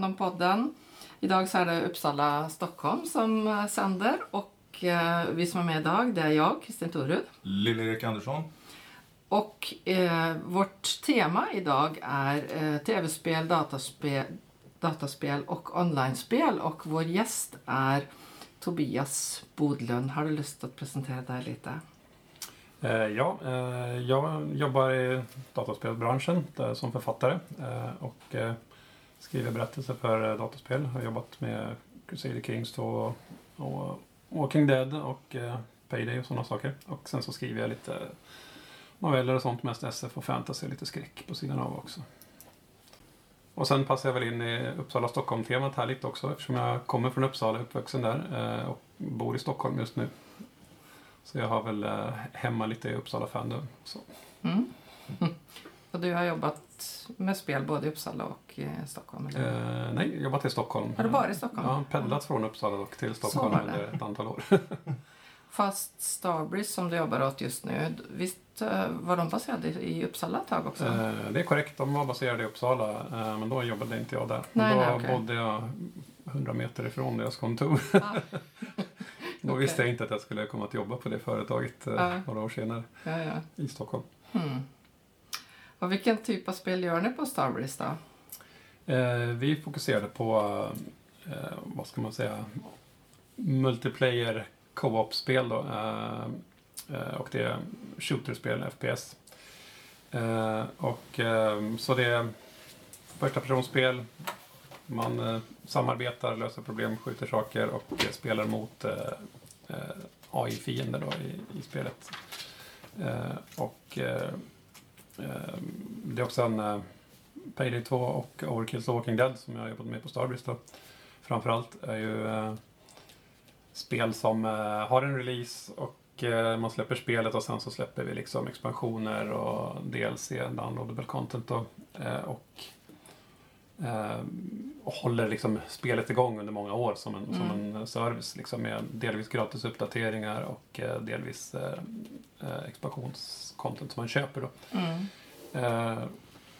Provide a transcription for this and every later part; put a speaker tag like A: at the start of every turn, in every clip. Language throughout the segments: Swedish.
A: Fandompodden. Idag så är det Uppsala Stockholm som eh, sänder och eh, vi som är med idag det är jag, Kristin Torud.
B: Lill-Erik Andersson.
A: Och eh, vårt tema idag är eh, tv-spel, dataspel, dataspel och online-spel och vår gäst är Tobias Bodlund. Har du lust att presentera dig lite?
C: Eh, ja, eh, jag jobbar i dataspelsbranschen som författare eh, och eh, skriver berättelser för eh, datorspel, dataspel. Jag har jobbat med Crusader Kings 2 och Walking Dead och eh, Payday och sådana saker. Och sen så skriver jag lite noveller och sånt, mest SF och fantasy och lite skräck på sidan av också. Och sen passar jag väl in i Uppsala-Stockholm-temat här lite också eftersom jag kommer från Uppsala, uppvuxen där eh, och bor i Stockholm just nu. Så jag har väl eh, hemma lite i Uppsala Fandom.
A: Mm. Och du har jobbat med spel både i Uppsala och i Stockholm? Eller?
C: Eh, nej, jobbat i Stockholm.
A: Har du varit i Stockholm?
C: Ja, pendlat från Uppsala och till Stockholm under ett antal år.
A: Fast Starbreeze som du jobbar åt just nu, visst eh, var de baserade i Uppsala ett tag också?
C: Eh, det är korrekt, de var baserade i Uppsala eh, men då jobbade inte jag där.
A: Nej,
C: då
A: nej, okej.
C: bodde jag 100 meter ifrån deras kontor.
A: Ah,
C: Då
A: Okej.
C: visste jag inte att jag skulle komma att jobba på det företaget eh,
A: Ja.
C: några år senare
A: ja, ja.
C: i Stockholm.
A: Hmm. Och vilken typ av spel gör ni på Starbreeze då?
C: Eh, vi fokuserade på, eh, vad ska man säga, multiplayer co-op-spel då. Eh, eh, och det är shooterspel, FPS. Eh, och eh, så det är första personspel. Man eh, samarbetar, löser problem, skjuter saker och eh, spelar mot eh, eh AI-fiender då i, i spelet. Eh, och eh, det är också en eh, Payday 2 och Overkills The Walking Dead som jag har jobbat med på Starbreeze då. Framförallt är ju eh, spel som eh, har en release och eh, man släpper spelet och sen så släpper vi liksom expansioner och DLC, downloadable content då. Eh, och, eh, och håller liksom spelet igång under många år som en, som en service liksom med delvis gratis uppdateringar och eh, delvis eh, expansionscontent som man köper då.
A: Mm.
C: Eh,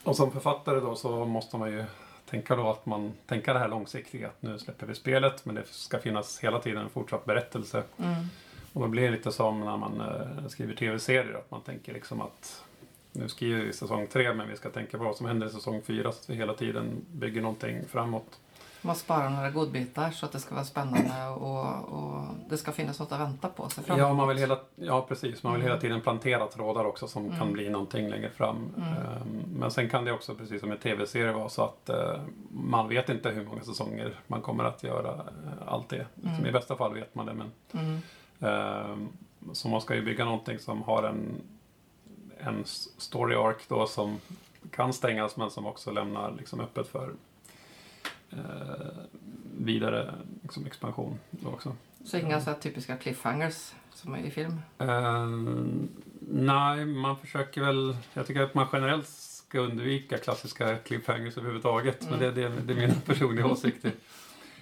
C: och som författare då så måste man ju tänka då att man tänker det här långsiktiga. Att nu släpper vi spelet men det ska finnas hela tiden en fortsatt berättelse.
A: Mm.
C: Och då blir det lite som när man eh, skriver tv-serier. Att man tänker liksom att nu skriver vi säsong tre men vi ska tänka på vad som händer i säsong fyra. Så att vi hela tiden bygger någonting framåt.
A: Man sparar några godbitar så att det ska vara spännande och, och det ska finnas något att vänta på sig.
C: Ja, man vill hela, ja, precis. Man vill
A: Mm.
C: hela tiden plantera trådar också som kan bli någonting längre fram.
A: Mm.
C: Ehm, Men sen kan det också, precis som en tv-serie, vara så att eh, man vet inte hur många säsonger man kommer att göra eh, allt det. Liksom,
A: Mm.
C: I bästa fall vet man det, men
A: Mm.
C: ehm, så man ska ju bygga någonting som har en, en story arc då som kan stängas men som också lämnar liksom öppet för vidare liksom, expansion då också.
A: Så inga så typiska cliffhangers som är i film?
C: Ehm, nej, man försöker väl... Jag tycker att man generellt ska undvika klassiska cliffhangers överhuvudtaget. Men det, det, det är min personliga åsikt i,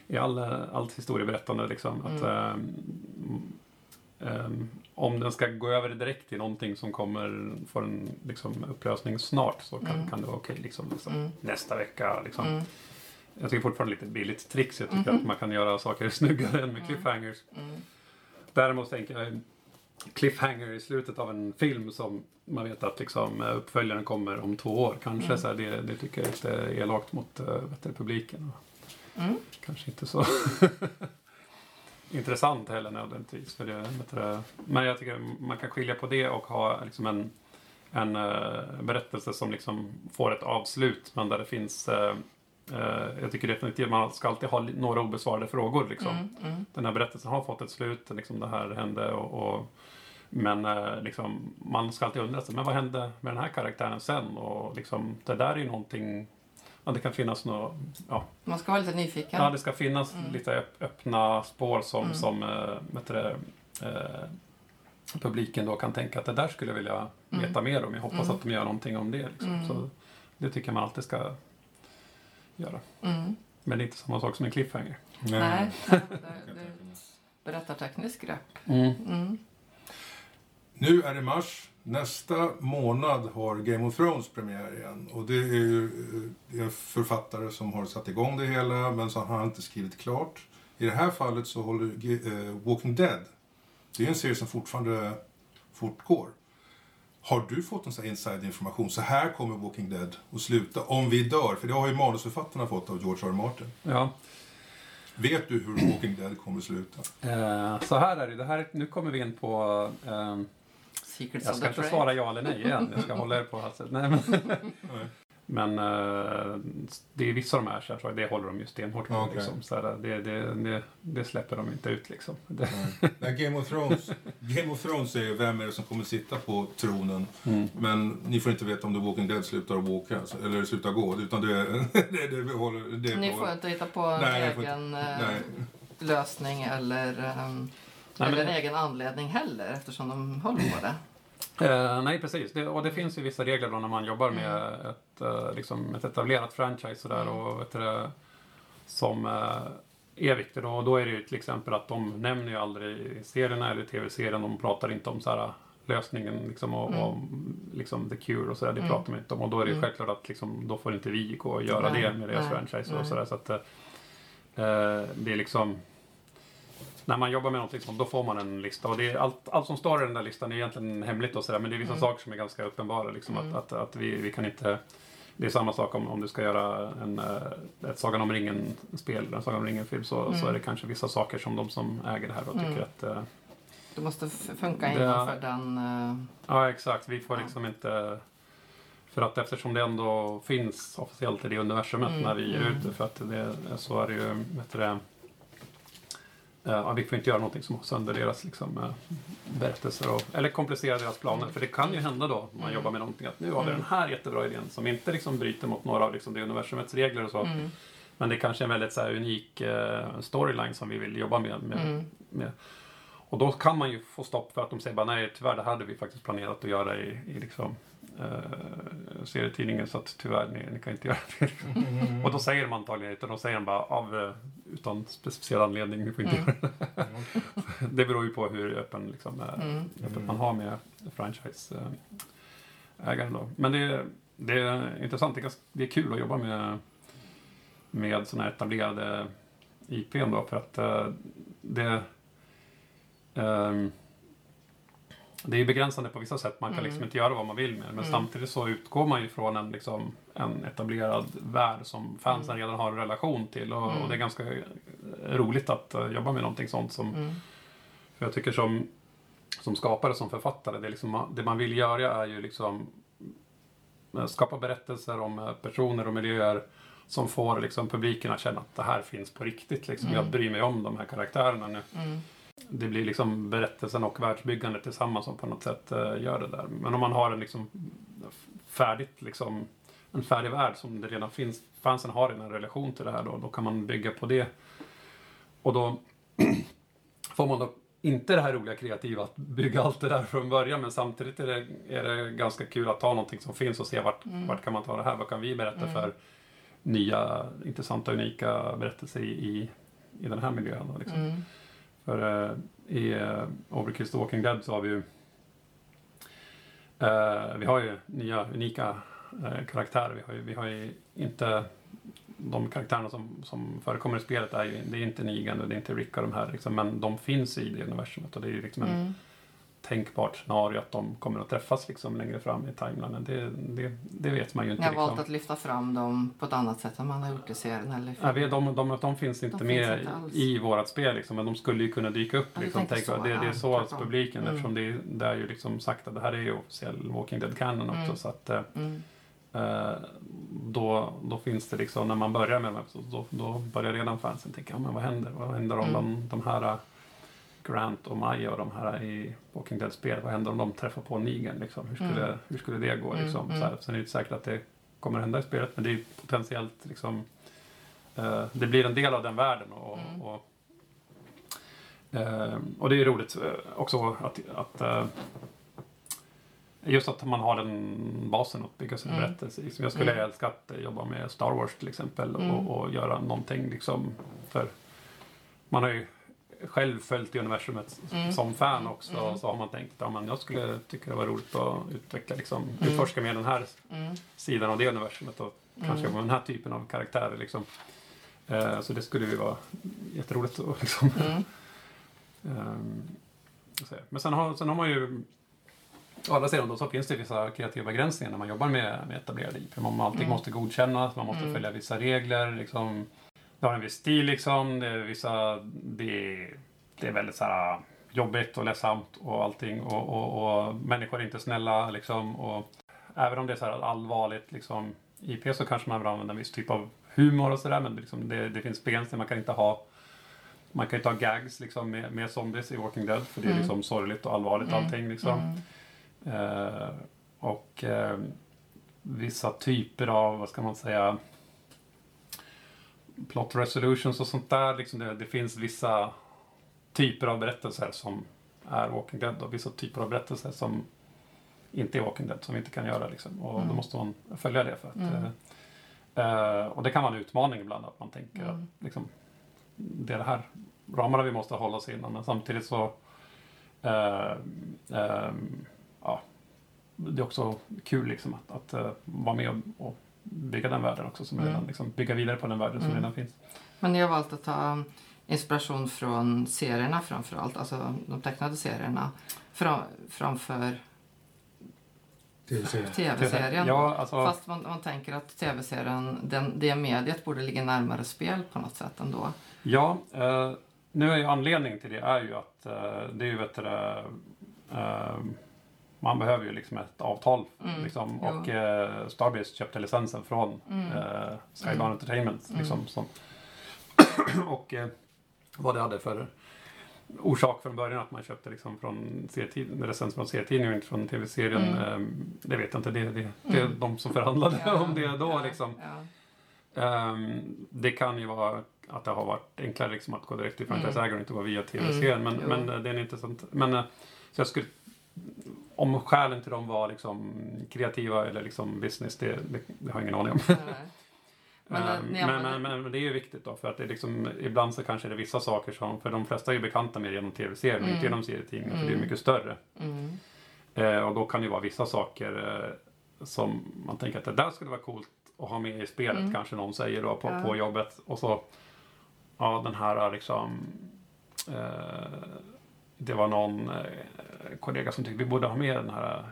C: i all, allt historieberättande. Liksom, att, ehm, ehm, om den ska gå över direkt till någonting som kommer få en liksom, upplösning snart så kan,
A: Mm.
C: kan det vara okej. liksom, liksom,
A: Mm.
C: Nästa vecka. Liksom.
A: Mm.
C: Jag tycker fortfarande lite billigt tricks. Jag tycker
A: Mhm.
C: att man kan göra saker snyggare än med cliffhangers.
A: Mm.
C: Däremot tänker jag cliffhanger i slutet av en film som man vet att liksom, eh, uppföljaren kommer om två år. Kanske
A: Mm.
C: så här, det, det tycker jag är lite elakt mot du, publiken.
A: Mm.
C: Kanske inte så intressant heller nödvändigtvis. För det, men jag tycker man kan skilja på det och ha liksom en, en eh, berättelse som liksom får ett avslut men där det finns eh, jag tycker definitivt man ska alltid ha några obesvarade frågor. Liksom
A: Mm. Mm.
C: den här berättelsen har fått ett slut, liksom det här hände och, och men eh, liksom, man ska alltid undra sig, men vad hände med den här karaktären sen? Och liksom, det där är ju någonting, ja, det kan finnas något, ja,
A: Man ska vara lite nyfiken.
C: ja det ska finnas
A: Mm.
C: lite öpp- öppna spår som,
A: Mm.
C: som äh, det, eh, publiken då kan tänka att det där skulle jag vilja
A: Mm.
C: veta mer om. Jag hoppas
A: Mm.
C: att de gör någonting om det. Liksom.
A: Mm.
C: Så det tycker jag man alltid ska göra.
A: Mm.
C: Men det är inte samma sak som en cliffhanger.
A: Nej, nej, det, det är ett berättartekniskt grepp.
C: Mm.
A: Mm.
B: Nu är det mars. nästa månad har Game of Thrones premiär igen. Och det är ju eh, en författare som har satt igång det hela, men så har han inte skrivit klart. I det här fallet så håller eh, Walking Dead, det är en serie som fortfarande fortgår. Har du fått en sån inside-information? Så här kommer Walking Dead att sluta om vi dör. För det har ju manusförfattarna fått av George R. R. Martin.
C: Ja.
B: Vet du hur Walking Dead kommer att sluta?
C: Eh, så här är det. det här, nu kommer vi in på... Eh,
A: Secrets
C: jag
A: of
C: ska
A: the
C: inte svara ja eller nej igen. Jag ska hålla er på halsen. Nej, men,
B: Nej.
C: Men eh, det är vissa av de här, så jag tror, det håller de ju stenhårt på.
B: Okej.
C: Liksom, så här, det, det, det, det släpper de inte ut liksom.
B: Nej, Game of Thrones, Game of Thrones säger vem är det som kommer sitta på tronen.
C: Mm.
B: Men ni får inte veta om The Walking Dead slutar walka, eller slutar gå. Utan det, det, det, vi håller, det
A: Ni får inte hitta på en
B: Nej,
A: egen eh,
B: Nej.
A: lösning eller, ehm,
C: Nej,
A: eller
C: men-
A: en egen anledning heller eftersom de håller på det.
C: Eh, nej, precis. Det, och det finns ju vissa regler då när man jobbar med ett, eh, liksom ett etablerat franchise sådär,
A: Mm.
C: och vet du, som eh, är viktigt. Och då är det ju till exempel att de nämner ju aldrig serierna eller tv-serien, de pratar inte om så här, lösningen liksom, och,
A: Mm.
C: och liksom the cure och sådär. Det
A: Mm.
C: pratar man inte om. Och då är det ju
A: Mm.
C: självklart att liksom, då får inte vi gå och göra
A: Nej,
C: det med deras
A: nej,
C: franchise
A: nej.
C: och sådär. Så att, eh, det är liksom när man jobbar med någonting sånt, då får man en lista. Och det är allt, allt som står i den där listan är egentligen hemligt och sådär. Men det är vissa
A: Mm.
C: saker som är ganska uppenbara. Liksom,
A: Mm.
C: att, att, att vi, vi kan inte... Det är samma sak om, om du ska göra en, eh, ett Sagan om ringen-spel, en Sagan om ringen-film, så,
A: Mm.
C: så är det kanske vissa saker som de som äger det här då tycker
A: Mm.
C: att... eh,
A: Det måste funka
C: Det-
A: innanför den... eh,
C: Ja, exakt. Vi får
A: Ja.
C: liksom inte... För att eftersom det ändå finns officiellt i det universumet
A: Mm,
C: när vi är
A: mm.
C: ute, för att det, så är det ju, vet du det, ja, vi får inte göra någonting som sönder deras liksom, eh, berättelser och, eller komplicera deras planer. För det kan ju hända då, om man jobbar med någonting, att nu har vi den här jättebra idén som inte liksom bryter mot några av liksom, det universumets regler och så.
A: Mm,
C: Men det är kanske är en väldigt så här, unik eh, storyline som vi vill jobba med. med,
A: mm,
C: med. Och då kan man ju få stopp för att de säger bara nej, tyvärr det här hade vi faktiskt planerat att göra i, i liksom, eh, serietidningen så att tyvärr, ni, ni kan inte göra det.
B: Mm.
C: Och då säger de antagligen inte, de säger de bara av, eh, utan specificerad anledning, ni får inte
A: Mm.
C: göra det. Det beror ju på hur öppen, liksom, eh,
A: mm,
C: öppet man har med franchise-ägaren då. Men det, är- det är intressant, det är, ganska, det är kul att jobba med, med sådana här etablerade IPn då, för att eh, det ehm, det är ju begränsande på vissa sätt. Man kan
A: Mm.
C: liksom inte göra vad man vill med det. Men
A: Mm.
C: samtidigt så utgår man ju från en, liksom, en etablerad värld som fansen
A: Mm.
C: redan har en relation till. Och,
A: Mm.
C: och det är ganska eh, roligt att eh, jobba med någonting sånt som
A: mm,
C: för jag tycker som, som skapare, som författare, det, liksom, det man vill göra är ju liksom eh, skapa berättelser om personer och miljöer som får liksom publiken att känna att det här finns på riktigt. Liksom.
A: Mm.
C: Jag bryr mig om de här karaktärerna nu. Det blir liksom berättelsen och världsbyggandet tillsammans som på något sätt eh, gör det där. Men om man har en liksom färdigt, liksom, en färdig värld som det redan finns, fansen har redan en relation till det här då, då kan man bygga på det. Och då får man då inte det här roliga kreativa att bygga allt det där från början men samtidigt är det, är det ganska kul att ta någonting som finns och se vart,
A: Mm.
C: vart kan man ta det här, vad kan vi berätta
A: Mm.
C: för nya intressanta unika berättelser i, i, i den här miljön. Då, liksom.
A: mm,
C: för eh, i eh, Overkill's Walking Dead så har vi ju eh, vi har ju nya unika eh, karaktärer. Vi har ju, vi har ju inte de karaktärerna som, som förekommer i spelet är ju det är inte Negan och det är inte Rick och de här liksom, men de finns i det universumet och det är ju liksom en
A: mm,
C: tänkbart scenario att de kommer att träffas liksom längre fram i timelinen. Det, det, det vet man ju inte
A: Jag har
C: liksom.
A: valt att lyfta fram dem på ett annat sätt än man har gjort i serien eller
C: Ja, vi, de, de, de finns inte
A: De
C: med
A: finns inte
C: i vårat spel liksom, men de skulle ju kunna dyka upp.
A: Ja,
C: Liksom, tänk,
A: så,
C: det, det är så att publiken,
A: Mm.
C: eftersom det, det är ju liksom sagt att det här är ju officiell Walking Dead Canon också.
A: Mm.
C: Så att, eh,
A: Mm,
C: eh, då, då finns det liksom, när man börjar med dem, då, då börjar redan fansen tänka, ja, men vad händer? Vad händer om
A: Mm.
C: de, de här eh, Grant och Maya och de här i Walking Dead-spel, vad händer om de träffar på Negan? Liksom? Hur, skulle,
A: Mm.
C: hur skulle det gå?
A: Mm,
C: Liksom?
A: mm.
C: Så här, sen är det inte säkert att det kommer hända i spelet, men det är potentiellt liksom, eh, det blir en del av den världen. Och,
A: Mm.
C: och, eh, och det är roligt eh, också att, att eh, Just att man har den basen att bygga sin
A: Mm.
C: berättelse Jag skulle
A: Mm.
C: älska att eh, jobba med Star Wars till exempel
A: Mm.
C: och, och göra någonting liksom för man har ju själv följt det universumet
A: Mm.
C: som fan också
A: Mm.
C: så har man tänkt att ja, jag skulle tycka det var roligt att utveckla, liksom,
A: Mm.
C: utforska mer den här
A: Mm.
C: sidan av det universumet och kanske
A: Mm.
C: med den här typen av karaktärer. Liksom. Eh, så det skulle ju vara jätteroligt att liksom,
A: Mm.
C: Så. Men sen har, sen har man ju Å andra sidan då så finns det vissa kreativa begränsningar när man jobbar med, med etablerade IP. Man allting
A: Mm.
C: måste godkännas, man måste
A: Mm.
C: följa vissa regler. Liksom. Det har en viss stil liksom. Det är, vissa, det, är- det är väldigt så här, jobbigt och ledsamt och allting. Och, och, och människor är inte snälla liksom. Och även om det är så här allvarligt liksom, IP så kanske man vill använda en viss typ av humor och sådär. Men liksom, det, det finns begränsningar. Man kan inte ha man kan inte ha gags liksom, med, med zombies i Walking Dead för det är
A: Mm.
C: liksom sorgligt och allvarligt
A: Mm.
C: allting. Liksom.
A: Mm.
C: Eh, och eh, vissa typer av, vad ska man säga, plot resolutions och sånt där. Liksom det, det finns vissa typer av berättelser som är Walking Dead och vissa typer av berättelser som inte är Walking Dead, som vi inte kan göra. Liksom. Och
A: Mm.
C: då måste man följa det. För att,
A: Mm.
C: eh, eh, och det kan vara en utmaning ibland att man tänker
A: Mm.
C: att liksom, det är det här ramarna vi måste hålla oss inom. Men samtidigt så eh, eh, ja, det är också kul liksom att, att eh, vara med och, och bygga den världen också. Som
A: Mm.
C: redan, liksom, bygga vidare på den världen som
A: Mm.
C: redan finns.
A: Men ni har valt att ta inspiration från serierna framför allt, alltså de tecknade serierna, fram, framför
B: TV-serien.
C: Ja, alltså,
A: Fast man, man tänker att tv-serien, den, det mediet borde ligga närmare spel på något sätt ändå.
C: Ja, eh, nu är ju anledningen till det är ju att eh, det är ju vet du, eh, man behöver ju liksom ett avtal
A: Mm,
C: liksom, och eh, Starbase köpte licensen från
A: Mm.
C: eh, Skybound
A: Mm.
C: Entertainment
A: Mm.
C: liksom, som, och eh, vad det hade för orsak från början att man köpte liksom från licens från serietidningen och inte från tv-serien.
A: Mm.
C: Eh, det vet jag inte, det, det, det är
A: Mm.
C: de som förhandlade om det då
A: ja,
C: liksom.
A: Ja.
C: Ehm, det kan ju vara att det har varit enklare liksom att gå direkt till franchiseägaren och inte gå via tv-serien.
A: Mm,
C: Men, men eh, det är en intressant... Men eh, så jag skulle... Om skälen till dem var liksom kreativa eller liksom business, det, det, det har jag ingen aning om.
A: Men,
C: Men,
A: eh, ni
C: men, men, men det är ju viktigt då för att det är liksom, ibland så kanske det är vissa saker som, för de flesta är ju bekanta med genom tv-serien och
A: Mm.
C: inte genom serietidningar för det är
A: Mm.
C: mycket större.
A: Mm.
C: Eh, och då kan det ju vara vissa saker eh, som man tänker att det där skulle vara coolt att ha med i spelet
A: Mm.
C: kanske någon säger då på,
A: Ja.
C: på jobbet. Och så, ja den här liksom, eh, det var någon eh, kollega som tyckte vi borde ha med den här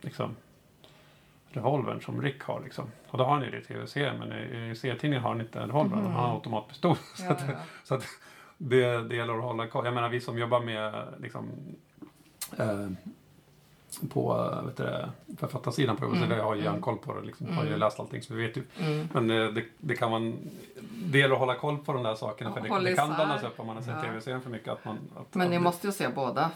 C: liksom, revolvern som Rick har liksom. Och då har han ju det i tv-serien men i, serietidningen har han inte en revolver,
A: Mhm.
C: han har en automatpistol. så
A: Ja,
C: att,
A: ja.
C: så att det, det gäller att hålla koll. Jag menar vi som jobbar med liksom, eh, på vet du, författarsidan på
A: Mm,
C: mm. har ju
A: mm.
C: järnkoll på det. Liksom, har ju
A: Mm.
C: läst allting så vi vet ju.
A: Mm.
C: Men eh, det, det kan man... Det gäller att hålla koll på de där sakerna för det, det kan blandas upp om man har sett
A: Ja.
C: tv-serien för mycket. Att man, att,
A: Men ni måste ju se båda,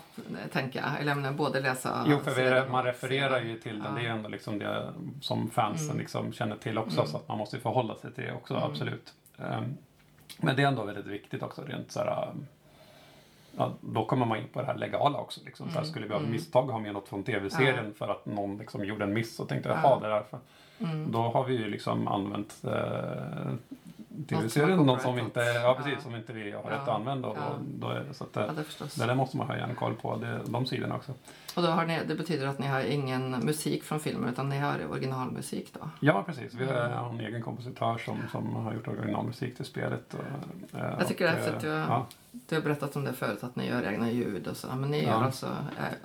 A: tänker jag. Eller jag både läsa
C: Jo, för vi, man refererar ju till den.
A: Ja.
C: Det är ändå liksom det som fansen
A: Mm.
C: liksom känner till också.
A: Mm.
C: Så att man måste ju förhålla sig till det också,
A: Mm.
C: absolut. Ehm, men det är ändå väldigt viktigt också rent så här... Ja, då kommer man in på det här legala också. Liksom. Så här,
A: Mm.
C: skulle vi av
A: Mm.
C: misstag ha med något från tv-serien för att någon liksom gjorde en miss och tänkte
A: Ja.
C: jaha, det där. För,
A: Mm.
C: då har vi ju liksom använt eh, tv-serien, något som inte, ja, precis,
A: Ja.
C: som inte vi har
A: Ja.
C: rätt att använda. Och
A: Ja.
C: då, då är, det- så att,
A: Ja,
C: det,
A: det förstås.
C: det där måste man ha gärna koll på, det, de sidorna också.
A: Och då har ni, det betyder att ni har ingen musik från filmen utan ni har originalmusik då?
C: Ja, precis. Vi har
A: Mm.
C: en egen kompositör som, som har gjort originalmusik till spelet. Och, eh,
A: Jag tycker det är häftigt. Du,
C: ja.
A: du har berättat om det förut, att ni gör egna ljud och så. Men ni
C: Ja.
A: gör alltså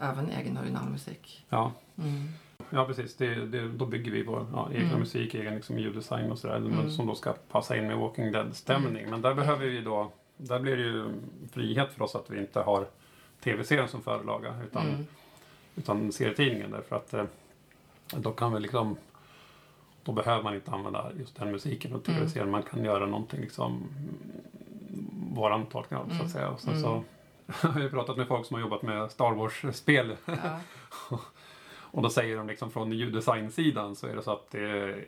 A: även egen originalmusik?
C: Ja,
A: Mm.
C: Ja, precis. Det, det, då bygger vi vår ja, egna
A: Mm.
C: musik, egen liksom, ljuddesign och sådär.
A: Mm.
C: Som då ska passa in med Walking Dead-stämning. Men där behöver vi då, där blir det ju frihet för oss att vi inte har tv-serien som förlaga. Utan
A: Mm.
C: utan serietidningen därför att eh, då kan vi liksom då behöver man inte använda just den musiken från
A: Mm.
C: tv-serien. Man kan göra någonting liksom mm, våran tolkning av det, så
A: Mm.
C: att säga. Och sen
A: Mm.
C: så jag har jag pratat med folk som har jobbat med Star Wars-spel
A: Ja.
C: och då säger de liksom från ljuddesign-sidan så är det så att det är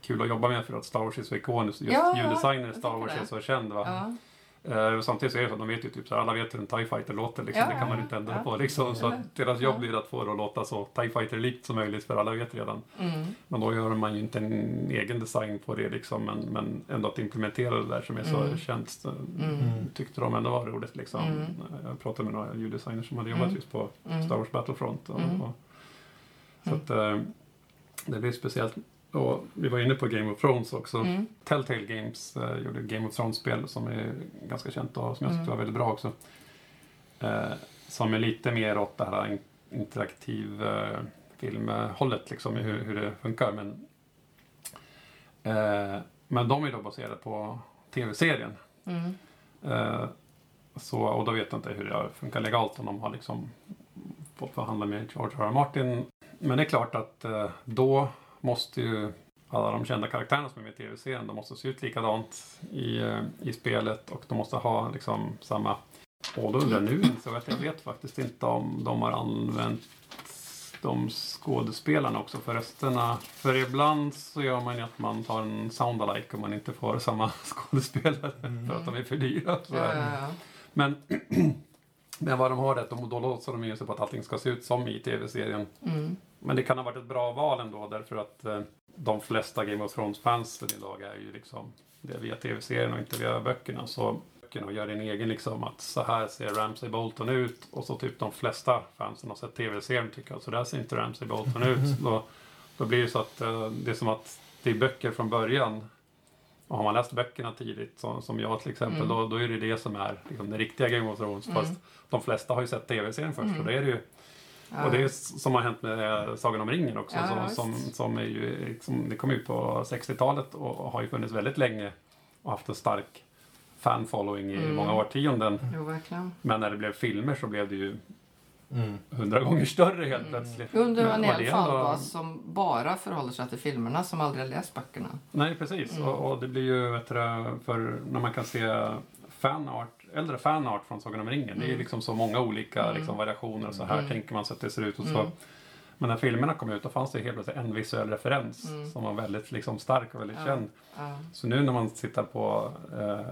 C: kul att jobba med för att Star Wars är så ikoniskt. Just
A: Ja, jag
C: Star Wars är så känd. Va?
A: Ja.
C: Eh, samtidigt så är det så att de vet ju typ så här, alla vet hur en TIE Fighter låter liksom.
A: Ja,
C: det kan man inte ändra
A: ja.
C: på liksom. Så att deras jobb blir att få det att låta så TIE Fighter-likt som möjligt för alla vet redan.
A: Mm.
C: Men då gör man ju inte en egen design på det liksom. Men, men ändå att implementera det där som är så
A: Mm.
C: känt. så
A: Mm.
C: Tyckte de ändå var roligt liksom.
A: Mm.
C: Jag pratade med några ljuddesigners som hade jobbat
A: Mm.
C: just på
A: Mm.
C: Star Wars Battlefront. Och,
A: Mm.
C: och, så att eh, det blir speciellt. Och vi var inne på Game of Thrones också.
A: Mm.
C: Telltale Games eh, gjorde Game of Thrones-spel som är ganska känt och som jag tyckte
A: Mm.
C: var väldigt bra också. Eh, som är lite mer åt det här in- interaktiv eh, filmhållet, liksom, hur, hur det funkar. Men, eh, men de är då baserade på tv-serien.
A: Mm.
C: Eh, så, och då vet jag inte hur det funkar legalt om de har liksom fått förhandla med George R. R. Martin. Men det är klart att eh, då måste ju alla de kända karaktärerna som är med i tv-serien, de måste se ut likadant i, eh, i spelet och de måste ha liksom samma... Och då undrar jag nu, så att jag vet faktiskt inte om de har använt de skådespelarna också för rösterna. För ibland så gör man ju att man tar en sound-alike om man inte får samma skådespelare för att de är för dyra.
A: Ja, ja, ja.
C: Men, men vad de har rätt då låtsar de ju sig på att allting ska se ut som i tv-serien.
A: Mm.
C: Men det kan ha varit ett bra val ändå därför att eh, de flesta Game of Thrones-fansen idag är ju liksom det via tv-serien och inte via böckerna. Så böckerna gör en egen liksom att så här ser Ramsay Bolton ut och så typ de flesta fansen har sett tv-serien tycker att så där ser inte Ramsay Bolton ut. Då, då blir det så att eh, det är som att det är böcker från början. Och har man läst böckerna tidigt, som, som jag till exempel,
A: Mm.
C: då, då är det det som är liksom, den riktiga Game of Thrones.
A: Mm.
C: Fast de flesta har ju sett tv-serien först
A: Mm.
C: och det är det ju
A: Ja.
C: och det är som har hänt med eh, Sagan om ringen också.
A: Ja,
C: som,
A: visst.
C: som, som är ju, liksom, det kom ut på 60-talet och har ju funnits väldigt länge och haft en stark fan-following i
A: Mm.
C: många årtionden.
A: Jo, verkligen.
C: Men när det blev filmer så blev det ju
B: Mm.
C: hundra gånger större helt
A: Mm.
C: plötsligt. Men
A: en hel fanbas som bara förhåller sig till filmerna som aldrig har läst böckerna.
C: Nej, precis.
A: Mm.
C: Och, och det blir ju, du, för när man kan se fanart, äldre fanart från Sagan om ringen. Det är ju
A: Mm.
C: liksom så många olika
A: Mm.
C: liksom, variationer och så här
A: Mm.
C: tänker man sig att det ser ut och så.
A: Mm.
C: Men när filmerna kom ut då fanns det helt plötsligt en visuell referens
A: Mm.
C: som var väldigt liksom, stark och väldigt
A: Ja.
C: känd.
A: Ja.
C: Så nu när man tittar på, eh, eh,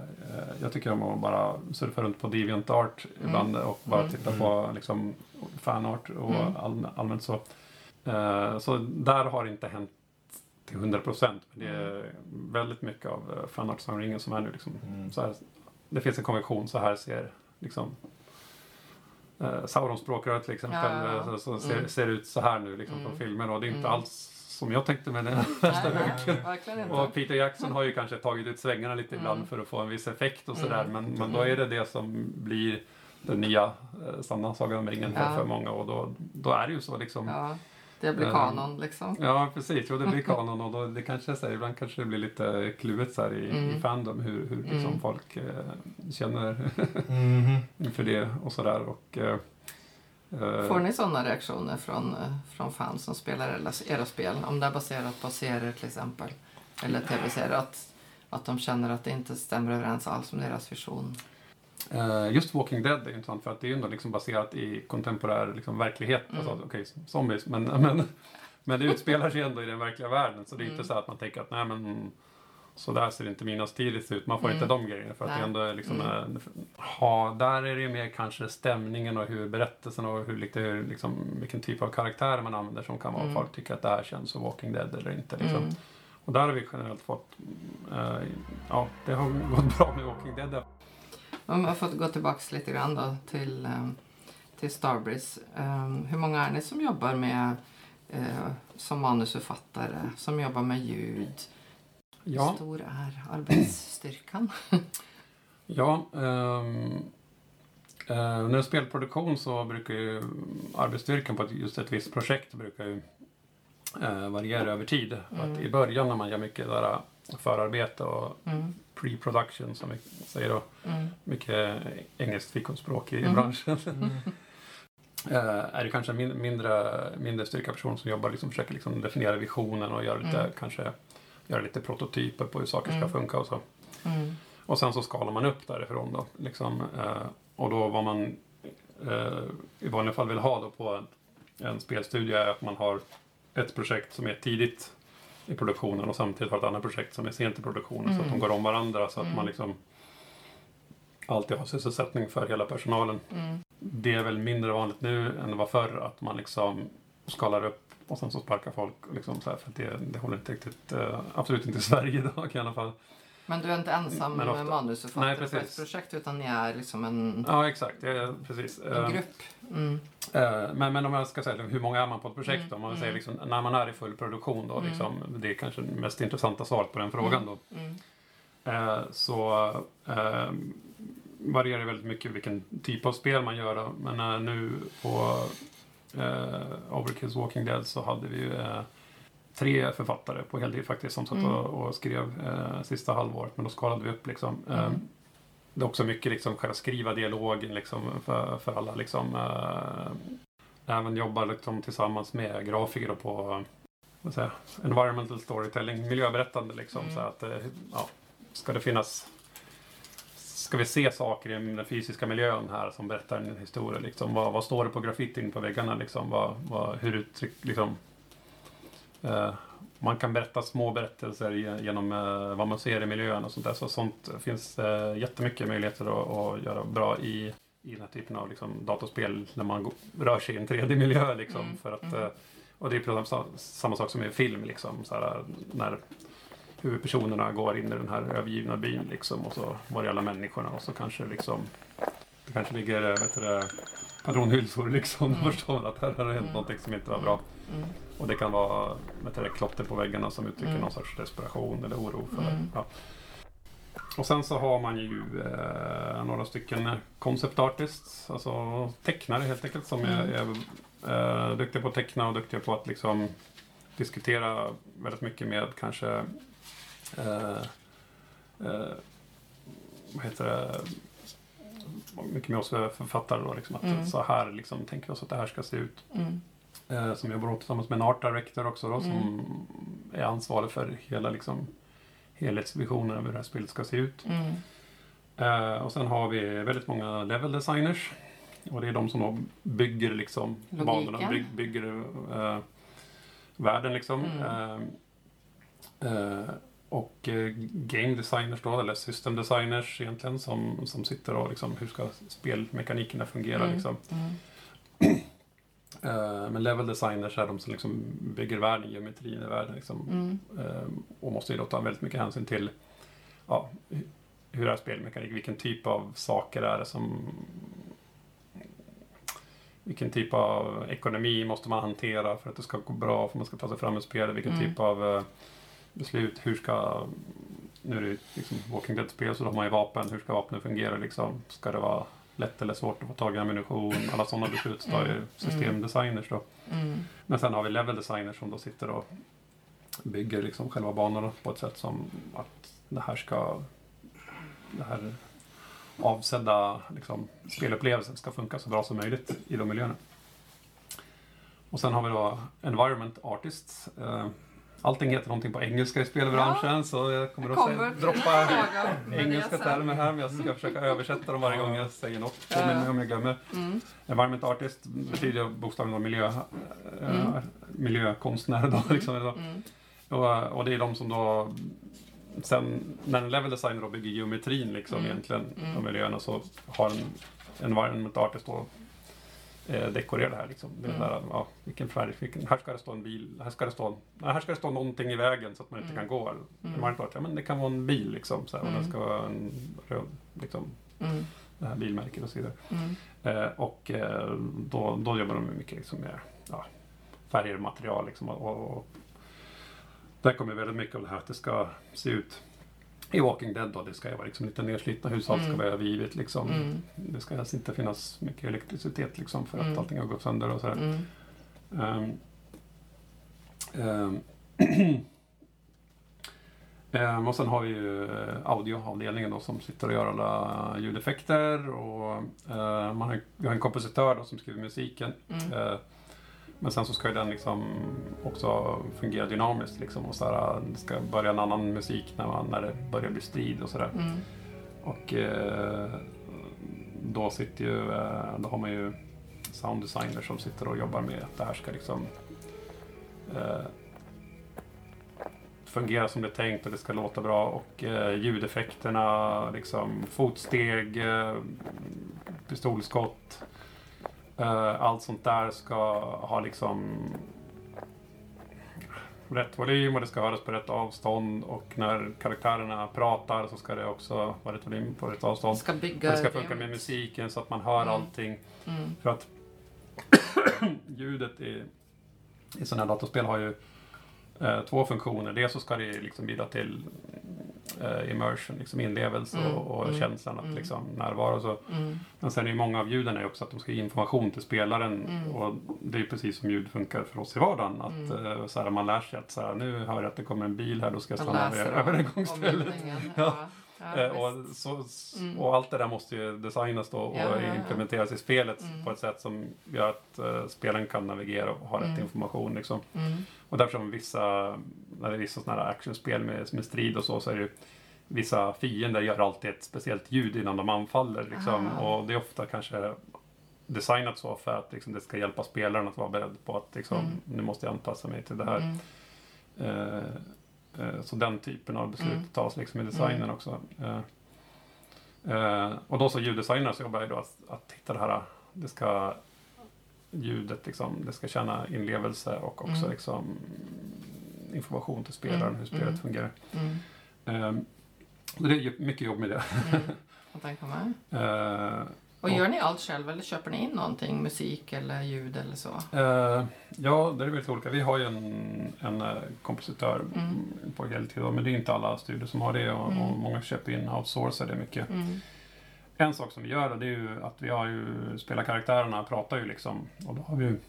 C: jag tycker om att bara surfa runt på DeviantArt ibland och bara
A: Mm.
C: titta på liksom, fanart och
A: Mm.
C: all, allmänt så. Eh, så där har det inte hänt till 100 procent. Men det är väldigt mycket av eh, fanart som ringen som är nu liksom,
B: Mm.
C: så här, det finns en konvention, så här ser liksom eh, Saurons språkrör till exempel,
A: Ja,
C: så ser,
A: Mm.
C: ser ut så här nu liksom,
A: Mm.
C: på filmer och det är inte
A: Mm.
C: alls som jag tänkte med den
A: verkligen inte.
C: Och Peter Jackson har ju kanske tagit ut svängarna lite
A: Mm.
C: ibland för att få en viss effekt och sådär.
A: Mm.
C: Men, men då är det det som blir den nya eh, sanna Sagan om ringen för,
A: Ja.
C: för många och då, då är det ju så liksom. Ja,
A: det blir
C: Eh,
A: kanon liksom.
C: precis. Jo, det blir kanon och då, det kanske här, ibland kanske det blir lite kluvet så här i,
A: Mm.
C: i fandom hur, hur liksom
A: Mm.
C: folk eh, känner
B: Mhm.
C: inför det och sådär. Och, eh, eh,
A: Får ni sådana reaktioner från, eh, från fans som spelar era, era spel? Om det är baserat på serier till exempel. Eller tv-serier. Att, att de känner att det inte stämmer överens alls med deras vision.
C: Eh, just Walking Dead är intressant för att det är ju ändå liksom baserat i kontemporär liksom, verklighet.
A: Mm.
C: Alltså, okej, zombies, men, men, men det utspelar sig ändå i den verkliga världen. Så det är
A: Mm.
C: inte så att man tänker att nej men så där ser inte mina Tirith ut. Man får
A: Mm.
C: inte de grejerna för att
A: Nej.
C: det ändå är liksom
A: Mm.
C: eh, ha, där är det ju mer kanske stämningen och hur berättelsen och hur, lite, hur, liksom, vilken typ av karaktär man använder som kan vara
A: Mm.
C: folk tycker att det här känns som Walking Dead eller inte. Liksom.
A: Mm.
C: Och där har vi generellt fått, eh, ja det har gått bra med Walking Dead.
A: Om jag får gå tillbaks lite grann då till, eh, till Starbreeze. Eh, hur många är ni som jobbar med eh, som manusförfattare, som jobbar med ljud?
C: Ja.
A: Hur stor är arbetsstyrkan?
C: Ja, ehm, eh, när det är spelproduktion så brukar ju arbetsstyrkan på ett, just ett visst projekt brukar ju variera över tid.
A: Mm.
C: Att I början när man gör mycket där, förarbete och
A: Mm,
C: pre-production som vi säger då,
A: mm,
C: mycket engelskt fikonspråk i
A: Mm.
C: branschen.
B: Mm.
C: Eh, är det kanske en min, mindre, mindre styrka person som jobbar liksom försöker liksom definiera visionen och göra lite,
A: Mm.
C: kanske göra lite prototyper på hur saker ska
A: Mm.
C: funka och så.
A: mm,
C: Och sen så skalar man upp därifrån då. Liksom, eh, och då vad man eh, i vanliga fall vill ha då på en, en spelstudie är att man har ett projekt som är tidigt i produktionen och samtidigt har ett annat projekt som är sent i produktionen så att de
A: Mm.
C: går om varandra så att
A: Mm.
C: man liksom alltid ha sysselsättning för hela personalen.
A: Mm.
C: Det är väl mindre vanligt nu än det var förr att man liksom skalar upp och sen så sparkar folk. Liksom så här, för det, det håller inte riktigt, eh, absolut inte i Sverige idag i alla fall.
A: Men du är inte ensam
C: ofta-
A: manusförfattare
C: Nej,
A: på ett projekt utan ni är liksom en,
C: Ja, exakt. Är, precis.
A: en
C: Eh,
A: grupp. Mm.
C: Eh, Men, men om jag ska säga hur många är man på ett projekt
A: Mm,
C: då? Om man
A: mm.
C: säger liksom, när man är i full produktion då,
A: Mm.
C: liksom, det är kanske det mest intressanta svaret på den frågan då.
A: Mm.
C: Eh, så eh, varierar det väldigt mycket vilken typ av spel man gör. Då. Men eh, nu på eh, Overkills Walking Dead så hade vi ju tre författare på heltid faktiskt som satt
A: Mm.
C: och, och skrev eh, sista halvåret. Men då skalade vi upp liksom. Eh,
A: Mm.
C: Det är också mycket liksom själva skriva dialogen liksom för, för alla liksom. Eh, även jobba liksom tillsammans med grafiker på vad säger, environmental storytelling, miljöberättande liksom.
A: Mm.
C: Så att, eh, ja, ska det finnas Ska vi se saker i den fysiska miljön här som berättar en historia? Liksom? Vad, vad står det på graffitin på väggarna? Liksom? Vad, vad, hur uttryck, liksom, eh, man kan berätta små berättelser ge- genom eh, vad man ser i miljön och sånt där. Så sånt finns eh, jättemycket möjligheter att, att göra bra i, i den här typen av liksom, datorspel när man rör sig i en 3D-miljö. Liksom,
A: Mm,
C: för att,
A: mm.
C: eh, och det är precis samma, sak som i film. Liksom, så här, när huvudpersonerna går in i den här övergivna byn liksom, och så var det alla människorna och så kanske liksom det kanske ligger eh, vet du, patronhylsor liksom.
A: Mm.
C: Mm. Förstår man att här har det hänt
A: Mm.
C: någonting som inte var bra.
A: Mm.
C: Och det kan vara det, klotter på väggarna som uttrycker
A: Mm.
C: någon sorts desperation eller oro. För
A: Mm.
C: Ja. Och sen så har man ju eh, några stycken concept artists, alltså tecknare helt enkelt som är,
A: Mm.
C: är eh, duktiga på att teckna och duktiga på att liksom diskutera väldigt mycket med kanske eh, eh, vad heter det mycket med oss författare då, liksom, att
A: Mm.
C: så här liksom, tänker vi oss att det här ska se ut.
A: Mm.
C: Eh, som jobbar tillsammans med en art director också då, som
A: Mm.
C: är ansvarig för hela liksom, helhetsvisionen av hur det här spelet ska se ut.
A: Mm.
C: Eh, och sen har vi väldigt många level designers. Och det är de som då bygger liksom
A: Logiken.
C: banorna, byg, bygger eh, världen liksom.
A: Mm.
C: Eh, eh, och eh, game designers då, eller system designers egentligen, som, som sitter och liksom, hur ska spelmekanikerna fungera
A: Mm.
C: liksom.
A: Mm.
C: Eh, men level designers är de som liksom bygger världen, geometrin i världen. Liksom.
A: Mm.
C: Eh, och måste ju då ta väldigt mycket hänsyn till ja, hu- hur är spelmekanik, vilken typ av saker är det som vilken typ av ekonomi måste man hantera för att det ska gå bra, för att man ska ta sig fram i spelet, vilken
A: Mm.
C: typ av eh, beslut, hur ska nu är det liksom Walking Dead-spel så de har ju vapen, hur ska vapnen fungera liksom? Ska det vara lätt eller svårt att få tag i ammunition? Alla sådana beslut tar ju
A: Mm.
C: systemdesigners då.
A: Mm.
C: Men sen har vi level designers som då sitter och bygger liksom själva banorna på ett sätt som att det här ska det här avsedda liksom, spelupplevelsen ska funka så bra som möjligt i de miljöerna. Och sen har vi då Environment Artists. Eh, Allting heter någonting på engelska i spelbranschen så jag kommer att
A: kommer
C: säga,
A: till
C: droppa engelska termer här men jag ska försöka översätta dem varje gång jag säger något.
A: Ja.
C: Påminn mig om jag glömmer.
A: Mm.
C: Environment artist betyder bokstavligen miljö,
A: Mm.
C: eh, miljökonstnär. Då, liksom, eller så.
A: Mm.
C: och, och det är de som då Sen när en level designer då bygger geometrin liksom
A: Mm.
C: egentligen
A: Mm.
C: av miljöerna så har en environment artist då eh, dekorerar det här liksom. Det
A: Mm.
C: där, ja, vilken färg, vilken, här ska det stå en bil, här ska det stå, nej, här ska det stå någonting i vägen så att man inte
A: Mm.
C: kan gå.
A: Mm.
C: Environment artist, ja men det kan vara en bil liksom så här, och
A: Mm.
C: den ska vara en röd, liksom,
A: Mm.
C: det här bilmärket och så vidare.
A: Mm.
C: Eh, och eh, då, då jobbar de mycket liksom med ja, färger och material. Liksom, och, och där kommer väldigt mycket av det här att det ska se ut i Walking Dead då, det ska ju vara liksom lite nedslitna hus, allt ska
A: Mm.
C: vara övergivet liksom.
A: Mm.
C: Det ska helst inte finnas mycket elektricitet liksom för
A: Mm.
C: att allting har gått sönder och sådär.
A: Mm.
C: Ehm, ehm, ehm, och sen har vi ju eh, audioavdelningen då som sitter och gör alla ljudeffekter och eh, man har, vi har en kompositör då som skriver musiken.
A: Mm.
C: Eh, men sen så ska ju den liksom också fungera dynamiskt liksom och sådär, det ska börja en annan musik när, man, när det börjar bli strid och sådär.
A: Mm.
C: Och eh, då sitter ju, eh, då har man ju sound designer som sitter och jobbar med att det här ska liksom eh, fungera som det är tänkt och det ska låta bra och eh, ljudeffekterna, liksom fotsteg, eh, pistolskott, allt sånt där ska ha liksom rätt volym och det ska höras på rätt avstånd och när karaktärerna pratar så ska det också vara rätt volym på rätt avstånd.
A: Det ska bygga...
C: det ska funka med musiken så att man hör
A: Mm.
C: allting.
A: Mm.
C: För att ljudet i, i sådana här dataspel har ju eh, två funktioner. Dels så ska det liksom bidra till eh, immersion, liksom inlevelse
A: Mm,
C: och, och
A: mm,
C: känslan att
A: mm.
C: liksom närvara så.
A: Mm.
C: Men sen är ju många av ljuden är också att de ska ge information till spelaren och det är ju precis som ljud funkar för oss i vardagen. Att eh, så här, man lär sig att så här, nu hör jag att det kommer en bil här, då ska jag stanna vid övergångsstället. Ja.
A: Ja.
C: Eh, och, så,
A: Mm.
C: och allt det där måste ju designas då och
A: Ja,
C: implementeras i spelet
A: Mm.
C: på ett sätt som gör att uh, spelaren kan navigera och ha rätt
A: Mm.
C: information. Liksom.
A: Mm.
C: Och därför som vissa, när det är vissa sådana här actionspel med, med strid och så, så är det ju vissa fiender gör alltid ett speciellt ljud innan de anfaller. Liksom.
A: Ah.
C: Och det är ofta kanske designat så för att liksom, det ska hjälpa spelaren att vara beredd på att liksom,
A: Mm.
C: nu måste jag anpassa mig till det här.
A: Mm.
C: Eh, så den typen av beslut
A: Mm.
C: tas liksom i designen också. Eh, eh, och då som ljuddesigner så jobbar jag då att, att hitta det här, det ska ljudet liksom, det ska känna inlevelse och också
A: Mm.
C: liksom information till spelaren,
A: Mm.
C: hur spelet
A: Mm.
C: fungerar.
A: Mm.
C: Så det är mycket jobb med det.
A: Mm.
C: Eh,
A: Och gör ni allt själv eller köper ni in någonting? Musik eller ljud eller så?
C: Eh, ja, det är väldigt olika. Vi har ju en, en eh, kompositör
A: Mm.
C: på heltid, då, men det är inte alla studier som har det och,
A: Mm.
C: och många köper in outsourcar det mycket.
A: Mm.
C: En sak som vi gör det är ju att vi har ju spelarkaraktärerna pratar ju liksom och då har vi ju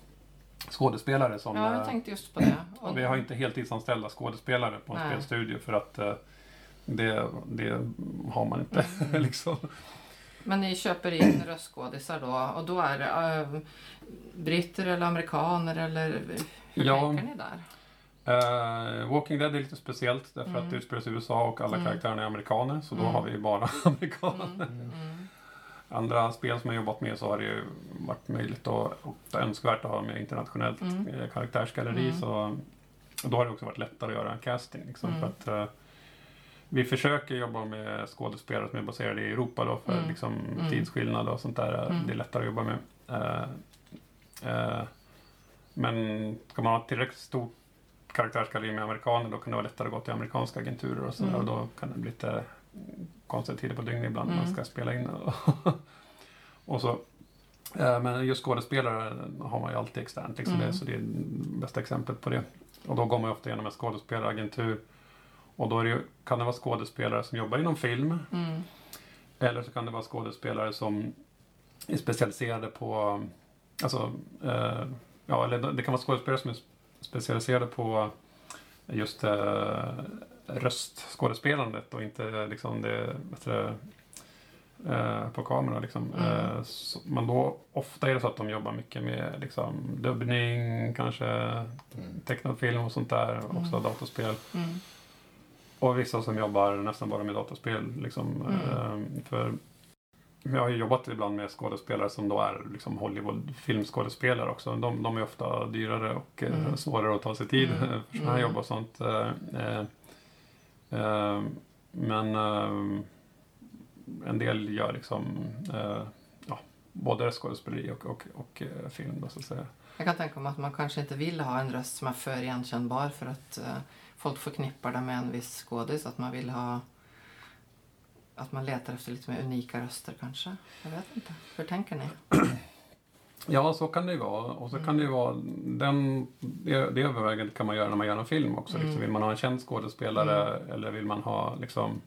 C: skådespelare som
A: Ja,
C: eh,
A: jag tänkte just på det.
C: och vi har inte heltidsanställda skådespelare på en
A: Nej.
C: spelstudio för att eh, det, det har man inte.
A: Mm.
C: liksom.
A: Men ni köper in röstskådisar då och då är det äh, britter eller amerikaner eller hur
C: Ja.
A: tänker ni där?
C: Eh, Walking Dead är lite speciellt därför
A: Mm.
C: att det utspelar sig i USA och alla
A: Mm.
C: karaktärerna är amerikaner så då
A: Mm.
C: har vi bara amerikaner.
A: Mm. Mm.
C: Andra spel som jag jobbat med så har det ju varit möjligt och, och önskvärt att ha med internationellt
A: Mm.
C: eh, karaktärsgalleri. Så, och då har det också varit lättare att göra en casting. Liksom, för att, eh, vi försöker jobba med skådespelare som är baserade i Europa då, för
A: Mm.
C: liksom,
A: Mm.
C: tidsskillnad och sånt där.
A: Mm.
C: Det är lättare att jobba med. Eh, eh, men ska man ha tillräckligt stort karaktärsgalleri med amerikaner då kan det vara lättare att gå till amerikanska agenturer och sådär.
A: Mm.
C: Och då kan det bli lite konstiga tider på dygnet ibland när
A: Mm.
C: man ska spela in. och så. Eh, Men just skådespelare har man ju alltid externt. Liksom
A: Mm.
C: det, så det är det bästa exemplet på det. Och då går man ju ofta igenom en skådespelaragentur. Och då är det, ju- kan det vara skådespelare som jobbar inom film.
A: Mm.
C: Eller så kan det vara skådespelare som är specialiserade på... Alltså, eh, ja, eller det kan vara skådespelare som är specialiserade på just eh, röstskådespelandet och inte liksom det, du, eh, på kamera. Liksom.
A: Mm.
C: Eh, så, men då ofta är det så att de jobbar mycket med liksom, dubbning, kanske
D: Mm.
C: tecknad film och sånt där. Också
A: Mm.
C: dataspel.
A: Mm.
C: Och vissa som jobbar nästan bara med dataspel. Liksom,
A: Mm.
C: eh, för jag har ju jobbat ibland med skådespelare som då är liksom Hollywood-filmskådespelare också. De, de är ofta dyrare och eh,
A: Mm.
C: svårare att ta sig tid
A: Mm.
C: för sådana här
A: Mm.
C: jobb och sånt. Eh, men en del gör liksom ja, både skådespeleri och, och, och film. Då, så att säga.
A: Jag kan tänka mig att man kanske inte vill ha en röst som är för igenkännbar för att folk förknippar det med en viss skådis. Att man vill ha att man letar efter lite mer unika röster kanske. Jag vet inte. Hur tänker ni?
C: Ja, så kan det ju vara. Och så kan det ju vara den, det, det övervägandet kan man göra när man gör en film också.
A: Mm.
C: Liksom, vill man ha en känd skådespelare eller vill man ha liksom,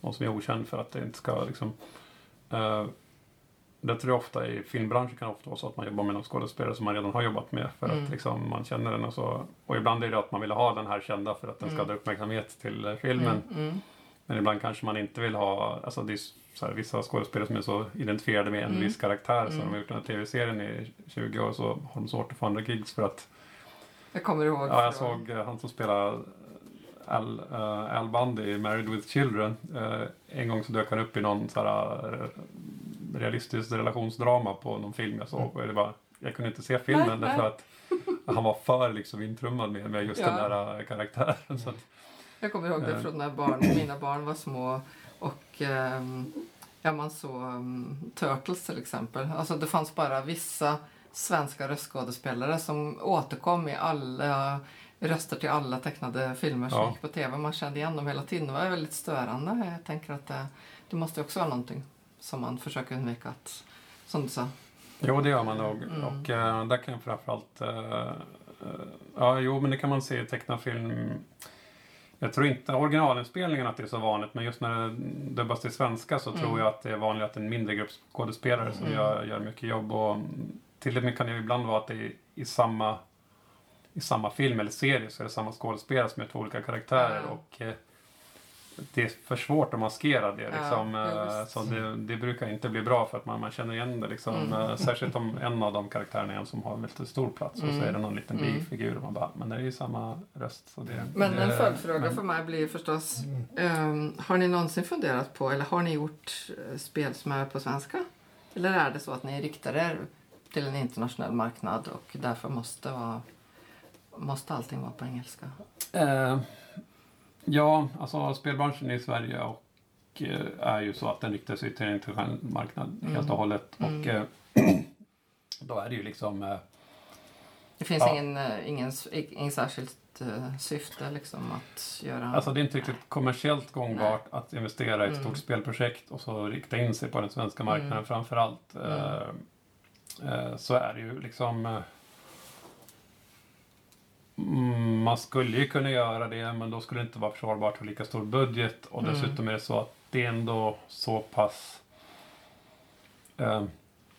C: någon som är okänd för att det inte ska liksom... Uh, det tror jag ofta i filmbranschen kan ofta vara så att man jobbar med någon skådespelare som man redan har jobbat med för
A: Mm.
C: att liksom, man känner den och så. Och ibland är det att man vill ha den här kända för att den ska
A: Mm.
C: dra uppmärksamhet till eh, filmen.
A: Mm, mm,
C: Men ibland kanske man inte vill ha, alltså det är så här, vissa skådespelare som är så identifierade med en
A: Mm.
C: viss karaktär så
A: Mm.
C: de har gjort den här tv-serien i 20 år så har de svårt att få andra gigs för att
A: Jag kommer ihåg.
C: Ja, jag såg eh, han som spelar Al, uh, Al Bundy i Married with Children. Eh, en gång så dök han upp i någon så här, eh, realistisk relationsdrama på någon film jag såg. Och det bara, jag kunde inte se filmen
A: Nej,
C: därför att han var för liksom intrummad med, med just
A: Ja.
C: den där eh, karaktären. Så att,
A: Jag kommer ihåg det
C: Eh.
A: från när barn, mina barn var små och ehm, ja, man såg um, Turtles till exempel. Alltså det fanns bara vissa svenska röstskådespelare som återkom i alla röster till alla tecknade filmer som
C: Ja.
A: gick på tv. Man kände igen dem hela tiden. Det var väldigt störande. Jag tänker att det, det måste också vara någonting som man försöker undvika att, som du sa.
C: Jo, det gör man nog.
A: Mm.
C: Och eh, där kan jag framförallt... Uh, ja, jo, men det kan man se i tecknad film. Jag tror inte originalinspelningen att det är så vanligt, men just när det dubbas till svenska så
A: Mm.
C: tror jag att det är vanligt att det är en mindre grupp skådespelare som
A: Mm.
C: gör, gör mycket jobb. Och till och med kan det ibland vara att det är i samma, i samma film eller serie så är det samma skådespelare som är två olika karaktärer. Och det är för svårt att maskera det. Liksom.
A: ja,
C: eh, så det, det brukar inte bli bra för att man, man känner igen det. Liksom.
A: Mm.
C: Eh, Särskilt om en av de karaktärerna är en som har väldigt stor plats och så
A: Mm.
C: är det någon liten
A: Mm.
C: bifigur och man bara, men det är ju samma röst. Så det,
A: Men en
C: det-
A: följdfråga
C: men-
A: för mig blir förstås, ehm, har ni någonsin funderat på, eller har ni gjort eh, spel som är på svenska? Eller är det så att ni riktar er till en internationell marknad och därför måste, vara, måste allting vara på engelska?
C: Eh, ja, alltså spelbranschen i Sverige och, eh, är ju så att den riktar sig till en internationell marknad
A: Mm.
C: helt och hållet.
A: Mm.
C: Och eh, då är det ju liksom eh,
A: Det finns
C: Ja.
A: ingen, eh, ingen, ingen särskilt eh, syfte liksom att göra...
C: Alltså det är inte riktigt kommersiellt gångbart att investera i ett
A: Mm.
C: stort spelprojekt och så rikta in sig på den svenska marknaden
A: Mm.
C: framför allt.
A: Mm.
C: Eh, så är det ju liksom... Mm, man skulle ju kunna göra det men då skulle det inte vara försvarbart för lika stor budget och
A: Mm.
C: dessutom är det så att det är ändå så pass... Eh,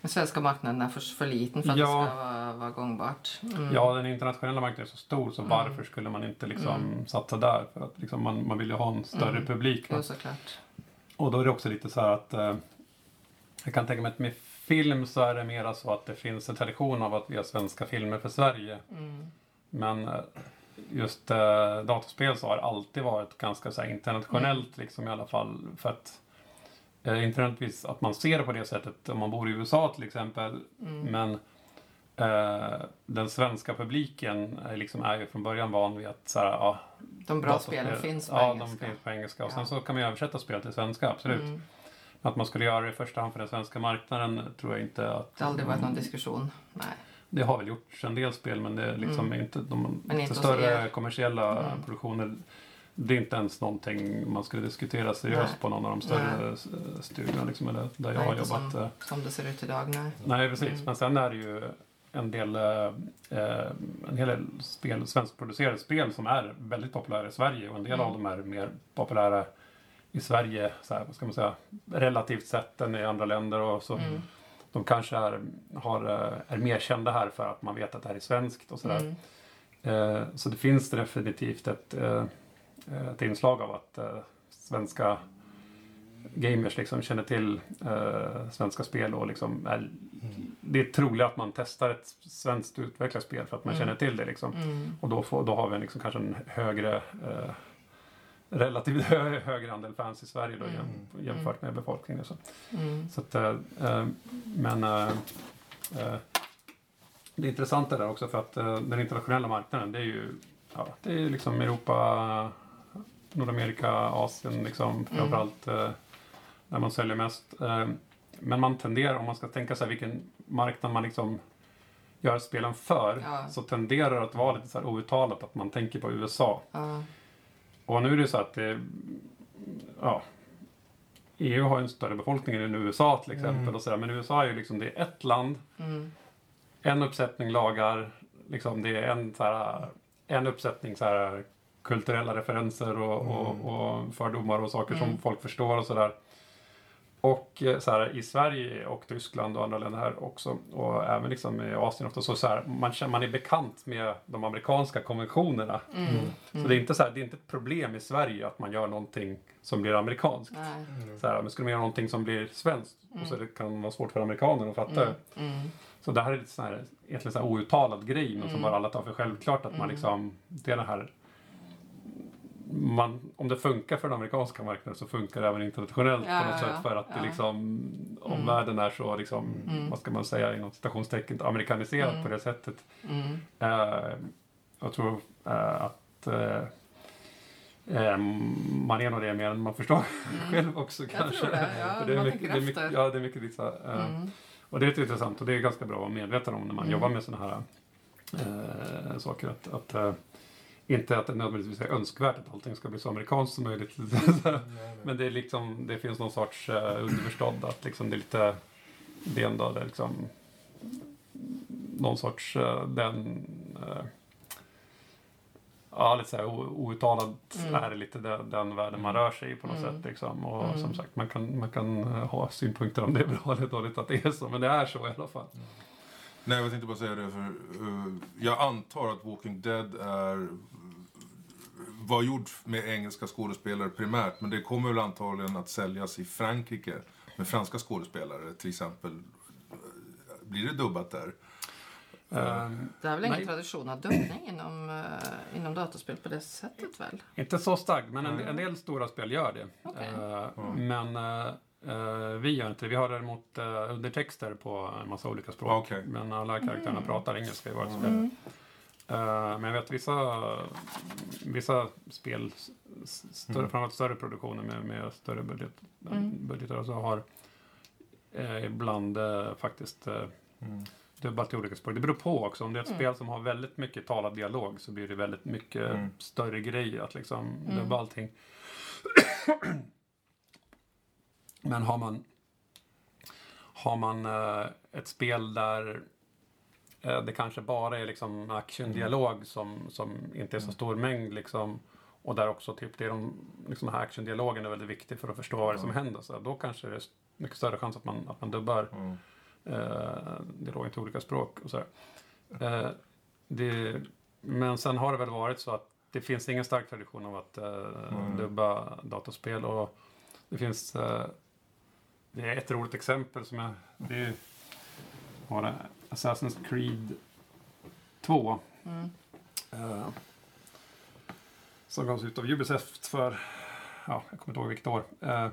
A: Den svenska marknaden är för, för liten för att
C: Ja.
A: det ska vara, vara gångbart. Mm.
C: Ja, den internationella marknaden är så stor så
A: Mm.
C: varför skulle man inte liksom
A: Mm.
C: satsa där? För att liksom man, man vill ju ha en större publik.
A: såklart.
C: Och då är det också lite så här att eh, jag kan tänka mig att med film så är det mera så att det finns en tradition av att vi har svenska filmer för Sverige.
A: Mm.
C: Men eh, just eh, datorspel så har alltid varit ganska så här, internationellt liksom i alla fall. För att eh, inte nödvändigtvis att man ser det på det sättet om man bor i USA till exempel.
A: Mm.
C: Men eh, den svenska publiken är, liksom, är ju från början van vid att så här, ja,
A: De bra spelen finns på
C: ja,
A: engelska.
C: de finns på engelska. Och
A: Ja.
C: sen så kan man ju översätta spel till svenska, absolut.
A: Mm.
C: Att man skulle göra det i första hand för den svenska marknaden tror jag inte att...
A: Det har aldrig varit någon diskussion. Nej.
C: Det har väl gjorts en del spel men det är liksom
A: Mm.
C: inte de
A: Men inte
C: större
A: er.
C: kommersiella
A: Mm.
C: produktioner. Det är inte ens någonting man skulle diskutera seriöst
A: Nej.
C: på någon av de större s- studierna liksom, eller där jag
A: Nej,
C: har jobbat.
A: som-
C: eh.
A: Som det ser ut idag, nej.
C: Nej, precis.
A: Mm.
C: Men sen är det ju en del, eh, eh, en hel del spel, svenskproducerade spel som är väldigt populära i Sverige och en del
A: Mm.
C: av dem är mer populära i Sverige, så här, vad ska man säga, relativt sett än i andra länder. Och så.
A: Mm.
C: De kanske är, har, eh, är mer kända här för att man vet att det här är svenskt och sådär.
A: Mm.
C: Eh, så det finns definitivt ett, eh, ett inslag av att eh, svenska gamers liksom känner till svenska spel och liksom är, det är troligt att man testar ett svenskt utvecklat spel för att man
A: Mm.
C: känner till det liksom.
A: Mm.
C: Och då, får, då har vi liksom kanske en högre relativt hö, högre andel fans i Sverige då,
A: Mm.
C: jäm, jämfört med befolkningen. och Så.
A: Mm.
C: Så att, eh, men eh, eh, det intressanta där också för att den internationella marknaden det är ju ja, det är liksom Europa, Nordamerika, Asien liksom framförallt eh, där man säljer mest. Men man tenderar, om man ska tänka sig vilken marknad man liksom gör spelen för,
A: Ja.
C: så tenderar det att vara lite så här outtalat att man tänker på USA.
A: Ja.
C: Och nu är det så att det, ja, EU har ju en större befolkning än USA till exempel.
B: Mm.
C: Och så där, men USA är ju liksom, det är ett land,
A: Mm.
C: en uppsättning lagar, liksom det är en, så här, en uppsättning så här, kulturella referenser och,
B: Mm.
C: och, och fördomar och saker som
A: Mm.
C: folk förstår och sådär. Och eh, så här, i Sverige och Tyskland och andra länder här också och även liksom i Asien ofta så, så här, man, känner, man är bekant med de amerikanska konventionerna.
A: Mm.
C: Så det är, inte så här, det är inte ett problem i Sverige att man gör någonting som blir amerikanskt.
A: Nej.
C: Så här, men skulle man göra någonting som blir svenskt och så det kan vara svårt för amerikaner att fatta
A: Mm. Mm.
C: Så det här är lite så här, egentligen så här outtalad grej men som
A: Mm.
C: bara alla tar för självklart att man
A: Mm.
C: liksom, det är det här man, om det funkar för den amerikanska marknaden så funkar det även internationellt
A: Ja,
C: på något
A: ja,
C: sätt för att
A: ja.
C: det liksom omvärlden är så liksom,
A: Mm.
C: vad ska man säga inom citationstecken, amerikaniserad
A: Mm.
C: på det sättet.
A: Mm.
C: Eh, jag tror eh, att eh, Eh, man är nog det mer än man förstår själv också
A: Jag
C: kanske.
A: det, ja,
C: det är mycket, det är mycket, ja, det är mycket
A: Mm.
C: Och det är intressant och det är ganska bra att vara medveten om när man
A: Mm.
C: jobbar med sådana här eh, saker. Att, att, eh, inte att det nödvändigtvis är önskvärt att allting ska bli så amerikanskt som möjligt. Men det, är liksom, det finns någon sorts uh, underförstådd att liksom det är lite det är ändå det liksom någon sorts eh, den eh, Ja, lite såhär o- outtalat
A: Mm.
C: är lite den, den världen man rör sig i på något
A: Mm.
C: sätt. Liksom. Och
A: Mm.
C: som sagt, man kan, man kan eh, ha synpunkter om det är bra eller dåligt att det är så, men det är så i alla fall.
B: Nej, jag tänkte bara säga det för eh, jag antar att Walking Dead är var gjord med engelska skådespelare primärt, men det kommer väl antagligen att säljas i Frankrike med franska skådespelare till exempel. Blir det dubbat där?
C: Ehm,
A: Det är väl ingen
C: Nej.
A: tradition av dubbning inom, eh, inom dataspel på det sättet väl?
C: Inte så starkt, men en, en del stora spel gör det.
A: Okej.
C: Eh, Men eh, eh, vi gör inte det. Vi har däremot uh, undertexter på en massa olika språk.
B: Okej.
C: Men alla karaktärerna pratar engelska i vårt spel.
A: Mm.
C: Eh, men jag vet vissa, vissa spel, större,
B: Mm.
C: framförallt större produktioner med, med större budget,
A: Mm.
C: budgetar och så har eh, ibland eh, faktiskt eh,
B: Mm.
C: dubbat till olika språk. Det beror på också. Om det är ett
A: Mm.
C: spel som har väldigt mycket talad dialog så blir det väldigt mycket
B: Mm.
C: större grej att liksom
A: Mm.
C: dubba allting. Men har man har man eh, ett spel där eh, det kanske bara är liksom actiondialog som, som inte är så stor mängd liksom och där också typ det är de liksom här actiondialogen är väldigt viktig för att förstå vad det är som
B: Ja.
C: händer. Så då kanske det är mycket större chans att man, att man dubbar
B: Mm.
C: eh, dialogen till olika språk och sådär. Eh, det, men sen har det väl varit så att det finns ingen stark tradition av att eh,
B: Mm.
C: dubba datorspel och det finns eh, det är ett roligt exempel som jag det är, var det Assassin's Creed 2
A: Mm.
C: eh, som gavs ut av Ubisoft för ja, jag kommer inte ihåg vilket år. Eh,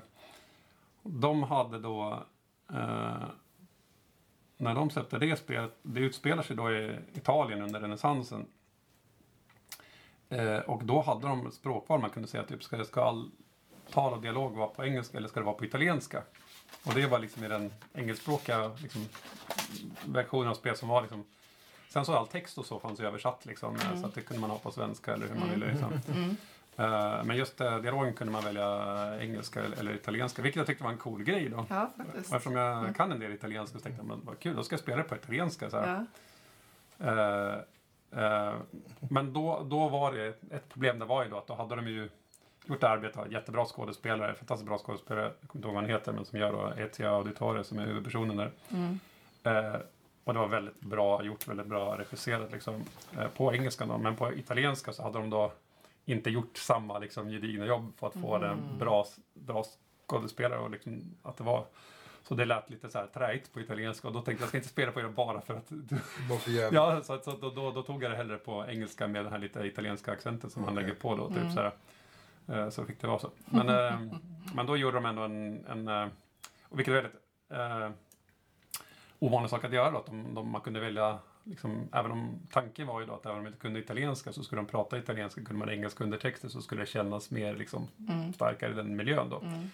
C: de hade då eh, när de släppte det spelet, det utspelar sig då i Italien under renässansen. Och då hade de språkval man kunde säga typ, ska, ska all tal och dialog vara på engelska eller ska det vara på italienska? Och det var liksom i den engelskspråkiga liksom, versionen av spel som var liksom Sen så all text och så fanns ju översatt liksom, eh, så att det kunde man ha på svenska eller hur man
A: Mm.
C: ville. Liksom.
A: Mm.
C: Eh, men just uh, dialogen kunde man välja engelska eller, eller italienska, vilket jag tyckte var en cool grej då.
A: Ja,
C: Och
A: faktiskt.
C: eftersom jag
A: Mm.
C: kan en del italienska så tänkte jag, men vad kul, då ska jag spela det på italienska. Så.
A: Ja.
C: Eh, eh, men då, då var det ett problem, det var ju då att då hade de ju gjort arbetet, har jättebra skådespelare, fantastiskt bra skådespelare, jag kommer inte ihåg vad han heter, men som gör då Etia Auditore som är huvudpersonen där.
A: Mm.
C: Eh, och det var väldigt bra gjort, väldigt bra regisserat liksom, eh, på engelska då. Men på italienska så hade de då inte gjort samma liksom, gedigna jobb för att få
A: Mm.
C: en bra, bra skådespelare. Och liksom, att det var, så det lät lite så här träigt på italienska och då tänkte jag, jag ska inte spela på det bara för att. Ja, så, att- så då, då, då tog jag det hellre på engelska med den här lite italienska accenten som han
B: Okej.
C: lägger på då. Typ,
A: Mm.
C: så, här. Eh, så fick det vara så. Men, eh, men då gjorde de ändå en, en eh, och vilket är väldigt eh, ovanlig sak att göra då, att de, de, man kunde välja Liksom, även om tanken var ju då att även om de inte kunde italienska så skulle de prata italienska, kunde man engelska undertexter så skulle det kännas mer liksom,
A: Mm.
C: starkare i den miljön då.
A: Mm.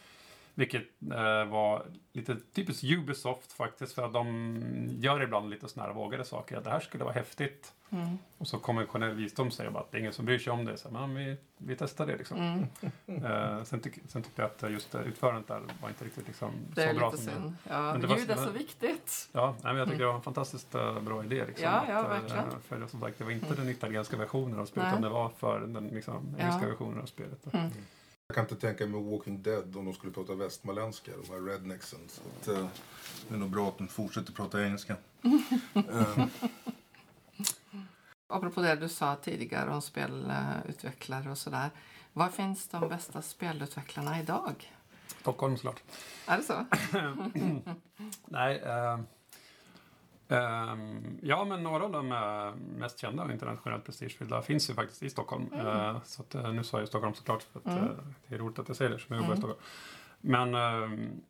C: Vilket eh, var lite typiskt Ubisoft faktiskt för att de gör ibland lite sådana här vågade saker. Att det här skulle vara häftigt.
A: Mm.
C: Och så konventionell visdom säger bara att det är ingen som bryr sig om det. Så, men vi, vi testar det liksom.
A: Mm.
C: Eh, sen, tyck, sen tyckte jag att just utförandet där var inte riktigt liksom,
A: Det är
C: så bra
A: lite
C: som
A: synd. Ja,
C: Men det var
A: ljud är
C: så-
A: viktigt.
C: Ja, nej, men jag tycker det var en fantastiskt eh, bra idé. Liksom,
A: Ja, ja,
C: att, eh,
A: verkligen.
C: För som sagt, det var inte den italienska versionen av spelet
A: Nej.
C: utan det var för den liksom, engelska
A: Ja.
C: versionen av spelet.
B: Jag kan inte tänka mig Walking Dead om de skulle prata västmanländska, de här rednecksen. Så att, eh, det är nog bra att de fortsätter prata engelska. Eh,
A: Apropå det du sa tidigare om spelutvecklare och sådär. Var finns de bästa spelutvecklarna idag?
C: Stockholm såklart.
A: Är det så?
C: Nej, ehm, ehm, ja men några av de mest kända och internationellt prestigefyllda finns ju faktiskt i Stockholm. Eh, så att, eh, nu sa jag Stockholm såklart för att
A: Mm.
C: eh, det är roligt att jag säger det som jag jobbar i
A: Mm.
C: Stockholm. Men ehm,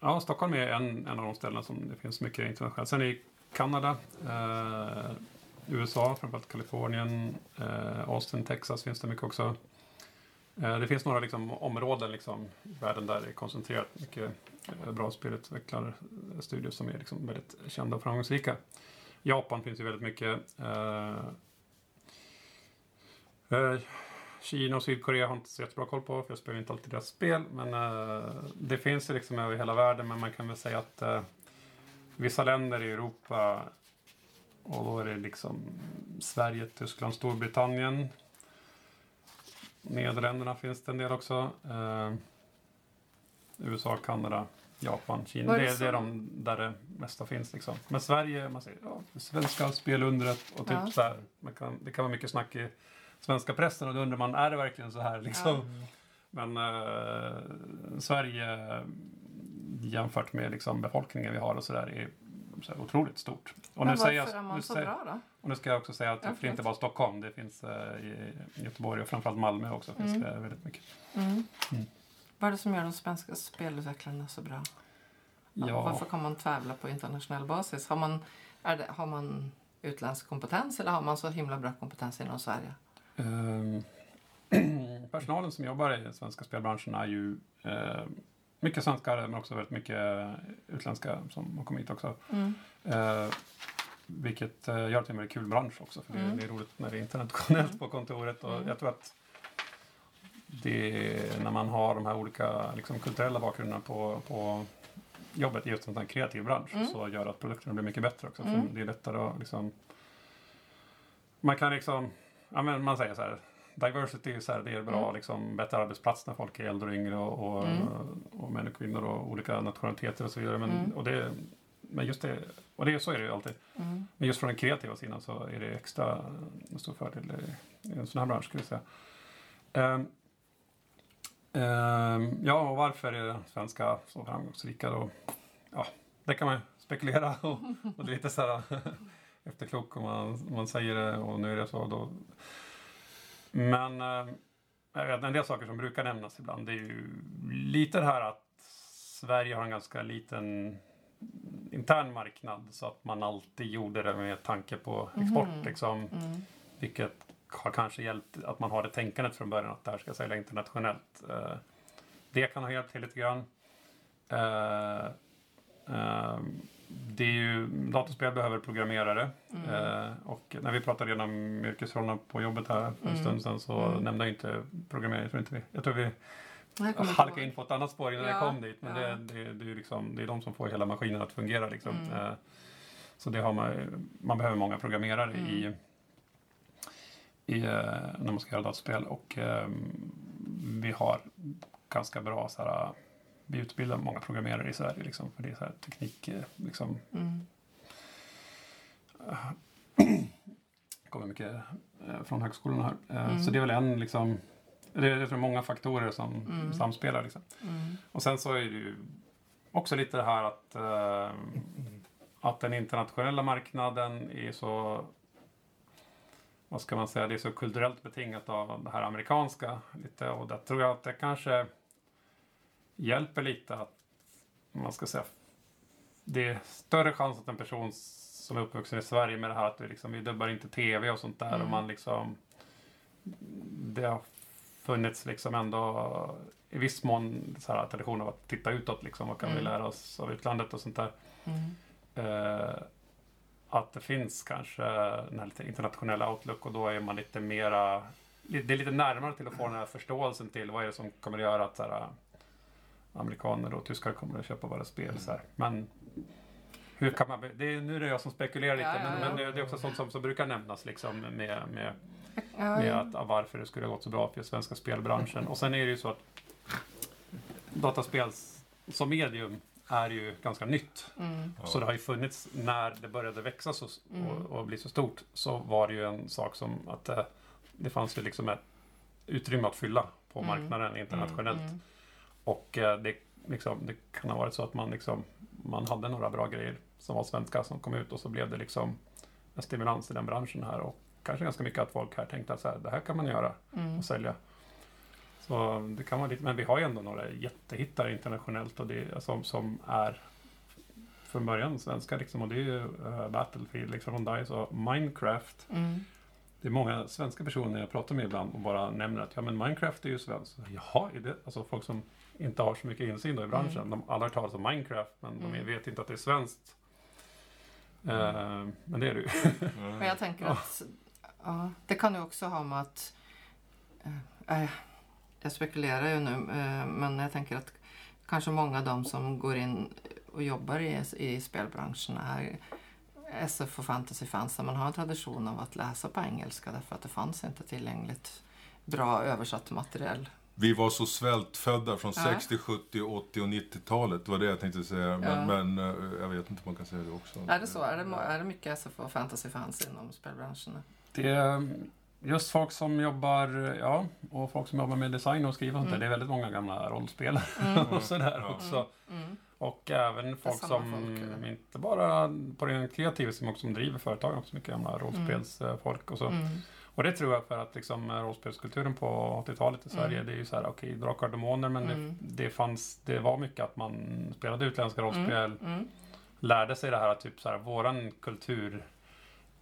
C: ja, Stockholm är en, en av de ställen som det finns mycket internationellt. Sen i Kanada, eh, USA, framförallt Kalifornien, Austin, Texas finns det mycket också. Eh, det finns några liksom, områden liksom, i världen där det är koncentrerat mycket eh, bra spelutvecklarstudier eh, som är liksom, väldigt kända och framgångsrika. Japan finns ju väldigt mycket. Eh, eh, Kina och Sydkorea har jag inte så jättebra koll på för jag spelar inte alltid deras spel. Men eh, det finns ju liksom över hela världen men man kan väl säga att eh, vissa länder i Europa och då är det liksom Sverige, Tyskland, Storbritannien. Nederländerna finns det en del också. Eh, USA, Kanada, Japan, Kina.
A: Var det
C: Det, det är de där det mesta finns. Liksom. Men Sverige, man säger ja, svenska spelundret och typ
A: Ja.
C: så här. Kan, det kan vara mycket snack i svenska pressen och då undrar man, är det verkligen så här? Liksom? Men eh, Sverige jämfört med liksom, befolkningen vi har och sådär är så här otroligt stort. Och
A: Men
C: nu, säger
A: varför
C: jag,
A: är man så
C: säger,
A: bra då?
C: och nu ska jag också säga att
A: Ja,
C: det är inte bara Stockholm, det finns eh, i Göteborg och framförallt Malmö också. finns
A: Mm.
C: det väldigt mycket.
A: Mm.
C: Mm.
A: Vad är det som gör de svenska spelutvecklarna så bra?
C: Ja.
A: Varför kan man tävla på internationell basis? Har man, det, har man utländsk kompetens eller har man så himla bra kompetens inom Sverige?
C: Ehm, personalen som jobbar i den svenska spelbranschen är ju eh, mycket svenskar men också väldigt mycket utländska som har kommit hit också.
A: Mm.
C: Eh, vilket eh, gör till en väldigt kul bransch också. För det,
A: Mm.
C: det är roligt när det är internationellt på kontoret. Och
A: Mm.
C: Jag tror att det är när man har de här olika liksom, kulturella bakgrunderna på, på jobbet i just en sån här kreativ bransch
A: Mm.
C: så gör att produkterna blir mycket bättre också.
A: Mm.
C: För det är lättare att liksom... Man kan liksom... Ja, men man säger så här. Diversity är, så här, det är bra,
A: Mm.
C: liksom, bättre arbetsplats när folk är äldre och yngre och, och,
A: Mm.
C: och män och kvinnor och olika nationaliteter och så vidare. Men,
A: Mm.
C: och det, men just det, och det, så är det ju alltid.
A: Mm.
C: Men just från den kreativa sidan så är det extra en stor fördel i, en sån här bransch skulle jag säga. Ehm, ehm, ja, och varför är svenska så framgångsrika då? Ja, det kan man spekulera och, och det är lite så här efterklok om man, man säger det och nu är det så. Då. Men eh, jag vet, en del saker som brukar nämnas ibland det är ju lite det här att Sverige har en ganska liten intern marknad så att man alltid gjorde det med tanke på export.
A: Mhm.
C: Liksom,
A: Mm.
C: vilket har kanske hjälpt att man har det tänkandet från början att det här ska sälja internationellt. Eh, det kan ha hjälpt till lite grann. Det är ju, datorspel behöver programmerare.
A: Mm.
C: Eh, och när vi pratade igenom yrkesrollerna på jobbet här för en
A: Mm.
C: stund sedan så
A: Mm.
C: nämnde jag inte programmering. Jag tror, inte vi, jag tror vi halkade in på ett annat spår innan
A: Ja,
C: jag kom dit. Men
A: ja.
C: det, det, det, är liksom, det är de som får hela maskinen att fungera. Liksom.
A: Mm.
C: Eh, så det har man, man behöver många programmerare
A: Mm.
C: i, i, eh, när man ska göra dataspel. Och eh, vi har ganska bra så här, vi utbildar många programmerare i Sverige. Liksom, för det är så här teknik, eh, liksom,
A: Mm.
C: kommer mycket eh, från högskolorna här. Eh,
A: Mm.
C: Så det är väl en, liksom, det är, jag tror många faktorer som
A: Mm.
C: samspelar. Liksom.
A: Mm.
C: Och sen så är det ju också lite det här att, eh, att den internationella marknaden är så vad ska man säga, det är så kulturellt betingat av det här amerikanska. Lite, och där tror jag att det kanske hjälper lite att man ska säga det är större chans att en person som är uppvuxen i Sverige med det här att vi, liksom, vi dubbar inte tv och sånt där
A: Mm.
C: och man liksom det har funnits liksom ändå i viss mån så här, tradition av att titta utåt liksom. Vad kan vi
A: Mm.
C: lära oss av utlandet och sånt där.
A: Mm.
C: Eh, att det finns kanske den här lite internationella outlook och då är man lite mera det är lite närmare till att få den här förståelsen till vad är det som kommer att göra att så här, amerikaner och tyskar kommer att köpa våra spel. Så här. Men hur kan man, det är, nu är det jag som spekulerar lite,
A: Ja, ja,
C: men,
A: ja.
C: men det det är också sånt som, som brukar nämnas liksom med, med med att, varför det skulle ha gått så bra för svenska spelbranschen. Och sen är det ju så att dataspel som medium är ju ganska nytt.
A: Mm.
C: Så det har ju funnits, när det började växa så,
A: Mm.
C: och, och bli så stort, så var det ju en sak som att eh, det fanns ju liksom ett utrymme att fylla på
A: Mm.
C: marknaden internationellt.
A: Mm.
C: Och eh, det, liksom, det kan ha varit så att man, liksom, man hade några bra grejer som var svenska som kom ut och så blev det liksom en stimulans i den branschen här. Och kanske ganska mycket att folk här tänkte att så här, det här kan man göra
A: Mm.
C: och sälja. Så det kan vara lite, men vi har ju ändå några jättehittar internationellt och det, som, som är från början svenska liksom, och det är ju uh, Battlefield liksom, från DICE och Minecraft.
A: Mm.
C: Det är många svenska personer jag pratar med ibland och bara nämner att ja men Minecraft är ju svenskt. Jaha, är det? Alltså folk som inte har så mycket insyn då i branschen.
A: Mm.
C: De alla har talas om Minecraft men de
A: Mm.
C: vet inte att det är svenskt. Eh, men det är det ju.
A: Men jag tänker att ja, det kan ju också ha med att... Eh, eh, jag spekulerar ju nu, eh, men jag tänker att kanske många av de som går in och jobbar i, i spelbranschen är SF och fantasyfans där man har en tradition av att läsa på engelska därför att det fanns inte tillgängligt bra översatt material.
B: Vi var så svältfödda från
A: Ja.
B: 60, 70, 80 och 90-talet. Det var det jag tänkte säga. Men,
A: Ja.
B: men eh, jag vet inte om man kan säga det också.
A: Är det så? Är det, är det mycket SF och fantasyfans inom spelbranschen?
C: Det är just folk som jobbar, ja, och folk som jobbar med design och skriva och sånt där.
A: Mm.
C: Det är väldigt många gamla rollspelare
A: Mm.
C: och sådär
B: Ja.
C: också.
A: Mm.
C: Och även folk som,
A: folk,
C: inte bara på den kreativa som också som driver företag, också mycket gamla rollspelsfolk och så.
A: Mm.
C: Och det tror jag för att liksom eh, rollspelskulturen på 80-talet i Sverige,
A: Mm.
C: det är ju så här, okej, Drakar och Demoner, men
A: Mm.
C: det, det fanns, det var mycket att man spelade utländska rollspel,
A: Mm.
C: lärde sig det här att typ så här, våran kultur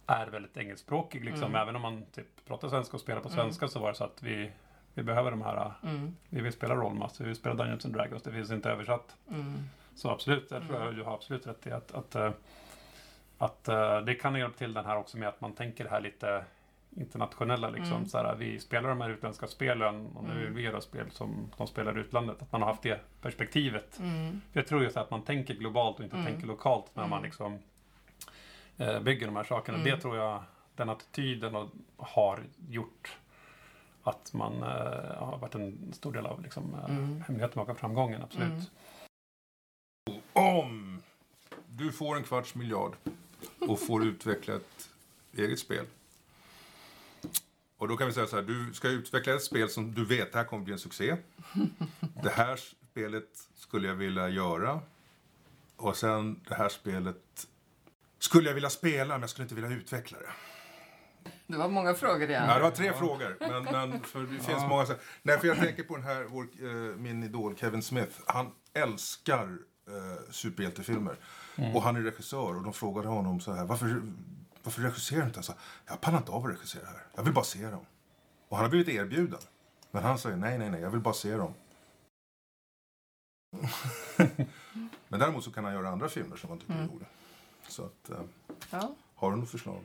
C: är väldigt engelskspråkig liksom.
A: Mm.
C: Även om man typ pratar svenska och spelar på
A: Mm.
C: svenska så var det så att vi, vi behöver de här,
A: Mm.
C: vi vill spela Rollmaster, vi vill spela Dungeons and Dragons, det finns inte översatt.
A: Mm.
C: Så absolut, jag tror
A: Mm.
C: jag du har absolut rätt i att, att, eh, att eh, det kan hjälpa till den här också med att man tänker det här lite internationella liksom.
A: Mm.
C: Så här, vi spelar de här utländska spelen och nu
A: Mm.
C: vill vi göra spel som de spelar i utlandet. Att man har haft det perspektivet.
A: Mm.
C: För jag tror just att man tänker globalt och inte
A: Mm.
C: tänker lokalt när
A: Mm.
C: man liksom eh, bygger de här sakerna.
A: Mm.
C: Det tror jag, den attityden har gjort att man eh, har varit en stor del av liksom, eh,
A: Mm.
C: hemligheten bakom framgången, absolut.
A: Mm.
B: Om du får en kvarts miljard och får utveckla ett eget spel. Och då kan vi säga så här, du ska utveckla ett spel som du vet här kommer bli en succé. Det här spelet skulle jag vilja göra. Och sen det här spelet skulle jag vilja spela men jag skulle inte vilja utveckla det.
A: Det var många frågor igen.
B: Ja, det var tre frågor. Men, men för det finns många... så- Nej, för jag tänker på den här, vår, eh, min idol Kevin Smith. Han älskar eh, superhjältefilmer. Och han är regissör och de frågade honom så här, varför, varför regisserar du inte? Han sa, jag pallar inte av att regissera här. Jag vill bara se dem. Och han har blivit erbjuden. Men han säger, nej, nej, nej, jag vill bara se dem. men däremot så kan han göra andra filmer som han tycker är
A: Mm.
B: roliga. Så att, eh,
A: Ja.
B: har du något förslag?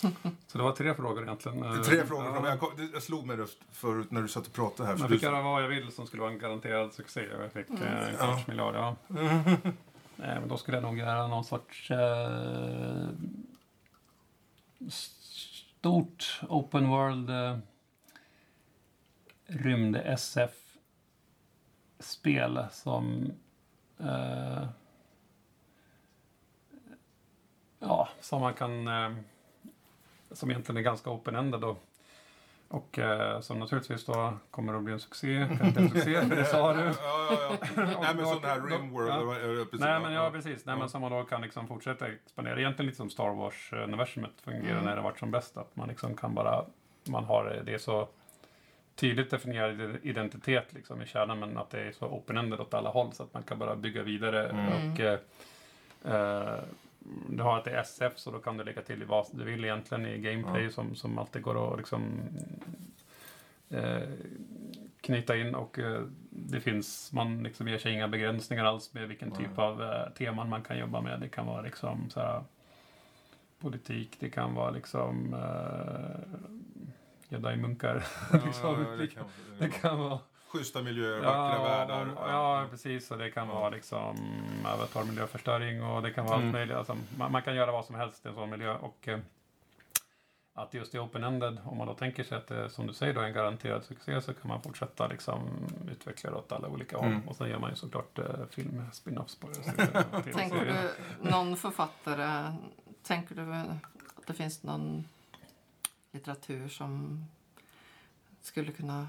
C: Så det var tre frågor egentligen. Eh,
B: Tre frågor.
C: Ja.
B: Jag, kom- det- jag slog mig förut när du satt och pratade här.
C: Jag
B: du-
C: fick göra vad jag vill som skulle vara en garanterad succé. Jag fick
A: Mm.
C: eh, en
B: Ja.
C: kvarts miljard. Ja. Nej, men då skulle jag nog göra någon sorts eh, stort open world eh, rymd SF-spel som eh, ja, som man kan eh, som egentligen är ganska open-ended och, och eh, som naturligtvis då kommer att bli en succé. Garanterad succé, för det sa du.
B: Ja, ja, ja. Nej, men sån här Rimworld.
C: ja.
B: precis,
C: Nej men ja precis, Nej, men som man då kan liksom fortsätta expandera. Egentligen lite som Star Wars-universumet fungerar
A: Mm.
C: när det varit som bäst. Att man liksom kan bara, man har det är så tydligt definierad identitet liksom i kärnan men att det är så open-ended åt alla håll så att man kan bara bygga vidare.
B: Mm.
C: Och eh, eh, du har att det är SF så då kan du lägga till vad du vill egentligen i gameplay
B: Ja.
C: som, som alltid går att liksom eh, knyta in och eh, det finns, man liksom ger sig inga begränsningar alls med vilken typ av eh, teman man kan jobba med. Det kan vara liksom så här, politik, det kan vara liksom eh, jedi-munkar.
B: Ja,
C: liksom,
B: ja, det kan,
C: det kan vara
B: Schyssta miljöer, vackra världar.
C: Ja, ja, precis. Och det kan vara liksom avatar miljöförstöring och det kan vara
B: Mm.
C: allt möjligt. Alltså, man, man kan göra vad som helst i en sån miljö. Och eh, att just i open-ended, om man då tänker sig att det som du säger då är en garanterad succé så kan man fortsätta liksom utveckla det åt alla olika håll.
B: Mm.
C: Och sen gör man ju såklart eh, film, spin-offs på det.
A: Tänker du någon författare, tänker du att det finns någon litteratur som skulle kunna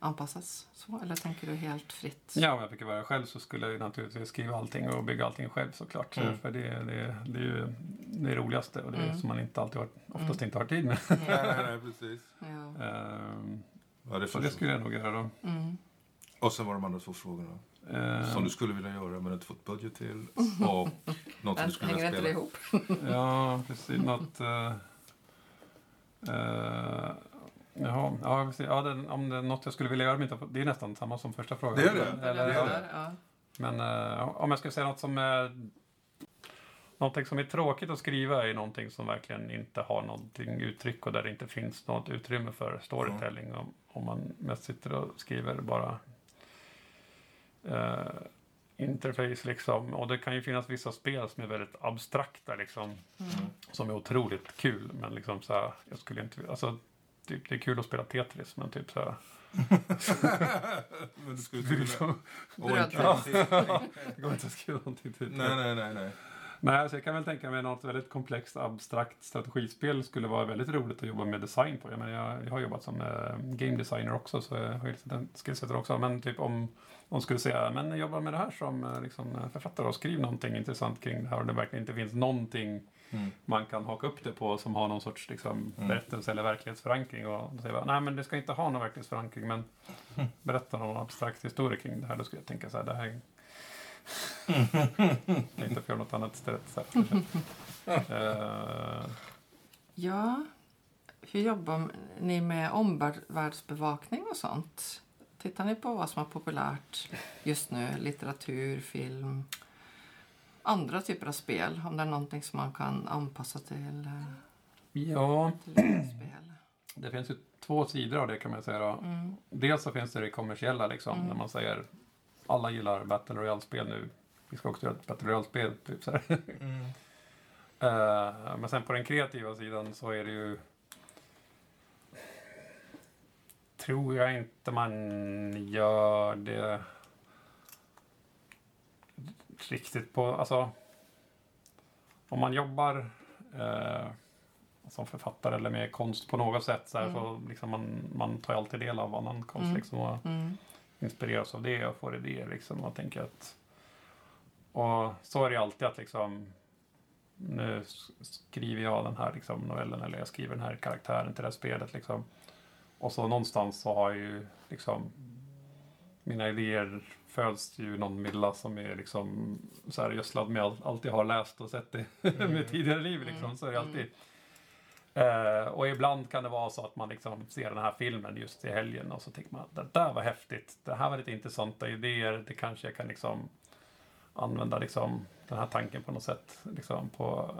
A: anpassas så? Eller tänker du helt fritt?
C: Ja, om jag fick vara själv så skulle jag ju naturligtvis skriva allting och bygga allting själv såklart.
B: Mm.
C: För det, det, det är ju det roligaste och det
A: Mm.
C: som man inte alltid har, oftast
A: Mm.
C: inte har tid med.
B: Nej, nej, nej, precis.
A: Ja.
C: Ehm,
B: Ja, det
C: så det skulle jag nog göra då.
A: Mm.
B: Och sen var de andra två frågorna.
C: Eh,
B: Som du skulle vilja göra men inte fått budget till. Och något som du skulle vilja spela.
A: ihop?
C: Ja, precis. Något... Uh, uh, jaha, ja, ja det, om det är något jag skulle vilja göra inte Det är nästan samma som första frågan.
B: Det är det.
C: Eller,
B: Det är det.
A: Ja.
C: Men eh, om jag skulle säga något som är... Någonting som är tråkigt att skriva är någonting som verkligen inte har någonting uttryck och där det inte finns något utrymme för storytelling. Om, om man mest sitter och skriver bara eh, interface liksom. Och det kan ju finnas vissa spel som är väldigt abstrakta liksom. Som är otroligt kul. Men liksom så här, jag skulle inte... Alltså, typ, det är kul att spela Tetris men typ så här...
B: Men du skulle en
A: Brödtext.
B: kvalitet.
C: Det går inte att skriva någonting till.
B: Nej, nej, nej, nej.
C: Nej, alltså jag kan väl tänka mig något väldigt komplext, abstrakt strategispel skulle vara väldigt roligt att jobba med design på. Jag, menar, jag, jag har jobbat som eh, game designer också, så jag har den skillsetet också. Men typ om de skulle säga, men jobba med det här som eh, liksom, författare och skriv någonting intressant kring det här och det verkligen inte finns någonting
B: Mm.
C: man kan haka upp det på som har någon sorts liksom,
B: Mm.
C: berättelse eller verklighetsförankring. Och då säger jag, nej men det ska inte ha någon verklighetsförankring, men berätta någon abstrakt historia kring det här. Då skulle jag tänka så här, det här kan inte få något annat istället. Så här. Eh,
A: Ja, hur jobbar ni med omvärldsbevakning och sånt? Tittar ni på vad som är populärt just nu? Litteratur, film, andra typer av spel? Om det är någonting som man kan anpassa till, eh,
C: ja,
A: till spel?
C: det finns ju två sidor av det kan man säga. Då.
A: Mm.
C: Dels så finns det det kommersiella liksom,
A: Mm.
C: när man säger alla gillar Battle Royale-spel nu. Vi ska också göra ett Battle Royale-spel. Typ, så här.
B: Mm.
C: Eh, men sen på den kreativa sidan så är det ju tror jag inte man gör det riktigt på, alltså om man jobbar eh, som författare eller med konst på något sätt så, här,
A: Mm.
C: så liksom man, man tar alltid del av annan konst
A: Mm.
C: liksom och
A: Mm.
C: inspireras av det och får idéer liksom och tänker att och så är det alltid att liksom nu skriver jag den här liksom, novellen eller jag skriver den här karaktären till det här spelet liksom. Och så någonstans så har jag ju liksom mina idéer föds ju någon milla som är liksom så här gödslad med allt, jag har läst och sett i med tidigare liv liksom. Så är det alltid. Eh, och ibland kan det vara så att man liksom ser den här filmen just i helgen och så tänker man att det där var häftigt. Det här var lite intressanta idéer. Det kanske jag kan liksom använda liksom den här tanken på något sätt. Liksom på,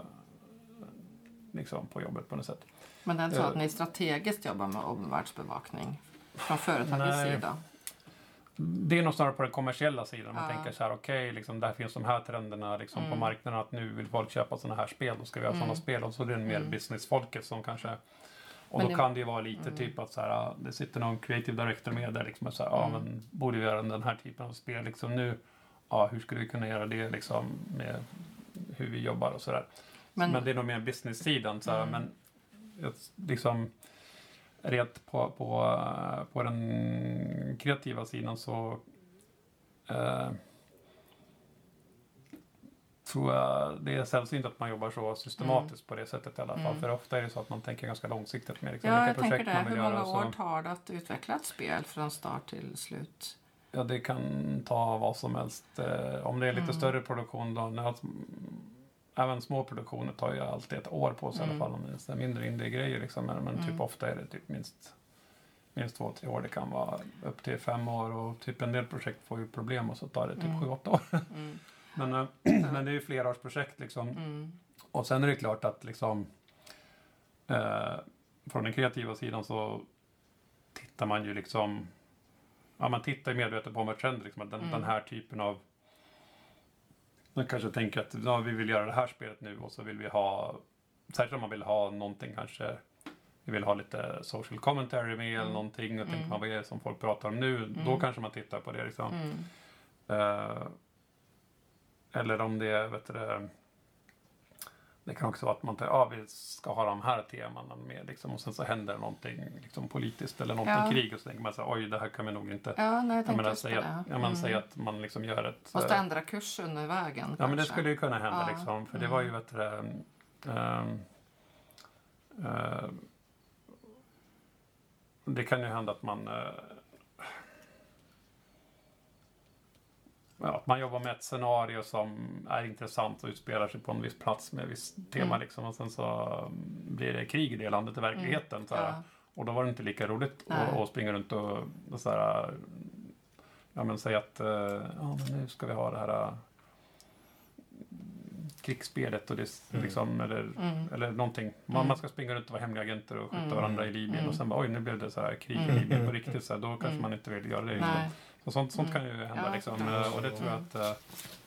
C: liksom på jobbet på något sätt.
A: Men det är inte så
C: Eh.
A: att ni strategiskt jobbar med omvärldsbevakning från företagets
C: Nej.
A: sida?
C: Det är nog snarare på den kommersiella sidan. Man
A: Ja.
C: tänker så här, okej, liksom, där finns de här trenderna liksom, på
A: Mm.
C: marknaden. Att nu vill folk köpa sådana här spel. Då ska vi ha
A: Mm.
C: sådana spel. Och så är det mer
A: Mm.
C: businessfolket som kanske... Och
A: Men
C: då
A: det-
C: kan det ju vara lite
A: Mm.
C: typ att så här, ah, det sitter någon creative director med där liksom. Och så här, ja
A: Mm.
C: men borde vi göra den här typen av spel liksom nu? Ja, hur skulle vi kunna göra det liksom med hur vi jobbar och sådär. Men,
A: Men,
C: det är nog mer business-sidan. Så här,
A: Mm.
C: Men liksom rent på, på, på den kreativa sidan så eh, tror jag det är sällsynt att man jobbar så systematiskt på det sättet i alla fall.
A: Mm.
C: För ofta är det så att man tänker ganska långsiktigt med liksom,
A: ja,
C: vilka projekt
A: det.
C: man
A: Hur
C: vill
A: många
C: göra.
A: år
C: Så,
A: tar det att utveckla ett spel från start till slut?
C: ja, det kan ta vad som helst. Eh, om det är lite
A: Mm.
C: större produktion då. Även små produktioner tar ju alltid ett år på sig i
A: Mm.
C: alla fall. Om det är mindre indie-grejer liksom. Men, men typ
A: Mm.
C: ofta är det typ minst minst två, tre år. Det kan vara upp till fem år och typ en del projekt får ju problem och så tar det typ
A: Mm.
C: sju, åtta år.
A: Mm.
C: Men, eh, men det är ju flerårsprojekt liksom.
A: Mm.
C: Och sen är det klart att liksom eh, från den kreativa sidan så tittar man ju liksom Ja, man tittar ju medvetet på trend, liksom, att den,
A: Mm.
C: den här typen av man kanske tänker att ja, vi vill göra det här spelet nu och så vill vi ha Särskilt om man vill ha någonting kanske Vi vill ha lite social commentary med eller
A: Mm.
C: någonting och tänker
A: Mm.
C: man vad är det som folk pratar om nu? Då
A: Mm.
C: kanske man tittar på det liksom.
A: Mm.
C: Eh, eller om det är, vet du, det, det kan också vara att man tänker, ja vi ska ha de här temana med liksom, och sen så händer någonting liksom, politiskt eller någonting
A: Ja.
C: krig och så tänker man så här, oj det här kan vi nog inte.
A: Ja, nej, jag
C: Jag menar, säg
A: det.
C: att, ja,
A: Mm.
C: säg att man liksom gör ett...
A: Måste
C: eh,
A: ändra kurs under vägen
C: Ja men det
A: kanske.
C: skulle ju kunna hända
A: Ja.
C: liksom. För det
A: Mm.
C: var ju, det, ehm, eh, det kan ju hända att man eh, ja, man jobbar med ett scenario som är intressant och utspelar sig på en viss plats med ett visst tema
A: Mm.
C: liksom. Och sen så mm, blir det krig i det landet i verkligheten.
A: Ja.
C: Och då var det inte lika roligt att, att springa runt och, och så här, ja men säga att eh, ja, men nu ska vi ha det här eh, krigsspelet och det
B: Mm.
C: liksom, eller,
A: Mm.
C: eller någonting. Man,
A: Mm.
C: man ska springa runt och vara hemliga agenter och skjuta
A: Mm.
C: varandra i Libyen
A: Mm.
C: och sen bara oj nu blev det så här krig i
A: Mm.
C: Libyen på riktigt. Så här, då kanske
A: Mm.
C: man inte vill göra det. Så sånt, sånt
A: Mm.
C: kan ju hända
A: Ja,
C: liksom. eh, Och det tror jag att eh,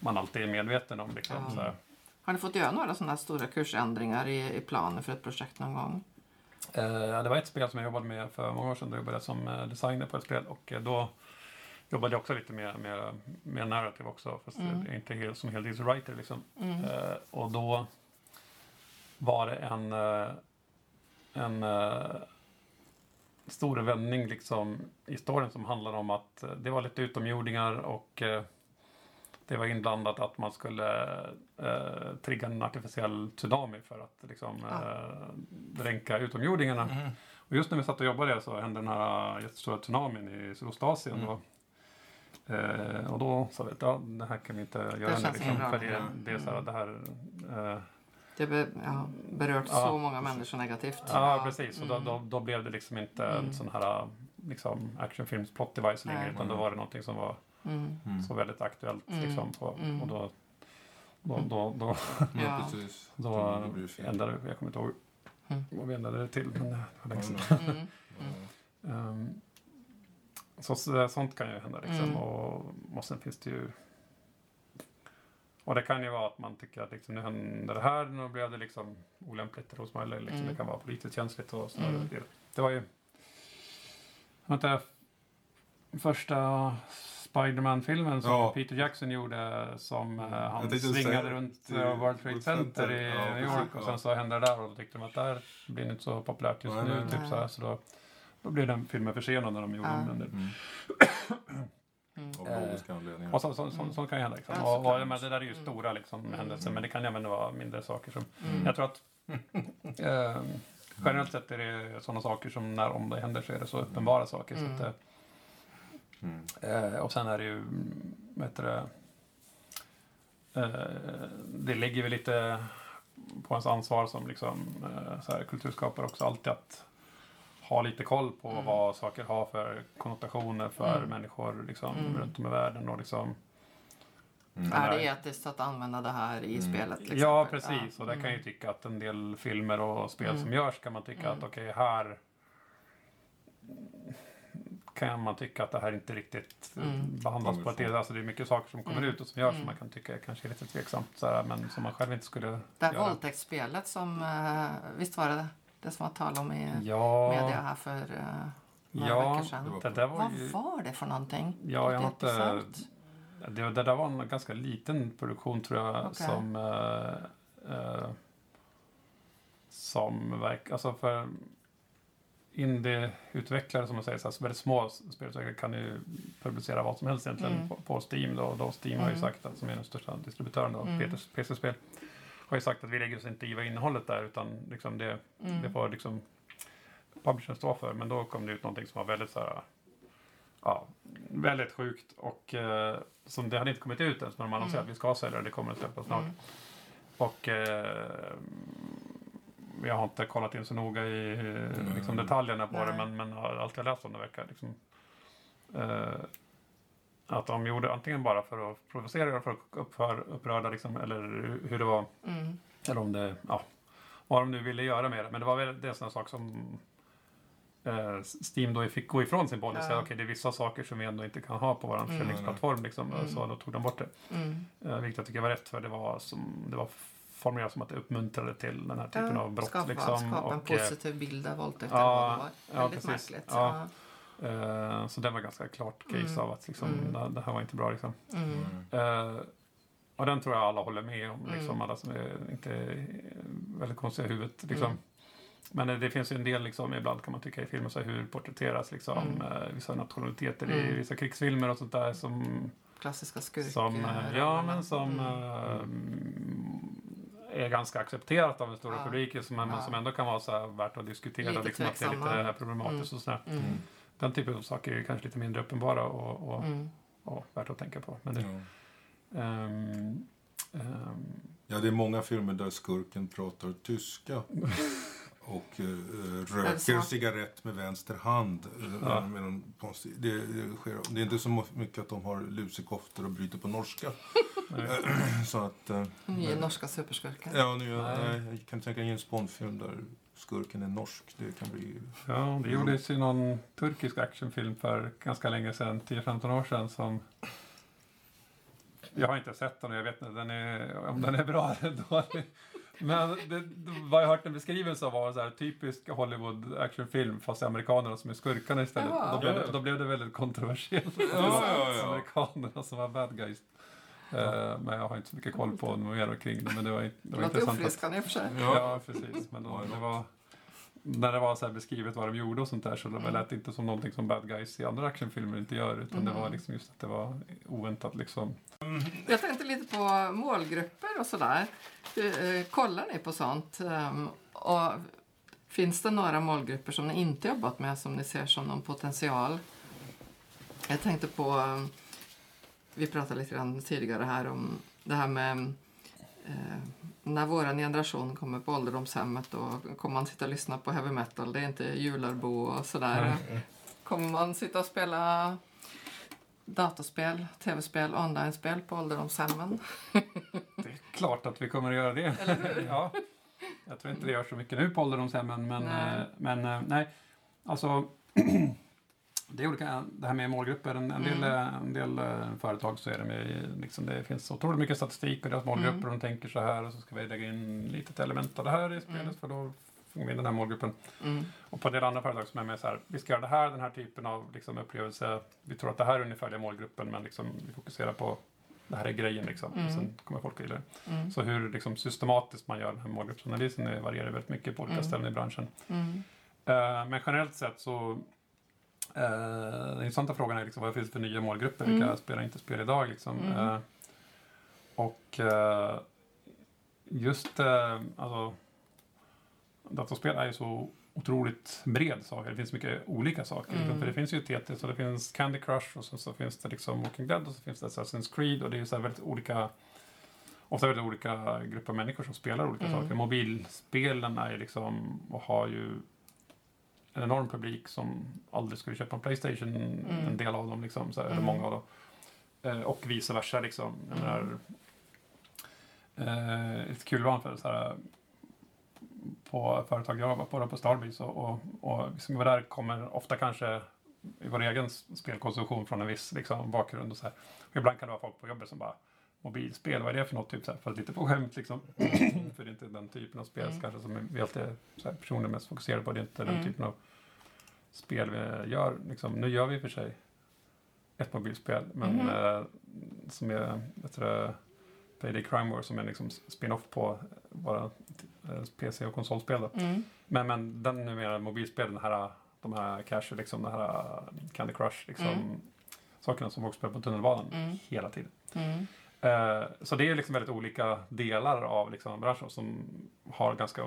C: man alltid är medveten om. Liksom,
A: Ja. Har ni fått göra några sådana stora kursändringar i, i planen för ett projekt någon gång?
C: Eh, det var ett spel som jag jobbade med för många år sedan. Då jobbade jag som eh, designer på ett spel och då jobbade jag också lite med, med, med narrative också. Fast
A: Mm.
C: inte helt, som heltidswriter liksom.
A: Mm.
C: Eh, och då var det en, en stor vändning liksom, i storyn som handlar om att eh, det var lite utomjordingar och eh, det var inblandat att man skulle eh, trigga en artificiell tsunami för att liksom,
A: Ja.
C: eh, dränka utomjordingarna.
B: Mm.
C: Och just när vi satt och jobbade så hände den här jättestora tsunamin i Sydostasien.
B: Mm.
C: Och, eh, och då sa vi att ja, det här kan vi inte göra nu.
A: känns
C: Liksom, för det,
B: Mm.
C: det är så här, det här eh,
A: Det be, ja, berört
C: Ja,
A: så många människor negativt.
C: Ja, precis. Och
A: Mm.
C: då, då, då blev det liksom inte
A: Mm.
C: en sån här liksom, actionfilms plot device längre. Utan då var det någonting som var
A: Mm.
B: Mm.
C: så väldigt aktuellt.
A: Mm.
C: Liksom, på,
A: Mm.
C: Och då, då, då, då,
B: Ja,
A: Ja.
C: då
B: det blir fel.
C: ändrade jag kommer inte ihåg
A: Mm.
C: vad vi ändrade det till. Men det var länge sedan.
A: Mm.
B: Ja.
C: Ehm, så, så sånt kan ju hända liksom.
A: Mm.
C: Och, och sen finns det ju och det kan ju vara att man tycker att liksom, nu händer det här, nu blev det liksom olämpligt hos mig. Eller liksom,
A: Mm.
C: Det kan vara politiskt känsligt och så.
A: Mm.
C: Det, det var ju vänta, första Spiderman-filmen som
B: Ja.
C: Peter Jackson gjorde som eh, han
B: Jag tänkte
C: svingade runt eh, World Trade Center
B: Center.
C: i
B: Ja,
C: New
B: precis,
C: York och sen så hände det där och då tyckte de att det här blir inte så populärt just
B: Nej,
C: nu.
B: nej,
C: Typ,
A: nej.
C: så, här, så då, då blev den filmen försenad när de gjorde
A: Ja.
C: den. Men det-
B: Mm.
A: Mm.
B: Av
C: Eh,
B: logiska anledningar.
C: Och så, så, så, så kan ju hända. Liksom.
A: Ja,
C: och, och, men det där är ju
A: Mm.
C: stora liksom,
A: Mm.
C: händelser, men det kan ju även vara mindre saker. Som,
A: Mm.
C: Jag tror att eh, generellt sett är det sådana saker som när om det händer så är det så uppenbara saker.
A: Mm.
C: Så att,
B: Mm.
C: eh, och sen är det ju, mm, vad heter det, eh, det ligger väl lite på ens ansvar som liksom, eh, så här, kulturskapare också alltid att ha lite koll på
A: Mm.
C: vad saker har för konnotationer för
A: Mm.
C: människor liksom,
A: Mm.
C: runt om i världen. Och liksom,
B: Mm.
A: Är det etiskt att använda det här i
B: Mm.
A: spelet? till
C: Ja, precis. Och där kan jag ju
A: Mm.
C: tycka att en del filmer och spel
A: Mm.
C: som görs kan man tycka
A: Mm.
C: att okej, här kan man tycka att det här inte riktigt
A: Mm.
C: behandlas på ett
B: ifrån.
C: Alltså det är mycket saker som kommer
A: Mm.
C: ut och som görs som
A: Mm.
C: man kan tycka är kanske är lite tveksamt. Så här, men som man själv inte skulle
A: Det här
C: göra.
A: våldtäktsspelet som, eh, visst var det det? Det som var tal om i
C: Ja,
A: media här för uh, några
C: Ja,
A: veckor sedan.
C: det där var
A: Vad
C: ju...
A: var det för någonting?
C: Ja, jag har inte... Det, det där var en ganska liten produktion tror jag
A: Okej.
C: som... Eh, eh, som verk, alltså för indie-utvecklare som man säger, så här, väldigt små spelutvecklare kan ju publicera vad som helst egentligen
A: Mm.
C: på, på Steam. Då, då Steam har ju
A: Mm.
C: sagt, att, som är den största distributören av
A: Mm.
C: PC-spel, har ju sagt att vi lägger oss inte i vad innehållet där utan liksom det,
A: Mm.
C: det får liksom publishern stå för. Men då kom det ut någonting som var väldigt så här, ja, väldigt sjukt och eh, som det hade inte kommit ut ens men de annonserade
A: Mm.
C: att vi ska sälja det, det kommer att släppas snart.
A: Mm.
C: Och eh, jag har inte kollat in så noga i eh, liksom, detaljerna på
A: Nej.
C: det men, men allt jag läst om det verkar liksom eh, att de gjorde antingen bara för att provocera eller för att uppför, upprörda liksom, eller hur det var
A: Mm.
C: eller om det, ja, vad de nu ville göra med det. Men det var väl det en sån sak som eh, Steam då fick gå ifrån sin policy.
A: Ja.
C: Okej, det är vissa saker som vi ändå inte kan ha på vår
A: Mm.
C: försäljningsplattform. Liksom,
A: Mm.
C: Så då tog de bort det.
A: Mm.
C: Eh, vilket jag tycker var rätt för det var, som, det var formulerat som att det uppmuntrade till den här typen av brott.
A: skapa,
C: liksom,
A: skapa en
C: och, eh,
A: positiv bild av våldtäkt
C: ja,
A: det var.
C: ja,
A: Väldigt
C: precis.
A: märkligt.
C: Ja. Eh, så det var ganska klart case
A: Mm.
C: av att liksom,
A: Mm.
C: det, här var inte bra. Liksom.
A: Mm.
C: Eh, och den tror jag alla håller med om, liksom,
A: Mm.
C: alla som är inte är väldigt konstiga i huvudet. Liksom.
A: Mm.
C: Men eh, det finns ju en del, liksom, ibland kan man tycka i filmer, så här, hur porträtteras liksom,
A: Mm.
C: eh, vissa nationaliteter i vissa krigsfilmer och sånt där som,
A: Klassiska skurk.
C: som,
A: eh,
C: ja, men som är ganska accepterat av den stora
A: Ja.
C: publiken som, men
A: Ja.
C: som ändå kan vara så här, värt att diskutera.
A: Lite
C: liksom, att det är lite problematiskt och sådär. Den typen av saker är kanske lite mindre uppenbara och, och,
A: Mm.
C: och värt att tänka på. Men det,
B: Ja.
C: Ehm, ehm,
B: Ja, det är många filmer där skurken pratar tyska. Och
A: Är
B: röker
A: det så?
B: cigarett med vänster hand. eh,
C: Ja.
B: Med någon konstig, det, det, sker, det är inte så mycket att de har lusekoftor och bryter på norska. så att... Eh,
A: Nya norska superskurken.
B: ja, nu,
C: Nej.
B: nej. jag kan tänka mig en Bondfilm där skurken är norsk. Det kan bli...
C: Ja, det gjordes ju någon turkisk actionfilm för ganska länge sedan, 10-15 år sedan som jag har inte sett den och jag vet inte den är, om den är bra eller dålig. Men det, vad jag hört en beskrivelse av var så här, typisk Hollywood actionfilm fast amerikanerna som är skurkarna istället. Då, blev
B: Ja,
C: det, då blev det väldigt kontroversiellt.
B: Ja, ja, ja.
C: Amerikanerna som var bad guys. Eh, men jag har inte så mycket koll på mer kring det. Men det var, det
A: Det
C: var
A: låter
C: intressant. Att,
A: uppfriskande i och för sig.
C: Ja, precis. Men då, det var, när det var så här beskrivet vad de gjorde och sånt där så det
A: Mm.
C: lät inte som någonting som bad guys i andra actionfilmer inte gör. Utan det
A: Mm.
C: var liksom just att det var oväntat liksom.
A: Jag tänkte lite på målgrupper och sådär. Eh, Kollar ni på sånt? Ehm, Och finns det några målgrupper som ni inte jobbat med som ni ser som någon potential? Jag tänkte på, eh, vi pratade lite grann tidigare här om det här med eh, när vår generation kommer på ålderdomshemmet då kommer man sitta och lyssna på heavy metal. Det är inte jularbo och sådär. Kommer man sitta och spela dataspel, tv-spel, online-spel på ålderdomshemmen?
C: Det är klart att vi kommer att göra det. ja. Jag tror inte det gör så mycket nu på ålderdomshemmen. Men
A: Nej.
C: nej, men, eh, nej. alltså det är olika, det här med målgrupper. En, en del,
A: Mm.
C: eh, en del eh, företag så är det med, liksom, det finns otroligt mycket statistik och deras målgrupper.
A: Mm.
C: Och de tänker så här och så ska vi lägga in litet element av det här i spelet
A: Mm.
C: för då får vi in den här målgruppen.
A: Mm.
C: Och på en del andra företag som är med så här, vi ska göra det här, den här typen av liksom, upplevelse. Vi tror att det här är ungefär den målgruppen men liksom, vi fokuserar på det här är grejen liksom.
A: Mm.
C: Och sen kommer folk att gilla det.
A: Mm.
C: Så hur liksom, systematiskt man gör den här målgruppsanalysen varierar väldigt mycket på olika
A: Mm.
C: ställen i branschen.
A: Mm.
C: Eh, men generellt sett så eh, den intressanta frågan är liksom, vad finns det för nya målgrupper?
A: Mm.
C: Vilka spelar inte spel idag? Liksom?
A: Mm.
C: Eh, och eh, just eh, alltså, datorspel är ju så otroligt bred sak. Det finns mycket olika saker.
A: Mm.
C: För det finns ju TT, och det finns Candy Crush och så, så finns det liksom Walking Dead och så finns det Assassin's Creed och det är ju så väldigt olika Ofta väldigt olika grupper av människor som spelar olika
A: Mm.
C: saker. Mobilspelen är liksom och har ju en enorm publik som aldrig skulle köpa en Playstation, en del av dem liksom, så här, eller
A: Mm.
C: många av dem. Eh, och vice versa liksom. Jag
A: Mm.
C: menar, eh, ett kul var så här, på företag jag var på, då, på Starbreeze och, och, och vi som var där kommer ofta kanske i vår egen spelkonsumtion från en viss liksom, bakgrund och så här. Och ibland kan det vara folk på jobbet som bara mobilspel, vad är det för något? Typ så här, att lite på skämt liksom. för det är inte den typen av spel
A: Mm.
C: kanske som vi alltid är så här, personer mest fokuserade på. Det är inte den
A: Mm.
C: typen av spel vi gör. Liksom, nu gör vi för sig ett mobilspel, men
A: Mhm.
C: eh, som är, jag tror Payday Crime War som är liksom spin-off på våra eh, PC och konsolspel.
A: Mm.
C: Men, men den numera mobilspelen, den här, de här casual, liksom, den här Candy Crush, liksom,
A: Mm.
C: sakerna som folk spelar på tunnelbanan
A: Mm.
C: hela tiden. Eh, så det är liksom väldigt olika delar av liksom, branschen som har ganska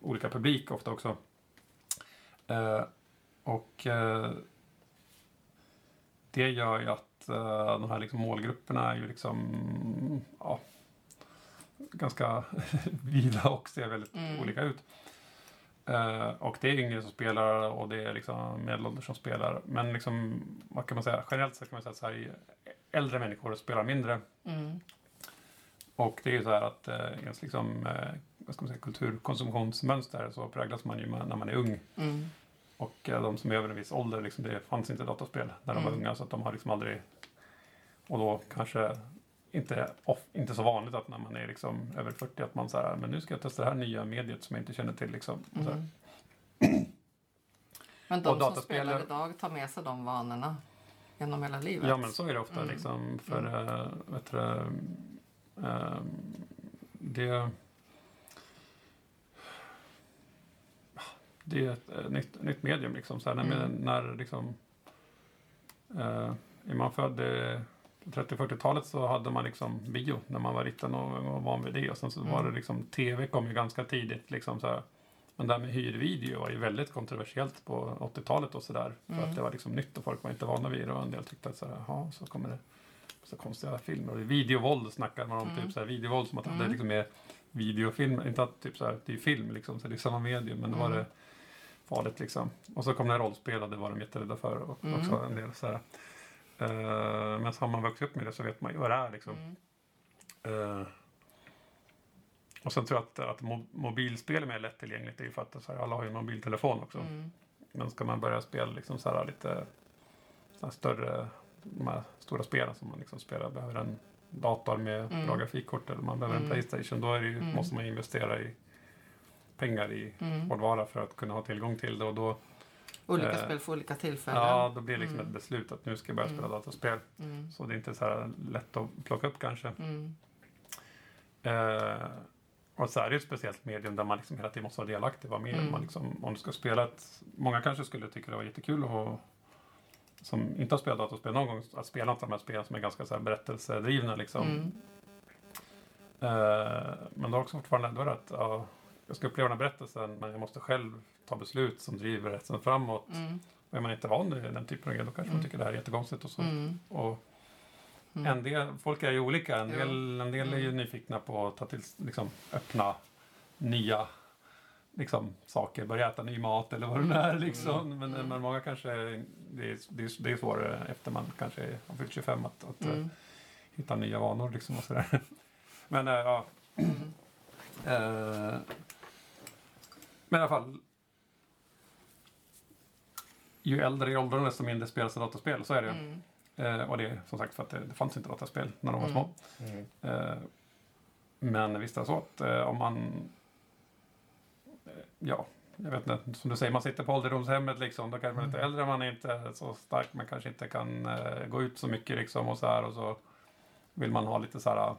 C: olika publik ofta också. Eh, och eh, det gör ju att eh, de här liksom, målgrupperna är ju liksom ja, ganska vida och ser väldigt
A: Mm.
C: olika ut. Eh, och det är yngre som spelar och det är liksom medelålders som spelar. Men liksom, vad kan man säga? Generellt sett kan man säga att så här, äldre människor spelar mindre.
A: Mm.
C: Och det är ju så här att eh, ens liksom, eh, vad ska man säga, kulturkonsumtionsmönster så präglas man ju när man är ung.
A: Mm.
C: Och de som är över en viss ålder, liksom, det fanns inte dataspel när de var
A: Mm.
C: unga så att de har liksom aldrig... Och då kanske inte, off, inte så vanligt att när man är liksom över 40 att man säger men nu ska jag testa det här nya mediet som jag inte känner till. Liksom. Så här.
A: Mm. Men de
C: Och
A: som spelar idag tar med sig de vanorna genom hela livet.
C: Ja men så är det ofta
A: Mm.
C: liksom för mm. vet du, eh, det det är ett eh, nytt, nytt medium liksom. Så här, när,
A: Mm.
C: när liksom eh, är man född eh, 30-40-talet så hade man liksom bio när man var liten och var van vid det. Och sen så var
A: Mm.
C: det liksom, tv kom ju ganska tidigt liksom så här. Men det här med hyrvideo var ju väldigt kontroversiellt på 80-talet och sådär. För
A: Mm.
C: att det var liksom nytt och folk var inte vana vid det och en del tyckte att så här, jaha, så kommer det så konstiga filmer. Och videovåld snackar man om.
A: Mm.
C: Typ så här, videovåld som att det
A: Mm.
C: liksom är videofilm. Inte att typ så här, det är film liksom, så det är samma medium. Men då var
A: Mm.
C: det farligt liksom. Och så kom det här rollspel och det var de jätterädda för. Och
A: Mm.
C: också en del så här. Uh, men så har man vuxit upp med det så vet man ju vad det är liksom.
A: Mm.
C: Eh, och sen tror jag att, att mo- mobilspel är mer lättillgängligt. Det är ju för att så här, alla har ju en mobiltelefon också.
A: Mm.
C: Men ska man börja spela liksom så här lite så här större, de här stora spelen som man liksom spelar, behöver en dator med
A: Mm.
C: bra grafikkort eller man behöver en
A: Mm.
C: Playstation. Då är det ju,
A: Mm.
C: måste man investera i pengar i
A: Mm.
C: hårdvara för att kunna ha tillgång till det. Och då,
A: Olika
C: Eh,
A: spel för olika tillfällen.
C: ja, då blir det liksom
A: Mm.
C: ett beslut att nu ska jag börja spela
A: Mm.
C: datorspel.
A: Mm.
C: Så det är inte så här lätt att plocka upp kanske.
A: Mm.
C: Eh, och så är det ett speciellt medium där man liksom hela tiden måste vara delaktig. Vara med.
A: Mm.
C: Man liksom, om du ska spela ett... Många kanske skulle tycka det var jättekul att som inte har spelat datorspel någon gång, att spela något av de här spelen som är ganska så här berättelsedrivna. Liksom.
A: Mm.
C: Eh, men då är också fortfarande ändå att ja, jag ska uppleva den här berättelsen men jag måste själv ta beslut som driver berättelsen framåt.
A: Mm.
C: Och är man inte van vid den typen av grejer då kanske man
A: Mm.
C: tycker det här är jättekonstigt. Och så.
A: Mm.
C: Och
A: Mm.
C: en del, folk är ju olika. En del, en del är ju
A: Mm.
C: nyfikna på att ta till, liksom, öppna nya liksom, saker, börja äta ny mat eller vad det nu är. Liksom. Men,
A: Mm.
C: men många kanske, det är, det, är, det är svårare efter man kanske har fyllt 25 att, att eh,
A: Mm.
C: hitta nya vanor. Liksom, och sådär. Men eh, ja.
A: Mm.
C: Eh, men i alla fall. Ju äldre i åldern desto mindre spelas det datorspel, så är det ju.
A: Mm.
C: Eh, och det är som sagt för att det, det fanns inte dataspel när de var
A: Mm.
C: små.
B: Mm.
C: Eh, men visst är det så att eh, om man... Eh, ja, jag vet inte. Som du säger, man sitter på ålderdomshemmet liksom. Då kanske man är lite äldre, man är inte så stark, man kanske inte kan eh, gå ut så mycket liksom och så här. Och så vill man ha lite så här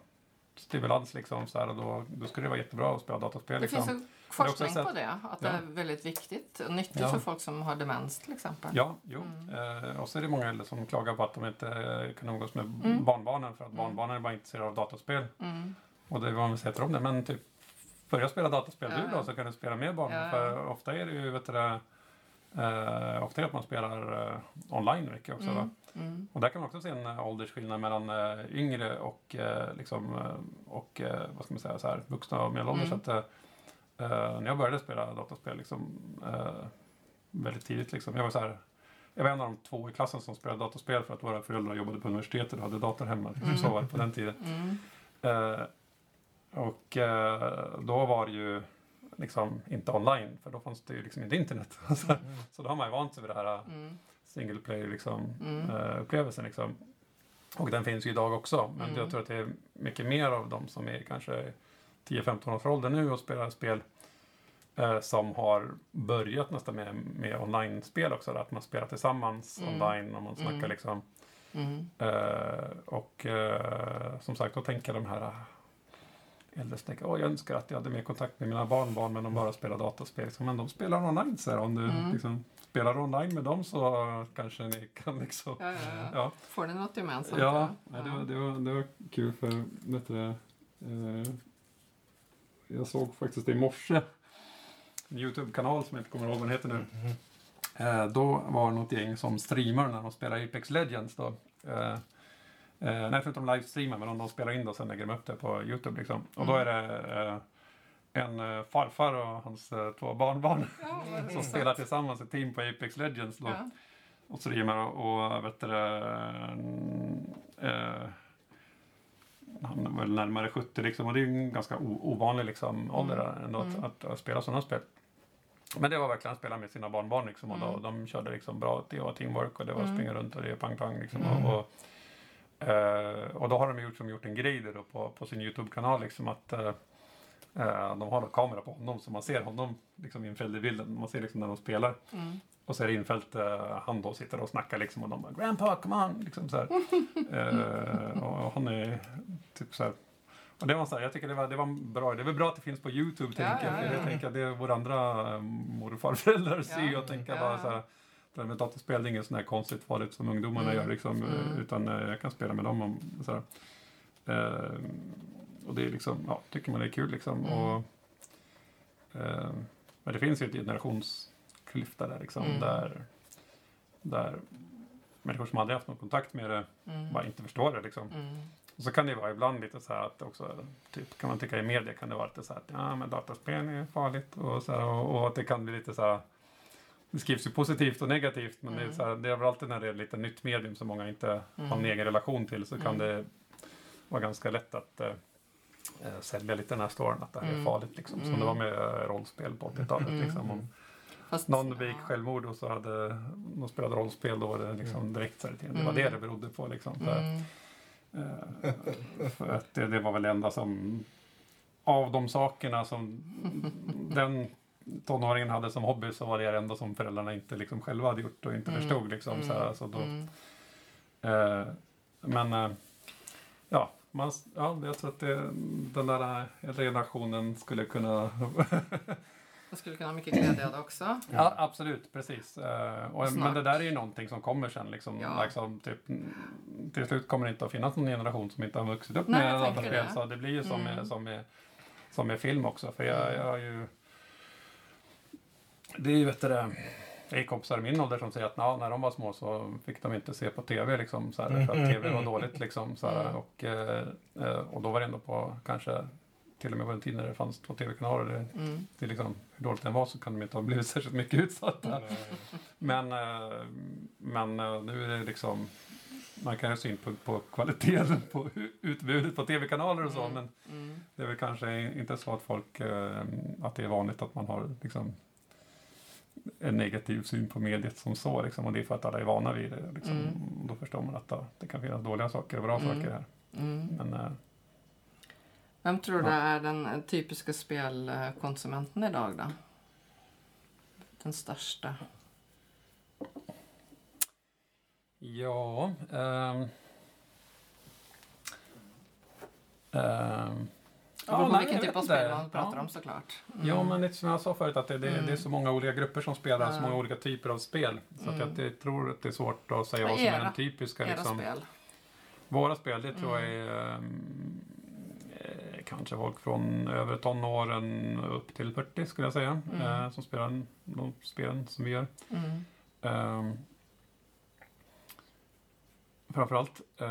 C: stimulans liksom. Så här, och då, då skulle det vara jättebra att spela dataspel.
A: Det
C: Liksom.
A: finns
C: det är också
A: forskning
C: så
A: på det. Att det
C: Ja.
A: är väldigt viktigt och nyttigt
C: Ja.
A: för folk som har demens till exempel.
C: Ja, jo.
A: Mm.
C: Eh, och så är det många äldre som klagar på att de inte kan umgås med
A: Mm.
C: barnbarnen för att
A: Mm.
C: barnbarnen är bara intresserade av dataspel.
A: Mm.
C: Och det är vad man säger till dem det. Men typ, börja spela dataspel
A: Ja,
C: du då så kan du spela med barnen. För ofta är det ju, vet du eh, ofta är det att man spelar eh, online mycket också.
A: Mm. Mm.
C: Och där kan man också se en eh, åldersskillnad mellan eh, yngre och, liksom, och vad ska man säga, så här, vuxna och medelålders.
A: Mm.
C: Så att, när jag började spela dataspel liksom, väldigt tidigt, liksom, jag var så här, jag var en av de två i klassen som spelade dataspel för att våra föräldrar jobbade på universitetet och hade dator hemma. Liksom,
A: Mm.
C: Så var det på den tiden.
A: Mm.
C: Och då var det ju liksom inte online för då fanns det ju liksom inte internet. så, så då har man ju vant sig vid det här
A: Mm.
C: single player liksom,
A: Mm.
C: eh, upplevelsen. Liksom. Och den finns ju idag också. Men
A: Mm.
C: jag tror att det är mycket mer av de som är kanske 10-15 års ålder nu och spelar spel eh, som har börjat nästan med, med online-spel också. Att man spelar tillsammans
A: Mm.
C: online och man snackar
A: Mm.
C: liksom.
A: Mm.
C: Eh, och eh, som sagt, då tänker de här äldre som tänker, Åh, jag önskar att jag hade mer kontakt med mina barnbarn men de bara spelar dataspel. Men de spelar online, så här, Om du
A: Mm.
C: liksom, spelar online med dem så kanske ni kan liksom...
A: Ja, ja, ja.
C: Ja,
A: Får ni något gemensamt?
C: ja nej, det, var, det, var, det var kul för vet du, eh, jag såg faktiskt i morse en Youtube-kanal som jag inte kommer ihåg vad den heter nu. Eh, då var det något gäng som streamar när de spelar Apex Legends. Då. Eh, eh, nej, de livestreamar, men om de spelar in det och sen lägger de upp det på Youtube. Liksom. Och då är det eh, en eh, farfar och hans eh, två barnbarn
A: Ja,
C: som spelar tillsammans ett team på Apex Legends. Då.
A: Ja.
C: Och streamar och, och vet du, det, eh, han är väl närmare 70 liksom och det är ju en ganska ovanlig liksom, ålder ändå att,
A: Mm.
C: att, att spela sådana spel. Men det var verkligen att spela med sina barnbarn liksom, och då,
A: Mm.
C: de körde liksom bra, det var teamwork och det var
A: Mm.
C: springa runt och det är pang-pang. Liksom,
B: Mm.
C: och, och, eh, och då har de gjort, som gjort en grej där på, på sin Youtube-kanal liksom att eh, eh, de har en kamera på honom så man ser honom liksom infälld i bilden. Man ser liksom när de spelar.
A: Mm.
C: Och så är det infällt han då sitter och snackar liksom och de bara Grandpa, come on! Liksom så här. eh, och han är typ så här. Och det var så här, jag tycker det var, det var bra. Det är väl bra att det finns på Youtube
A: Ja,
C: tänker jag.
A: ja,
C: För
A: ja.
C: jag tänker att det är våra andra mor och farföräldrar ser och tänker bara så här. Här med dataspel det är inget sånt här konstigt farligt som ungdomarna
A: Mm,
C: gör liksom. eh,
A: mm.
C: Utan eh, jag kan spela med dem. Om, så här. Eh, och det är liksom, ja, tycker man det är kul liksom.
A: Mm.
C: Och, eh, men det finns ju ett generationsklyfta där liksom.
A: Mm.
C: Där, där människor som aldrig haft någon kontakt med det
A: Mm.
C: bara inte förstår det liksom.
A: Mm.
C: Och så kan det vara ibland lite så här att också, typ kan man tycka i media kan det vara lite så här att ja men dataspel är farligt och så här, och, och att det kan bli lite så här det skrivs ju positivt och negativt men det, är
A: Mm.
C: så här, det är väl alltid när det är lite nytt medium som många inte har en
A: Mm.
C: egen relation till så kan
A: Mm.
C: det vara ganska lätt att eh, sälja lite den här storyn att det här är
A: Mm.
C: farligt liksom. Som
A: Mm.
C: det var med eh, rollspel på 80-talet
A: Mm.
C: liksom. Om
A: Fast,
C: någon begick
A: ja.
C: självmord och så hade de spelat rollspel då var det liksom direkt så här, det var
A: Mm.
C: det det berodde på liksom. För,
A: Mm.
C: För att det, det var väl det enda som av de sakerna som den tonåringen hade som hobby så var det det enda som föräldrarna inte liksom själva hade gjort och inte
A: Mm.
C: förstod. Liksom, så här, så då,
A: Mm.
C: eh, men eh, ja, man, ja, jag tror att det, den där generationen skulle kunna...
A: Jag skulle kunna ha mycket glädje av det också.
C: ja, absolut, precis. Eh, och, men det där är ju någonting som kommer sen. Liksom,
A: Ja.
C: liksom, typ, mm, till slut kommer det inte att finnas någon generation som inte har vuxit upp
A: Nej,
C: med dataspel.
A: det.
C: Så det blir ju som,
A: Mm.
C: med, som, med, som med film också. För jag,
A: Mm.
C: jag har ju... Det är ju, vet du det, jag är kompisar i min ålder som säger att ja, när de var små så fick de inte se på TV liksom, så här, för att TV var dåligt. Liksom, så här,
A: Mm.
C: och, eh, och då var det ändå på kanske till och med på en tid när det fanns två TV-kanaler. Det,
A: Mm.
C: det är liksom, hur dåligt den var så kan de inte ha blivit särskilt mycket utsatta.
B: Nej.
C: Men, eh, men eh, nu är det liksom man kan ha synpunkt på kvaliteten på utbudet på tv-kanaler och så
A: Mm.
C: men
A: Mm.
C: det är väl kanske inte så att folk eh, att det är vanligt att man har liksom en negativ syn på mediet som så liksom, och det är för att alla är vana vid det. Liksom.
A: Mm.
C: Då förstår man att det, det kan finnas dåliga saker och bra
A: Mm.
C: saker här.
A: Mm.
C: Men eh,
A: Vem tror du
C: Ja.
A: är den eh, typiska spelkonsumenten idag då? Den största?
C: ja... ehm, ehm,
A: Det beror på vilken
C: jag
A: typ av spel man pratar
C: Ja.
A: om såklart. Mm.
C: Ja, men lite som jag sa förut att det, det,
A: Mm.
C: det är så många olika grupper som spelar, så
A: Ja.
C: många olika typer av spel. Så att
A: Mm.
C: jag det- tror att det är svårt att säga vad som är
A: era-
C: den typiska. Liksom.
A: spel.
C: Våra spel, det tror jag
A: Mm.
C: är ehm, eh, kanske folk från över tonåren upp till 40 skulle jag säga.
A: Mm.
C: Eh, som spelar de spelen som vi gör.
A: Mm.
C: Um, framförallt, uh,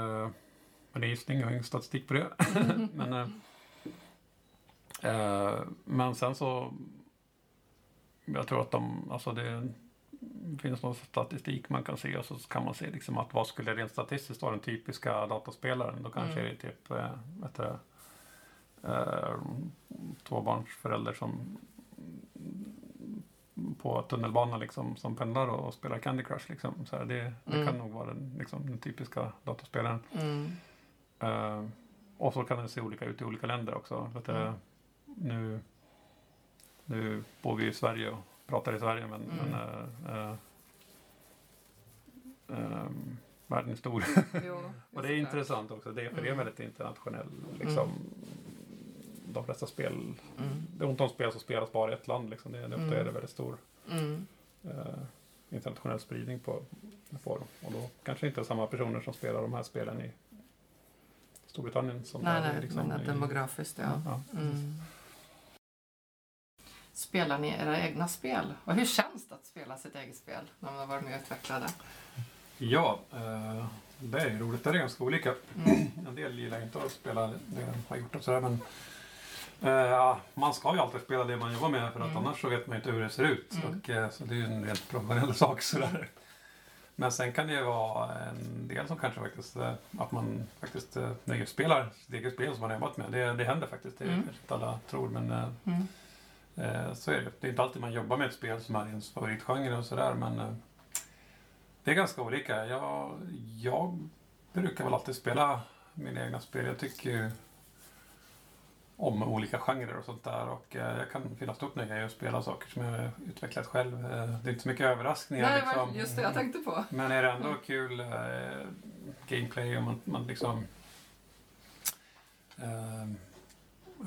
C: men det är gissning, jag har ingen statistik på det. men, eh, eh, men sen så, jag tror att de, alltså det finns någon statistik man kan se och så kan man se liksom att vad skulle rent statistiskt vara den typiska dataspelaren. Då kanske
A: Mm.
C: är det typ, uh, vet du, uh, tvåbarnsförälder som på tunnelbanan liksom, som pendlar och spelar Candy Crush. Liksom. Så här, det det
A: Mm.
C: kan nog vara den, liksom, den typiska dataspelaren.
A: Mm.
C: Eh, och så kan det se olika ut i olika länder också. Att, eh,
A: Mm.
C: Nu, nu bor vi i Sverige och pratar i Sverige men,
A: Mm.
C: men eh, eh, ehm, världen är stor.
A: Jo,
C: och det är intressant också. Det är, för det är
A: Mm.
C: väldigt internationell liksom, de flesta spel.
A: Mm.
C: Det är ont om spel som spelas bara i ett land. Liksom. Det, ofta
A: Mm.
C: är det väldigt stor
A: Mm.
C: eh, internationell spridning på, på dem. Och då kanske inte är samma personer som spelar de här spelen i Storbritannien. Som
A: Nej, nej,
C: liksom
A: men
C: i-
A: demografiskt ja.
C: ja, precis.
A: Spelar ni era egna spel? Och hur känns det att spela sitt eget spel när man har varit med och utvecklat det?
C: Ja, eh, det är ju roligt. Det är ganska olika.
A: Mm.
C: En del gillar inte att spela det de har gjort och sådär. Men ja, man ska ju alltid spela det man jobbar med för att
A: Mm.
C: annars så vet man inte hur det ser ut.
A: Mm.
C: Och, eh, så det är ju en rent professionell sak. Sådär. Men sen kan det ju vara en del som kanske faktiskt, att man faktiskt nöjesspelar sitt eget spel som man har jobbat med. Det, det händer faktiskt. Det
A: Mm.
C: kanske inte alla tror men
A: Mm.
C: Eh, så är det. Det är inte alltid man jobbar med ett spel som är ens favoritgenre och sådär men eh, det är ganska olika. Jag, jag brukar väl alltid spela mina egna spel. Jag tycker ju om olika genrer och sånt där och eh, jag kan finna stort nöje i att spela saker som jag har utvecklat själv. Eh, det är inte så mycket överraskningar
A: Nej,
C: liksom.
A: just det jag tänkte på.
C: Men är det ändå kul eh, gameplay och man, man liksom... ehm,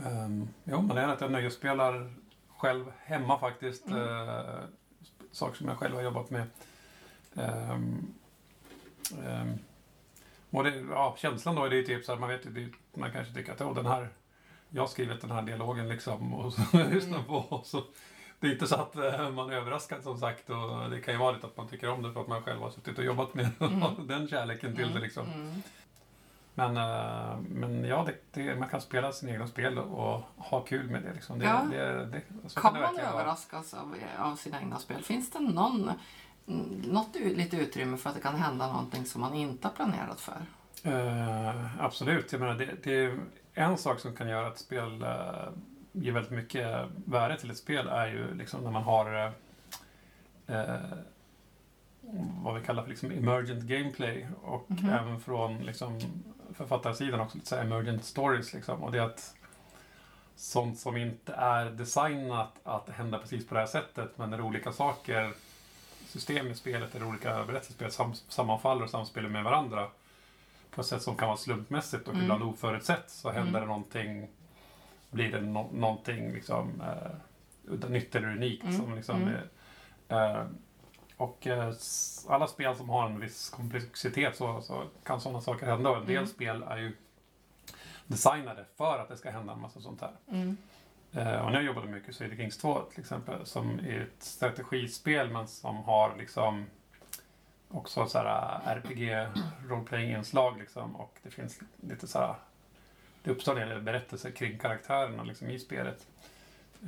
C: ehm, jo, det är att jag nöjesspelar själv hemma faktiskt.
A: Mm.
C: Eh, saker som jag själv har jobbat med. Ehm, och det, ja, känslan då är det typ så här, man vet det, man kanske tycker att oh, den här, jag har skrivit den här dialogen liksom och så lyssnar på och så det är inte så att eh, man är överraskad som sagt och det kan ju vara lite att man tycker om det för att man själv har suttit och jobbat med den kärleken till det liksom.
A: Mm.
C: Men, eh, men ja, det, det, man kan spela sina egna spel och ha kul med det. Liksom. det,
A: Ja.
C: det,
A: Kan
C: det
A: man överraskas av, av sina egna spel? Finns det någon, mm, något lite utrymme för att det kan hända någonting som man inte har planerat för?
C: Eh, absolut. Jag menar, det, är en sak som kan göra att spel uh, ger väldigt mycket värde till ett spel är ju liksom när man har eh, vad vi kallar för liksom emergent gameplay och
A: Mhm.
C: även från liksom, författarsidan också lite så emergent stories. Liksom. Och det är att sånt som inte är designat att hända precis på det här sättet men när olika saker, system i spelet eller olika berättelsespel sam, sammanfaller och samspelar med varandra på ett sätt som kan vara slumpmässigt och
A: Mm.
C: ibland oförutsett så händer
A: Mm.
C: det någonting, blir det no, någonting liksom, eh, nytt eller unikt.
A: Mm.
C: Som liksom,
A: Mm.
C: eh, och eh, alla spel som har en viss komplexitet så, så kan sådana saker hända. Och en del
A: Mm.
C: spel är ju designade för att det ska hända en massa sånt här.
A: Mm.
C: Eh, och jobbar jag mycket i Crusader Kings 2 till exempel som är ett strategispel men som har liksom också så här RPG roleplaying inslag liksom och det finns lite så här det uppstår en del berättelser kring karaktärerna liksom i spelet.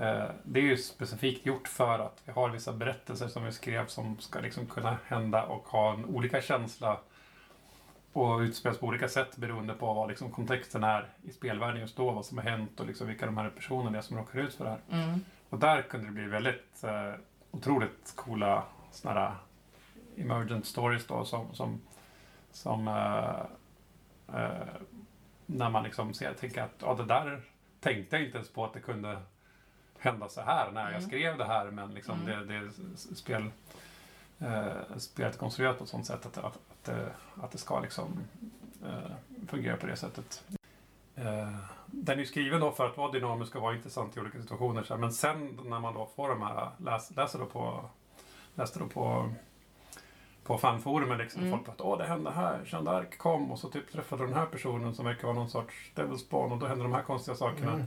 C: Eh, det är ju specifikt gjort för att vi har vissa berättelser som vi skrev som ska liksom kunna hända och ha en olika känsla och utspelas på olika sätt beroende på vad liksom kontexten är i spelvärlden just då, vad som har hänt och liksom vilka de här personerna är som råkar ut för det här.
A: Mm.
C: Och där kunde det bli väldigt eh, otroligt coola såna här emergent stories då som, som, som eh, eh, när man liksom ser, tänker att ja, det där tänkte jag inte ens på att det kunde hända så här när jag
A: Mm.
C: skrev det här men liksom
A: Mm.
C: det, det spel eh, spelet är konstruerat på ett sånt sätt att, att, att, det- att det ska liksom eh, fungera på det sättet. Eh, den är ju skriven då för att vara dynamisk och vara intressant i olika situationer. Så här. Men sen när man då får de här, läs, läser då på, läste då på, på fanforumen liksom.
A: Mm.
C: Folk bara att åh det hände här, Jeanne d'Arc kom och så typ träffade den här personen som verkar vara någon sorts Devil Spawn och då hände de här konstiga sakerna.
B: Mm.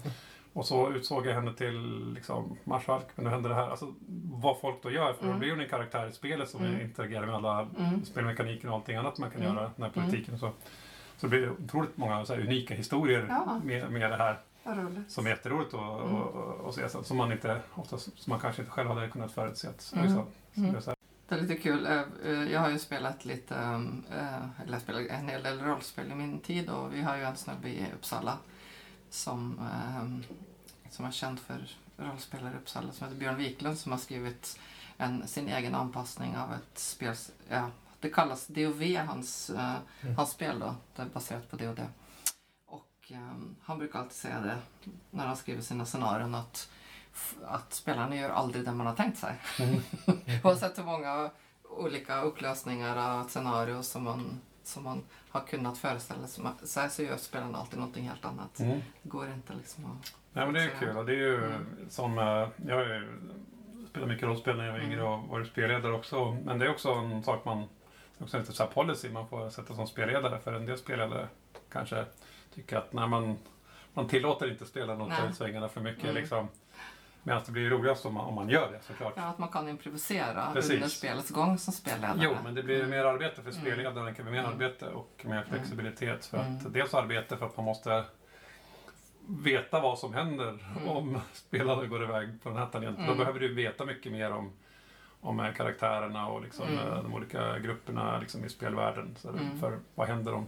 C: Och så utsåg jag henne till liksom, marskalk, men nu hände det här. Alltså vad folk då gör, för
A: Mm.
C: då blir hon en karaktär i spelet som
A: Mm.
C: interagerar med alla
A: Mm.
C: spelmekaniken och allting annat man kan
A: Mm.
C: göra, den här politiken och så. Så det blir otroligt många så här, unika historier
A: Ja.
C: med, med det här som är jätteroligt att
A: Mm.
C: se. så- Som man, inte, oftast, som man kanske inte själv hade kunnat förutse.
A: Mm.
C: Liksom. Så
A: Mm.
C: det är
A: lite kul. Eh, eh, Jag har ju spelat lite, eh, eller spelat en hel del rollspel i min tid och vi har ju en snubbe i Uppsala som, eh, som är känd för rollspelare i Uppsala som heter Björn Wiklund som har skrivit en, sin egen anpassning av ett spel. Ja, det kallas DOV, hans, eh,
B: Mm.
A: hans spel då. Det är baserat på DOD. Och eh, han brukar alltid säga det när han skriver sina scenarion att, att spelarna gör aldrig det man har tänkt sig. Oavsett hur många olika upplösningar av ett scenario som man, som man har kunnat föreställa sig så gör spelarna alltid någonting helt annat.
C: mm.
A: Det går inte liksom att...
C: Nej men det är
A: Så-
C: kul och det är ju
A: Mm.
C: som, eh, jag spelat mycket rollspel när jag var
A: Mm.
C: yngre och varit spelledare också. Men det är också en sak man, också lite så här policy man får sätta som spelledare. För en del spelledare kanske tycker att när man, man tillåter inte spelarna att ta ut svängarna för mycket
A: Mm.
C: Liksom. Medan det blir roligast om man, om man gör det såklart.
A: Ja, att man kan improvisera
C: Precis.
A: under spelets gång som spelledare.
C: Jo, men det blir
A: Mm.
C: mer arbete för
A: Mm.
C: spelledaren. Det kan bli mer
A: Mm.
C: arbete och mer flexibilitet. För
A: Mm.
C: att dels arbete för att man måste veta vad som händer
A: Mm.
C: om spelarna går iväg på den här tangenten. Då
A: Mm.
C: behöver du veta mycket mer om, om karaktärerna och liksom,
A: Mm.
C: eh, de olika grupperna liksom, i spelvärlden. Så
A: Mm.
C: För vad händer om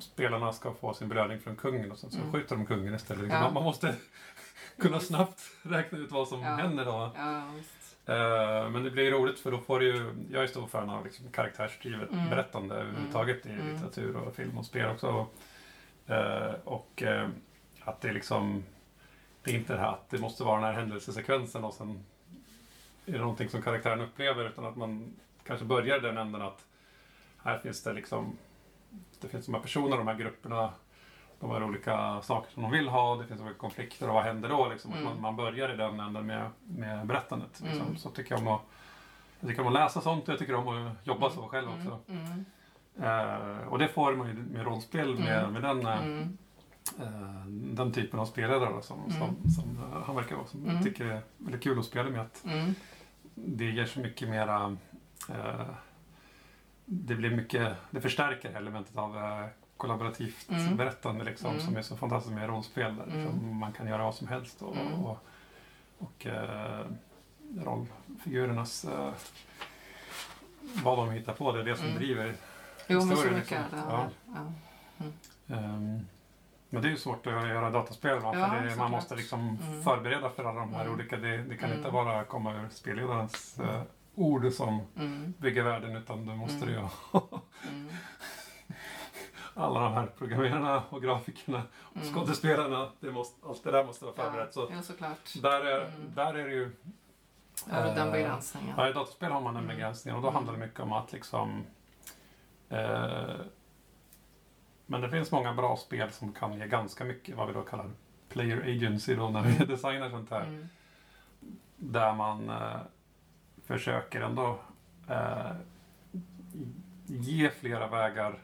C: spelarna ska få sin belöning från kungen och sen så
A: Mm.
C: skjuter de kungen istället.
A: Ja.
C: Man, man måste kunna snabbt räkna ut vad som
A: Ja.
C: händer då.
A: Ja.
C: Eh, Men det blir roligt för då får du ju, jag är stor fan av liksom karaktärsdrivet
A: Mm.
C: berättande överhuvudtaget i
A: Mm.
C: litteratur och film och spel också. Eh, Och eh, att det liksom, det är inte det här att det måste vara den här händelsesekvensen och sen är det någonting som karaktären upplever utan att man kanske börjar i den änden att här finns det liksom, det finns de här personerna, de här grupperna, de har olika saker som de vill ha, det finns olika konflikter och vad händer då? Liksom,
A: Mm.
C: man, man börjar i den änden med, med berättandet. Liksom.
A: Mm.
C: Så tycker jag om att jag tycker om att läsa sånt och jag tycker om att jobba så själv också.
A: Mm. Mm.
C: Eh, och det får man ju med rollspel med,
A: Mm.
C: med den eh,
A: Mm.
C: eh, den typen av spelledare då, som,
A: Mm.
C: som, som eh, han verkar vara. Som
A: Mm.
C: jag tycker är väldigt kul att spela med. Att
A: Mm.
C: det ger så mycket mera... Eh, det blir mycket... Det förstärker elementet av eh, kollaborativt
A: Mm.
C: berättande liksom,
A: Mm.
C: som är så fantastiskt med rollspel. Där, liksom,
A: Mm.
C: Man kan göra vad som helst. Och,
A: Mm.
C: och, och eh, rollfigurernas... Eh, vad de hittar på, det är det som
A: Mm.
C: driver
A: Jo,
C: Historien, liksom.
A: det.
C: Ja.
A: Ja.
C: Ehm, men det är ju svårt att göra dataspel va?
A: Ja,
C: för det, man måste liksom
A: Mm.
C: förbereda för alla de här olika. Det, det kan inte bara komma ur spelledarens eh, ord som bygger världen utan du måste
A: Mm.
C: ju. alla de här programmerarna och grafikerna och
A: Mm.
C: skådespelarna. Det måste, allt det där måste vara förberett. Så
A: Ja,
C: där, är,
A: Mm.
C: där är det ju...
A: Har du den
C: eh,
A: begränsningen?
C: Ja, i dataspel har man en
A: Mm.
C: begränsning och då
A: Mm.
C: handlar det mycket om att liksom... Eh, men det finns många bra spel som kan ge ganska mycket vad vi då kallar player agency då när vi designar sånt här.
A: Mm.
C: Där man eh, försöker ändå eh, ge flera vägar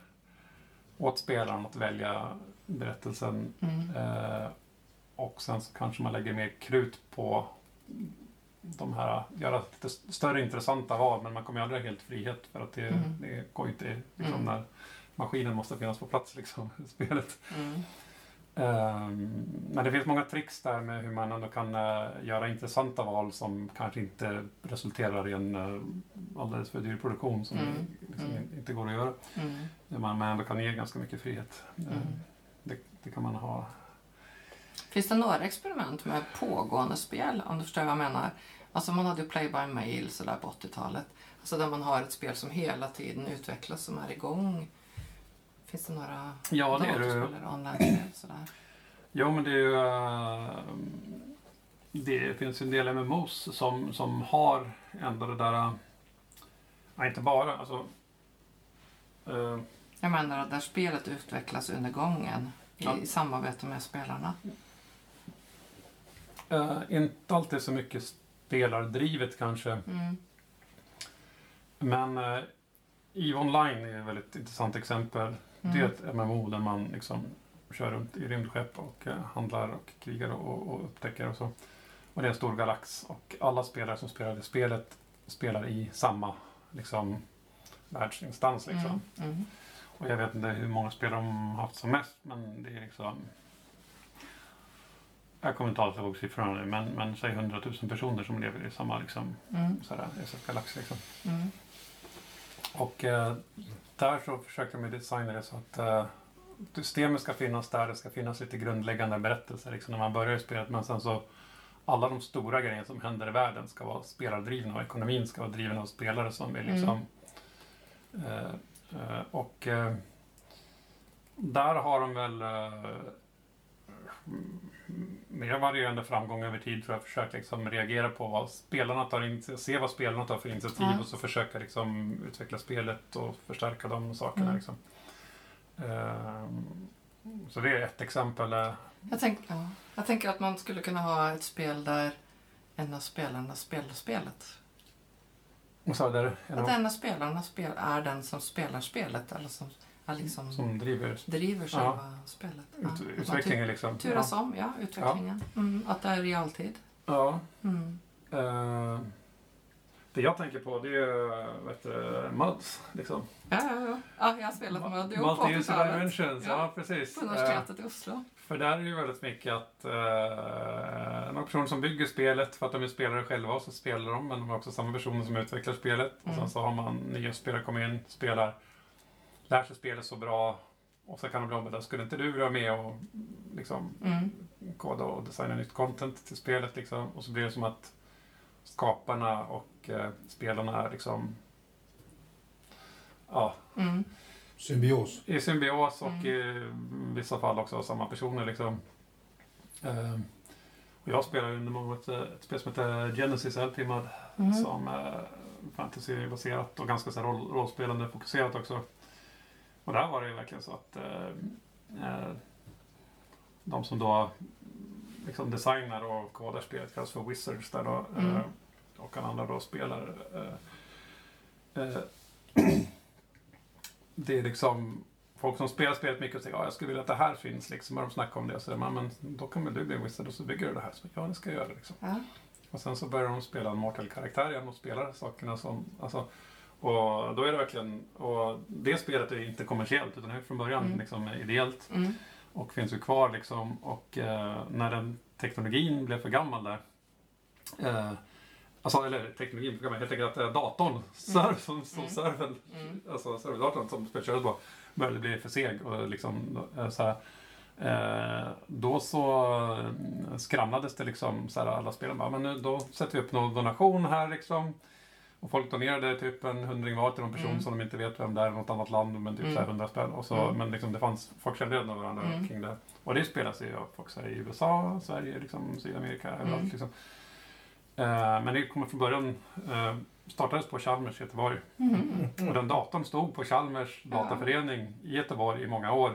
C: åt spelaren att välja berättelsen
A: Mm.
C: Eh, och sen så kanske man lägger mer krut på de här, göra lite större intressanta val men man kommer ju aldrig ha helt frihet för att det,
A: Mm.
C: det går inte liksom
A: Mm.
C: när maskinen måste finnas på plats liksom i spelet.
A: Mm.
C: Ehm, men det finns många tricks där med hur man ändå kan eh, göra intressanta val som kanske inte resulterar i en uh, alldeles för dyr produktion som
A: Mm.
C: liksom
A: Mm.
C: inte går att göra.
A: Mm.
C: Man ändå kan ge ganska mycket frihet.
A: Mm.
C: Ehm, det, det kan man ha
A: Finns det några experiment med pågående spel, om du förstår vad jag menar? Alltså man hade ju Play by Mail sådär på 80-talet. Alltså där man har ett spel som hela tiden utvecklas, som är igång. Finns det några
C: Ja, det är det.
A: eller online-spel sådär?
C: Jo, men det är ju... eh, det finns en del MMOs som, som har ändå det där... eh, Nej, inte bara. Alltså, eh,
A: Jag menar där spelet utvecklas under gången i
C: Ja.
A: samarbete med spelarna.
C: eh, inte alltid så mycket spelardrivet kanske.
A: Mm.
C: Men eh, EVE Online är ett väldigt intressant exempel. Det är
A: Mm.
C: ett MMO där man liksom kör runt i rymdskepp och eh, handlar och krigar och, och upptäcker och så. Och det är en stor galax och alla spelare som spelar det spelet spelar i samma liksom, världsinstans. Liksom.
A: Mm. Mm.
C: Och jag vet inte hur många spelare de har haft som mest men det är liksom jag kommer inte alls ihåg siffrorna nu men, men säg 100 000 personer som lever i samma liksom,
A: Mm.
C: SF-galax. Liksom.
A: Mm.
C: Och eh, där så försöker man designa det så att eh, systemet ska finnas där, det ska finnas lite grundläggande berättelser liksom, när man börjar spelet. Men sen så alla de stora grejerna som händer i världen ska vara spelardrivna och ekonomin ska vara driven av spelare som vill liksom... Eh, eh, och eh, där har de väl mer varierande framgång över tid tror jag. Försökt liksom reagera på vad spelarna tar se vad spelarna tar för initiativ
A: Ja.
C: och så försöka liksom utveckla spelet och förstärka de sakerna.
A: Mm.
C: Liksom. Ehm, så det är ett exempel. eh,
A: Jag, tänk, ja. jag tänker att man skulle kunna ha ett spel där en av spelarna spelar spelet.
C: Är det en
A: Att en av spelarna spel, är den som spelar spelet eller som liksom
C: som driver
A: driver själva spelet. Ja.
C: ut,
A: Att man
C: utvecklingen. Liksom.
A: tu- Turas om, ja, utvecklingen. Mm, att det är realtid.
C: Ja.
A: Mm.
C: Eh, det jag tänker på det är vet du, MUDs. Liksom.
A: Ja, ja, ja. ja, jag har spelat på
C: Multi-user
A: 80-talet.
C: dimensions, ja,
A: Ja.
C: precis.
A: På
C: Eh,
A: universitetet i Oslo.
C: För där är det ju väldigt mycket att uh, några personer som bygger spelet för att de är spelare själva och så spelar de men de är också samma personer som utvecklar spelet. Och sen
A: Mm.
C: så har man nya spelare kommer in, spelar, lär sig spelet så bra och så kan de bli ombedda, skulle inte du vilja vara med och liksom
A: Mm.
C: koda och designa nytt content till spelet liksom? Och så blir det som att skaparna och eh, spelarna är liksom ja,
A: Mm.
B: Symbios.
C: i symbios och
A: Mm.
C: i vissa fall också samma personer. Liksom. Ehm, och jag spelar under många ett, ett spel som heter Genesis LP Mud
A: Mm.
C: som är fantasybaserat och ganska så här, roll, rollspelande fokuserat också. Och där var det ju verkligen så att eh, eh, de som då liksom designar och kodar spelet kallas för Wizards där då.
A: Mm.
C: Eh, och alla andra då spelar eh, eh, det är liksom folk som spelar spelet mycket och säger ja, jag skulle vilja att det här finns liksom. Och de snackar om det och så men, men då kan väl du bli en wizard och så bygger du det här. Så ja, det ska jag göra liksom.
A: Ja.
C: Och sen så börjar de spela en Mortal-karaktär igen och spelar sakerna som... Alltså, och då är det verkligen... Och det spelet är inte kommersiellt utan är från början
A: Mm.
C: liksom ideellt.
A: Mm.
C: Och finns ju kvar liksom. Och eh, när den teknologin blev för gammal där. Eh, alltså, eller teknologin blev för gammal. Helt enkelt att eh, datorn, serv, som, som
A: Mm.
C: serven,
A: Mm.
C: alltså serverdatorn som spelet kördes på, började bli för seg. Och liksom, eh, så här, eh, då så eh, skramlades det liksom, så här, alla spelen bara, men nu, då sätter vi upp någon donation här liksom. Och folk donerade typ en hundring var till någon person
A: Mm.
C: som de inte vet vem det är i något annat land, men typ
A: Mm.
C: så här hundra spänn. Och så,
A: Mm.
C: Men liksom det fanns, folk kände redan varandra
A: Mm.
C: kring det. Och det spelas ju av folk så här, i USA, Sverige, liksom, Sydamerika,
A: Mm.
C: överallt liksom. Eh, men det kommer från början, eh, startades på Chalmers i Göteborg.
A: Mm.
C: Och den datorn stod på Chalmers dataförening i Göteborg i många år.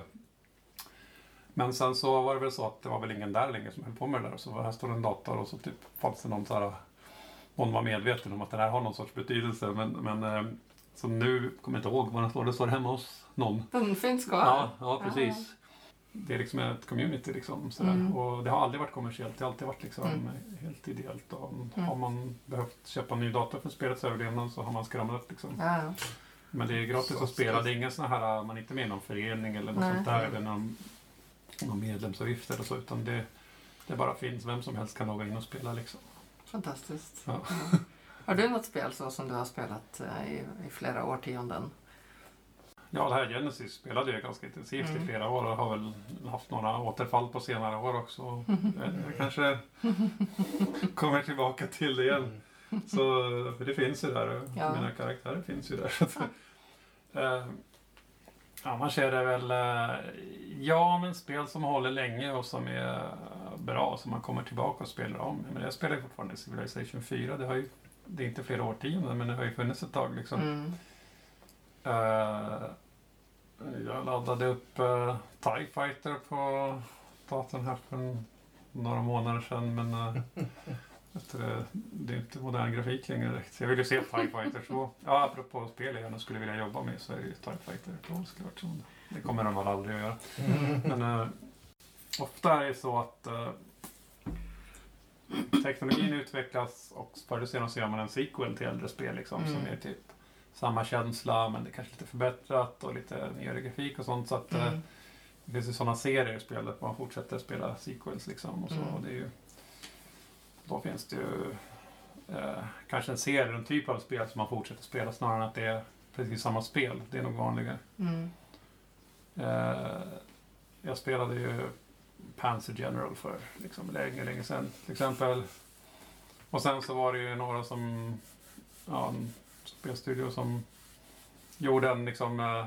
C: Men sen så var det väl så att det var väl ingen där längre som höll på med det där. Så här står en dator och så typ fanns det någon så här... Någon var medveten om att det här har någon sorts betydelse. Men, men eh, så nu kommer jag inte ihåg vad den står. Det står hemma hos någon.
A: Den finns kvar?
C: Ja, ja precis. Det är liksom ett community liksom. Sådär.
A: Mm.
C: Och det har aldrig varit kommersiellt. Det har alltid varit liksom
A: Mm.
C: helt ideellt. Och
A: Mm.
C: Har man behövt köpa en ny dator för spelets överlevnad så har man skramlat liksom.
A: Ja, ja.
C: Men det är gratis
B: Så
C: att spela. Det är ingen sån här, man är inte med i någon förening eller något
A: Nej.
C: sånt där. Eller någon, någon medlemsavgift eller så. Utan det, det bara finns. Vem som helst kan logga in och spela liksom.
A: Fantastiskt.
C: Ja.
A: Ja. Har du något spel så som du har spelat eh, i, i flera årtionden?
C: Ja, det här Genesis spelade jag ganska intensivt
A: Mm.
C: i flera år och har väl haft några återfall på senare år också. Jag, kanske kommer tillbaka till det igen. Så, för det finns ju där.
A: Ja.
C: Mina karaktärer finns ju där. Så att, eh, annars är det väl eh, ja, men spel som håller länge och som är bra. Som man kommer tillbaka och spelar om. Men jag spelar fortfarande Civilization 4. Det, har ju, det är inte flera årtionden men det har ju funnits ett tag. Liksom.
A: Mm.
C: Eh, jag laddade upp uh, TIE Fighter på datorn här för några månader sedan men uh, det, det är inte modern grafik längre direkt. Jag vill ju se TIE Fighter så. Ja, apropå spel jag gärna skulle vilja jobba med så är det ju TIE Fighter 2 såklart. Så det kommer de väl aldrig att göra. Men eh, ofta är det så att eh, teknologin utvecklas och förr eller senare så gör man en sequel till äldre spel liksom, som
A: Mm.
C: är typ samma känsla men det är kanske lite förbättrat och lite nyare grafik och sånt. Så att, eh,
A: Mm.
C: det finns ju sådana serier i spelet man fortsätter spela sequels liksom. Och så,
A: Mm.
C: och det är ju, då finns det ju eh, kanske en serie, en typ av spel som man fortsätter spela snarare än att det är precis samma spel. Det är nog vanligare.
A: Mm.
C: Eh, jag spelade ju Panzer General för liksom, länge, länge sedan till exempel. Och sen så var det ju några som, ja, en spelstudio som gjorde en liksom, eh,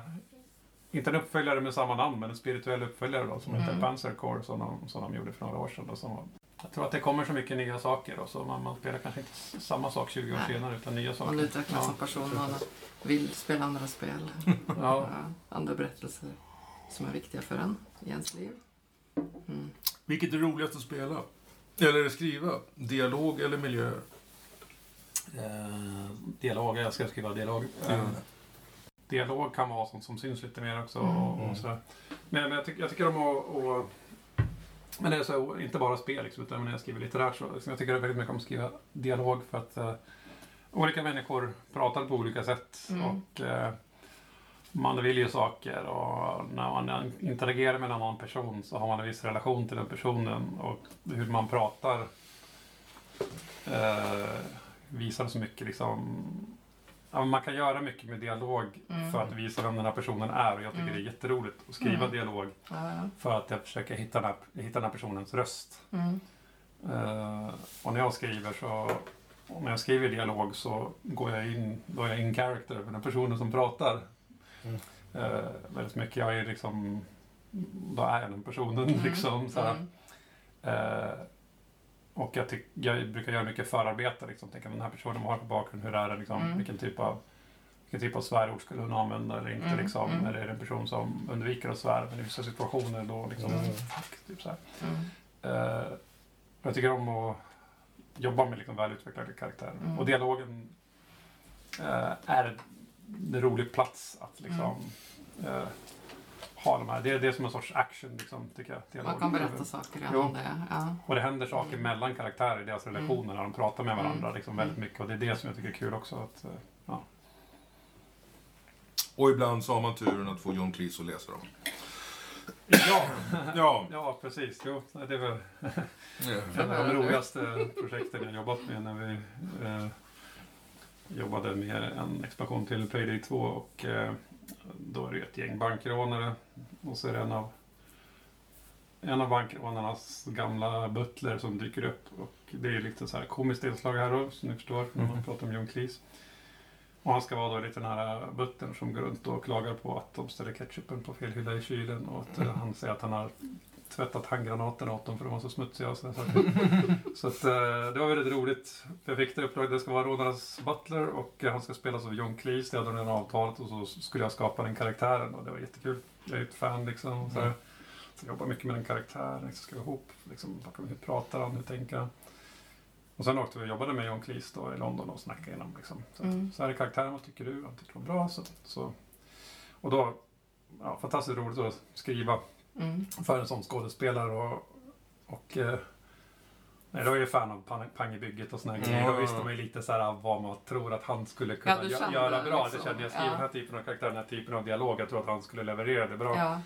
C: inte en uppföljare med samma namn, men en spirituell uppföljare då, som
A: Mm.
C: heter Panzer Core som de, som de gjorde för några år sedan. Då, som var, jag tror att det kommer så mycket nya saker och så man, man spelar kanske inte samma sak 20 år
A: Nej.
C: senare utan nya saker.
A: Man utvecklas som
C: ja.
A: person och vill spela andra spel.
C: Ja.
A: Andra berättelser som är viktiga för en i ens liv. Mm.
B: Vilket är roligast att spela? Eller skriva? Dialog eller miljö?
C: Eh, dialog, jag ska skriva dialog. Eh,
B: Mm.
C: dialog kan vara sånt som syns lite mer också.
A: Mm.
C: Och, och sådär. Men, men jag, tycker, jag tycker om att... men det är så, inte bara spel, liksom, utan när jag skriver litterärt så liksom, jag tycker väldigt mycket om att skriva dialog för att eh, olika människor pratar på olika sätt.
A: Mm.
C: Och eh, man vill ju saker och när man interagerar med en annan person så har man en viss relation till den personen och hur man pratar eh, visar så mycket liksom Ja, man kan göra mycket med dialog
A: Mm.
C: för att visa vem den här personen är och jag tycker
A: Mm.
C: det är jätteroligt att skriva
A: Mm.
C: dialog
A: Ja, ja.
C: för att jag försöker hitta den här, hitta den här personens röst.
A: Mm.
C: Eh, och när jag skriver så och när jag skriver dialog så går jag in, då är jag in character med den personen som pratar.
B: Mm.
C: Eh, väldigt mycket. Jag är liksom, då är jag den personen
A: Mm.
C: liksom. Så här. Och jag, tyck, jag brukar göra mycket förarbete. Liksom. Tänka den här personen, vad har för bakgrund? Hur är det? Liksom,
A: Mm.
C: vilken, typ av, vilken typ av svärord skulle hon använda eller inte?
A: Mm,
C: Liksom.
A: mm.
C: Eller är det en person som undviker att svära men i vissa situationer då liksom,
B: Mm.
C: typ så här.
A: Mm.
C: Eh, jag tycker om att jobba med liksom välutvecklade karaktärer.
A: Mm.
C: Och dialogen eh, är en rolig plats att liksom
A: Mm.
C: Ha de här. Det är, det är som en sorts action liksom, tycker jag.
A: Man
C: dialog.
A: kan berätta saker
C: Jo.
A: genom det. Ja.
C: Och det händer saker mellan karaktärer i deras relationer när de pratar med varandra
A: Mm.
C: liksom, väldigt mycket. Och det är det som jag tycker är kul också. Att, eh, ja.
B: Och ibland så har man turen att få John Cleese att läsa dem.
C: ja,
B: Ja.
C: ja, precis. Jo, det är väl en av de roligaste projekten jag jobbat med när vi eh, jobbade med en expansion till Payday 2 och eh, då är det ett gäng bankrånare och så är det en av en av bankrånarnas gamla butler som dyker upp och det är lite så här komiskt inslag här då, som ni förstår när man
B: Mhm.
C: pratar om John Cleese. Och han ska vara då lite den här butlern som går runt och klagar på att de ställer ketchupen på fel hylla i kylen och att eh, han säger att han har tvättat handgranaterna åt dem för de var så smutsiga och saker. Så att, eh, det var väldigt roligt. Jag fick det uppdraget, det ska vara rånarnas butler och eh, han ska spelas av John Cleese. Det hade de redan avtalet och så skulle jag skapa den karaktären och det var jättekul. Jag är ett fan liksom. Så, här. så jag jobbar mycket med den karaktären, liksom, ska ihop. Liksom, hur pratar han, hur tänker han? Och sen åkte vi och jobbade med John Cleese då i London och snackade igenom. Liksom. Så,
A: Mm.
C: så här är karaktären, vad tycker du? Han tyckte det var bra. Så, så. Och då, ja, fantastiskt roligt att skriva
A: Mm.
C: för en sån skådespelare och, och eh, nej, då är jag fan av Pang- Pang i bygget och såna
B: Mm.
C: grejer. Då visste man ju lite så här vad man tror att han skulle kunna
A: Ja, kände
C: göra bra.
A: liksom,
C: det kände jag skriver
A: ja.
C: den här typen av karaktär, den här typen av dialog. Jag tror att han skulle leverera det bra.
A: Ja.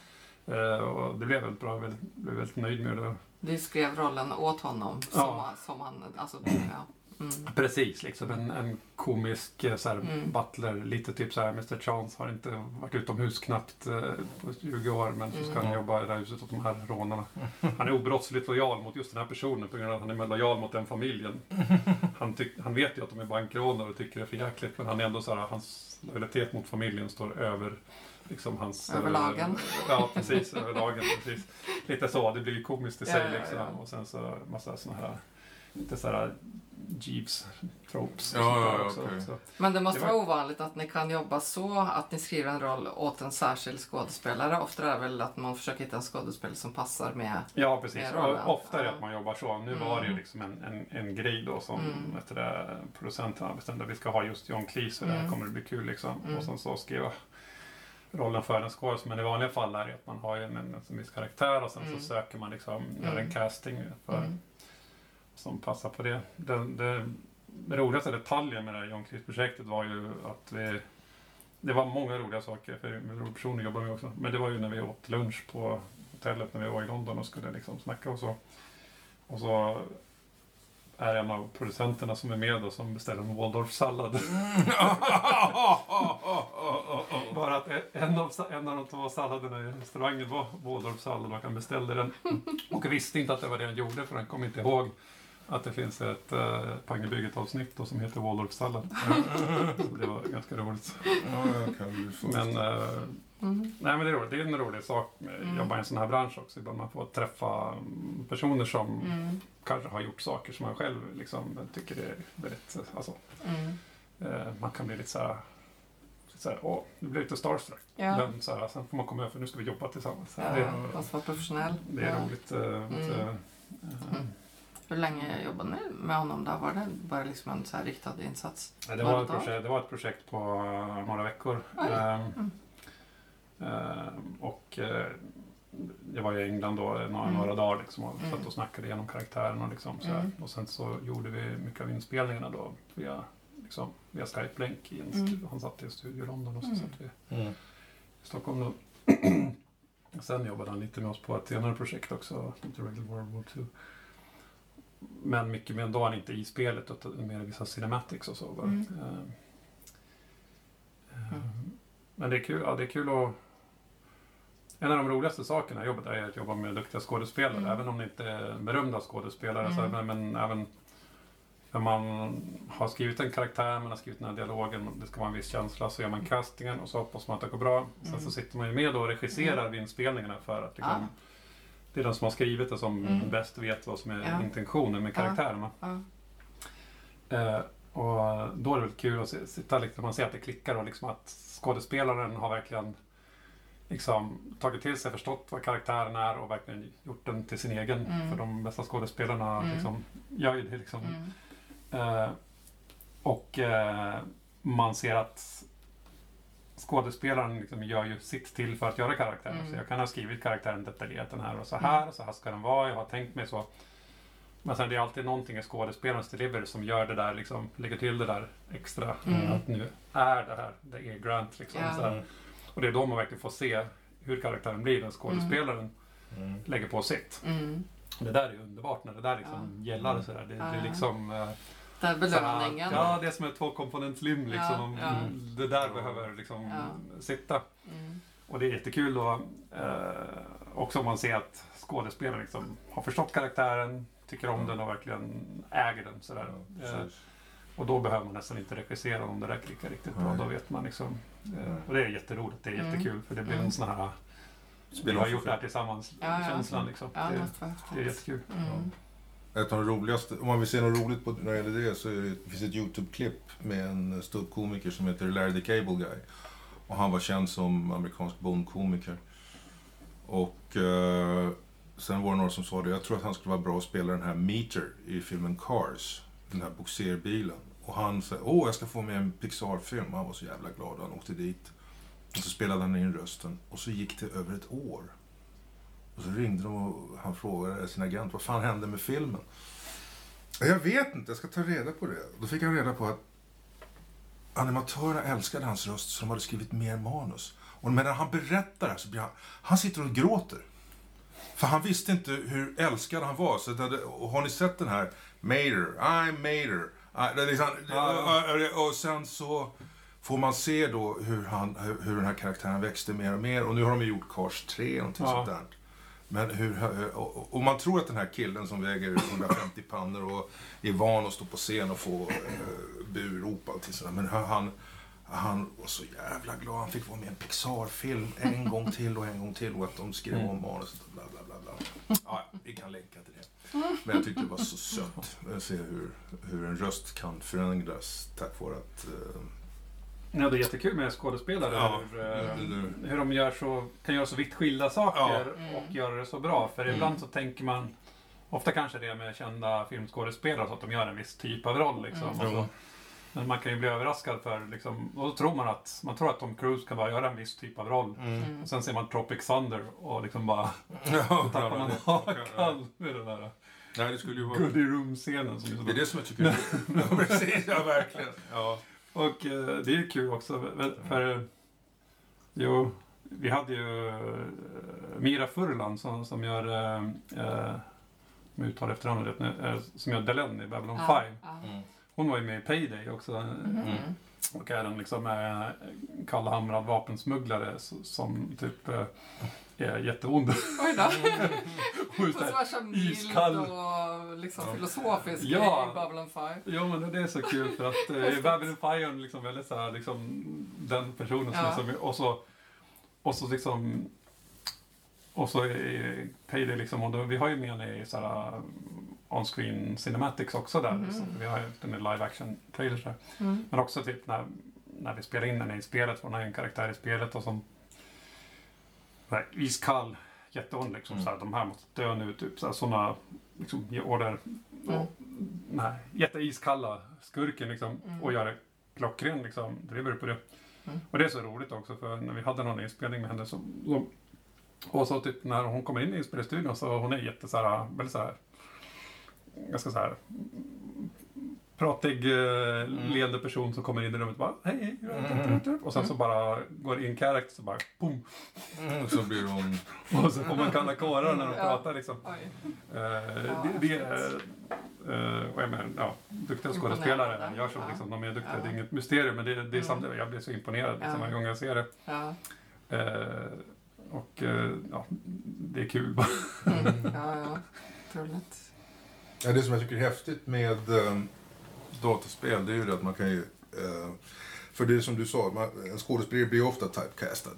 C: Eh, och det blev väldigt bra. Jag blev, blev väldigt nöjd med det.
A: Du skrev rollen åt honom som,
C: Ja.
A: som han... Alltså, ja. Mm.
C: Precis, liksom en, en komisk eh, så här,
A: Mm.
C: butler. Lite typ så här, Mr Chance har inte varit utomhus knappt eh, på 20 år men så ska
A: Mm.
C: han jobba i det här huset åt de här rånarna. Han är obrottsligt lojal mot just den här personen på grund av att han är lojal mot den familjen. Han, tyck, han vet ju att de är bankrånare och tycker det är för jäkligt men han är ändå så här, hans lojalitet mot familjen står över liksom hans...
A: Över
C: eh,
A: lagen.
C: Ja, precis. över lagen. Precis. Lite så. Det blir ju komiskt i sig
A: Ja, ja,
C: liksom.
A: ja.
C: Och sen så massa såna här lite så här Jeeves tropes.
B: Ja, ja,
C: också.
B: okej.
C: Så,
A: Men det måste
C: Det
A: vara
C: var-
A: ovanligt att ni kan jobba så att ni skriver en roll åt en särskild skådespelare. Ofta är det väl att man försöker hitta en skådespelare som passar med...
C: ja, precis.
A: Med rollen.
C: Ofta är det att man jobbar så. Nu
A: Mm.
C: var det ju liksom en, en, en grej då som
A: Mm.
C: efter det, producenterna bestämde att vi ska ha just John Cleese och det här
A: Mm.
C: kommer att bli kul liksom.
A: Mm.
C: Och sen så skrev jag rollen för en skådis. Men i vanliga fall är det att man har en, en, en viss karaktär och sen
A: Mm.
C: så söker man liksom, gör en
A: Mm.
C: casting för
A: Mm
C: som passar på det. Den, den roligaste detaljen med det här John Cleese-projektet var ju att vi... Det var många roliga saker, för med roliga personer jobbar med också. Men det var ju när vi åt lunch på hotellet när vi var i London och skulle liksom snacka och så. Och så är en av producenterna som är med och som beställer en Waldorf-sallad. Bara att en av, en av de två salladerna i restaurangen var Waldorf-sallad och han beställde den. Och visste inte att det var det han gjorde för han kom inte ihåg att det finns ett uh, Pangebygget-avsnitt då som heter Waldorf-sallad. Så det var ganska roligt.
B: Ja, jag kan ju få-
C: Men, eh,
A: Mm.
C: nej, men det, är roligt. det är en rolig sak att
A: Mm.
C: jobba i en sån här bransch också. Ibland man får träffa personer som
A: Mm.
C: kanske har gjort saker som man själv liksom, tycker är väldigt... eh, Alltså,
A: Mm.
C: eh, man kan bli lite så här... Så här åh, nu blir lite starstruck.
A: Ja.
C: Men så här, sen får man komma över för nu ska vi jobba tillsammans.
A: Ja,
C: Det,
A: man ska vara professionell.
C: det är
A: ja.
C: roligt. eh, att,
A: Mm.
C: eh, eh,
A: Mm. Hur länge jobbade ni med honom då? Var det bara liksom en så här riktad insats?
C: Ja, Det
A: Var
C: ett projekt, det var ett projekt på eh, några veckor. Ehm,
A: Mm.
C: ehm, och eh, jag var i England då några,
A: Mm.
C: några dagar liksom, och
A: Mm.
C: satt och snackade igenom karaktären. Och, liksom, så.
A: Mm.
C: och sen så gjorde vi mycket av inspelningarna då via, liksom, via Skype-länk. i en
A: Mm.
C: Han satt i en studio i London och så
A: Mm.
C: satt vi
B: Mm.
C: i Stockholm. Då. Sen jobbade han lite med oss på ett senare projekt också, The Regular World War 2. Men mycket mer, då han inte i spelet utan mer vissa cinematics och så.
A: Mm.
C: Eh, eh,
A: Mm.
C: Men det är kul, ja, det är kul att... En av de roligaste sakerna i jobbet är att jobba med duktiga skådespelare,
A: Mm.
C: även om det inte är berömda skådespelare.
A: Mm.
C: Så, men, men även när man har skrivit en karaktär, man har skrivit den här dialogen, det ska vara en viss känsla, så gör man castingen och så hoppas man att det går bra. Sen
A: Mm.
C: så sitter man ju med och regisserar vid inspelningarna för att liksom,
A: Ah.
C: Det är den som har skrivit det som
A: Mm.
C: bäst vet vad som är
A: Ja.
C: intentionen med
A: Ja.
C: karaktärerna.
A: Ja.
C: Eh, och då är det väl kul att se- sitta liksom, man ser att det klickar och liksom att skådespelaren har verkligen liksom tagit till sig, förstått vad karaktären är och verkligen gjort den till sin egen.
A: Mm.
C: För de bästa skådespelarna
A: Mm.
C: liksom, gör ju det liksom.
A: Mm.
C: Eh, och eh, man ser att skådespelaren liksom gör ju sitt till för att göra karaktären.
A: Mm.
C: Så jag kan ha skrivit karaktären detaljerat den här och så här och så här ska den vara. Jag har tänkt mig så. Men sen det är alltid någonting i skådespelarens delivery som gör det där, liksom, lägger till det där extra.
A: Mm.
C: Att nu är det här, det är Grant liksom.
A: Ja.
C: Så här. Och det är då man verkligen får se hur karaktären blir när skådespelaren
B: Mm.
C: lägger på sitt.
A: Mm.
C: Det där är underbart när det där liksom
A: Ja.
C: gällar och sådär. Det, det är liksom...
A: Där belöningen.
C: Ja, det är som ett tvåkomponentslim liksom.
A: Ja, ja.
C: Det där behöver liksom
A: Ja.
C: sitta.
A: Mm.
C: Och det är jättekul då. Eh, också om man ser att skådespelaren liksom har förstått karaktären, tycker om
B: Ja.
C: den och verkligen äger den. Sådär.
B: Ja,
C: Eh, och då behöver man nästan inte regissera om det där klickar riktigt bra.
B: Nej.
C: Då vet man liksom. Eh, och det är jätteroligt. Det är
A: Mm.
C: jättekul för det blir en
A: Mm.
C: sån här vi har gjort det här
B: för-
C: tillsammans
A: Ja, ja.
C: känslan liksom.
A: Ja, det
C: det, är jättekul.
A: Mm.
B: Ett av de roligaste, om man vill se något roligt på, när det gäller det så är det, finns ett YouTube-klipp med en ståuppkomiker som heter Larry the Cable Guy. Och han var känd som amerikansk bondkomiker. Och eh, sen var det några som sa det, jag tror att han skulle vara bra att spela den här Meter i filmen Cars. Den här boxerbilen. Och han sa, åh jag ska få med en Pixar-film. Han var så jävla glad och han åkte dit. Och så spelade han in rösten. Och så gick det över ett år. Och så ringde de och han frågade sin agent, vad fan hände med filmen? Jag vet inte, jag ska ta reda på det. Då fick han reda på att animatörerna älskade hans röst så de hade skrivit mer manus. Och medan han berättar det här så blir han, han sitter och gråter. För han visste inte hur älskad han var. Så och har ni sett den här Mater, I'm Mater. Ah, liksom, och, och sen så får man se då hur, han, hur, den här karaktären växte mer och mer. Och nu har de gjort Cars 3, någonting
C: Ja.
B: sånt där. Men hur, och man tror att den här killen som väger 150 pannor och är van att stå på scen och få eh, burop och allting sådär. Men han, han, var så jävla glad. Han fick vara med i en Pixar-film en gång till och en gång till och att de skrev
C: Mm.
B: om manuset och bla bla bla. bla. Ja, vi kan länka till det. Men jag tyckte det var så sött att se hur, hur en röst kan förändras tack vare att... Eh,
C: Ja, det är jättekul med skådespelare.
B: Ja,
C: hur, eh,
B: det-
C: hur de gör så, kan göra så vitt skilda saker
A: Ja. Mm.
C: och göra det så bra. För
B: Mm.
C: ibland så tänker man, ofta kanske det är med kända filmskådespelare, så att de gör en viss typ av roll. Liksom.
A: Mm.
C: Och så,
B: Ja.
C: men man kan ju bli överraskad för, liksom, och då tror man att, man tror att Tom Cruise kan bara göra en viss typ av roll.
A: Mm.
C: Och sen ser man Tropic Thunder och liksom bara då tappar man hakan med den där
B: Nej, det skulle ju vara...
C: Goody Room-scenen.
B: Det är det som jag tycker är ja, precis, ja verkligen. Ja.
C: Och eh, det är kul också för, eh, jo, vi hade ju eh, Mira Furlan som, som gör eh, eh, om jag uttalar efternamnet rätt nu, eh, som gör Delenn i Babylon 5.
A: Ja, ja.
B: Mm.
C: Hon var ju med i Payday också
A: Mhm.
C: och är en liksom eh, kallhamrad vapensmugglare som typ eh, är jätteond.
A: Oj då.
C: Hon är
A: Så
C: så iskall.
A: och liksom filosofisk
C: Ja.
A: i Babylon 5.
C: Ja men det är så kul för att eh, i Babylon 5 är liksom väldigt så här, liksom den personen som
A: Ja.
C: liksom, och så och så liksom och så är Payday liksom, och då, vi har ju med henne i så här on-screen cinematics också där.
A: Mhm.
C: Liksom. Vi har ju den i live action trailers där.
A: Mm.
C: Men också typ när, när vi spelar in henne i spelet, för hon har ju en karaktär i spelet och som nej, iskall, jätteond liksom.
B: Mm.
C: Så här, de här måste dö nu, typ så här, sådana liksom, order.
A: Mm.
C: Och, nej, jätteiskalla skurken liksom.
A: Mm.
C: Och gör det klockren liksom, driver på det.
A: Mm.
C: Och det är så roligt också för när vi hade någon inspelning med henne så, så och så typ när hon kommer in i inspelningsstudion så hon är jätte så här, väldigt så här, ganska så här pratig, eh, leende person som kommer in i rummet och bara hej, hej. Och sen så bara går in character så bara boom.
B: Mm, så blir hon...
C: Och så får man kalla kårar när de
A: Ja.
C: pratar liksom. Eh, det, det är, eh, och jag menar, ja, duktiga skådespelare gör så.
A: Ja.
C: Liksom, de är duktiga,
A: Ja.
C: det är inget mysterium. Men det, det är
A: Mm.
C: samtidigt, jag blir så imponerad liksom,
A: Ja.
C: varje gång jag ser det.
A: Ja.
C: Eh, och ja, det är kul bara.
A: Mm. ja, ja.
B: Ja, det som jag tycker är häftigt med dataspel det är ju det att man kan ju... Eh, för det är som du sa, man, en skådespelare blir ju ofta typecastad.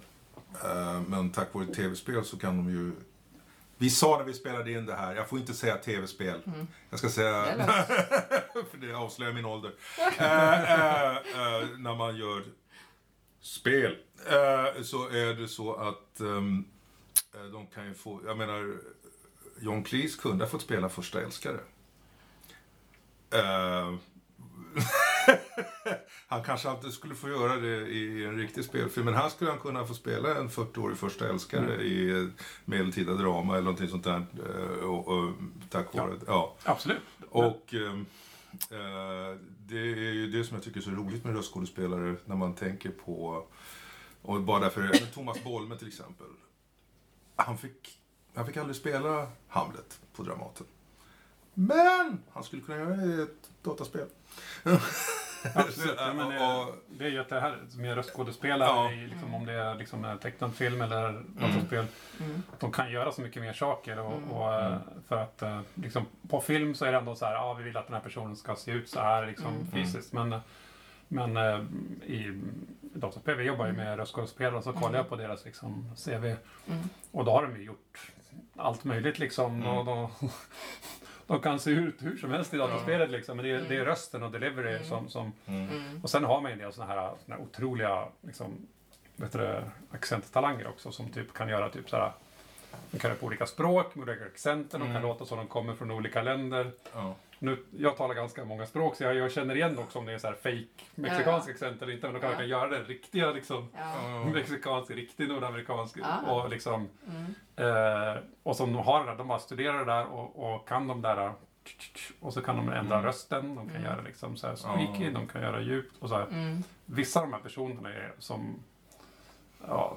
B: Eh, men tack vare tv-spel så kan de ju... Vi sa när vi spelade in det här, jag får inte säga tv-spel.
A: Mm.
B: Jag ska säga... För det avslöjar min ålder. Eh, när man gör spel så är det så att ehm, eh, de kan ju få... Jag menar, John Cleese kunde ha fått spela Första älskare. Eh, Han kanske alltid skulle få göra det i en riktig spelfilm, men här skulle han kunna få spela en 40-årig första älskare
C: Mm.
B: i ett medeltida drama eller någonting sånt där. eh, Och, och, tack vare... Ja.
C: Absolut.
B: Och ehm, eh, det är ju det som jag tycker är så roligt med röstskådespelare när man tänker på, och bara därför, Thomas Bolme till exempel. Han fick, han fick aldrig spela Hamlet på Dramaten. Men han skulle kunna göra det i ett dataspel.
C: Absolut. Ja, men, eh,
B: Och-
C: det är ju att det här med röstskådespelare,
B: Ja.
C: i, liksom, om det är liksom, en tecknad film eller dataspel,
A: Mm.
C: att de kan göra så mycket mer saker. Och,
A: Mm.
C: och, eh, för att eh, liksom, på film så är det ändå så här, ja vi vill att den här personen ska se ut så här liksom,
A: Mm.
C: fysiskt. Men, men eh, i dataspel, vi jobbar ju med röstskådespelare och så kollar
A: Mm.
C: jag på deras liksom, CV.
A: Mm.
C: Och då har de ju gjort allt möjligt liksom.
B: Mm.
C: Och de, de kan se ut hur som helst i dataspelet liksom. Men det är, det är rösten och delivery
A: Mm.
C: som, som...
A: Mm.
C: Och sen har man ju en del såna här, såna här otroliga liksom, accenttalanger också som typ kan göra typ så här de kan göra på olika språk, med olika accenter, de kan
B: Mm.
C: låta som de kommer från olika länder.
B: Ja.
C: Nu, jag talar ganska många språk så jag, jag känner igen också om det är så här fake mexikansk
A: Ja,
C: accent eller inte. Men de kan
A: Ja.
C: göra den riktiga liksom.
A: Ja.
B: Ja.
C: Mexikansk, riktig nordamerikansk.
A: Ah.
C: Och liksom
A: Mm.
C: Eh, och som de har det där, de bara studerar det där och, och kan de där och så kan de ändra
B: Mm.
C: rösten, de kan
A: Mm.
C: göra liksom så här squeaky,
B: Ja.
C: de kan göra djupt och så här.
A: Mm.
C: Vissa av de här personerna är som ja,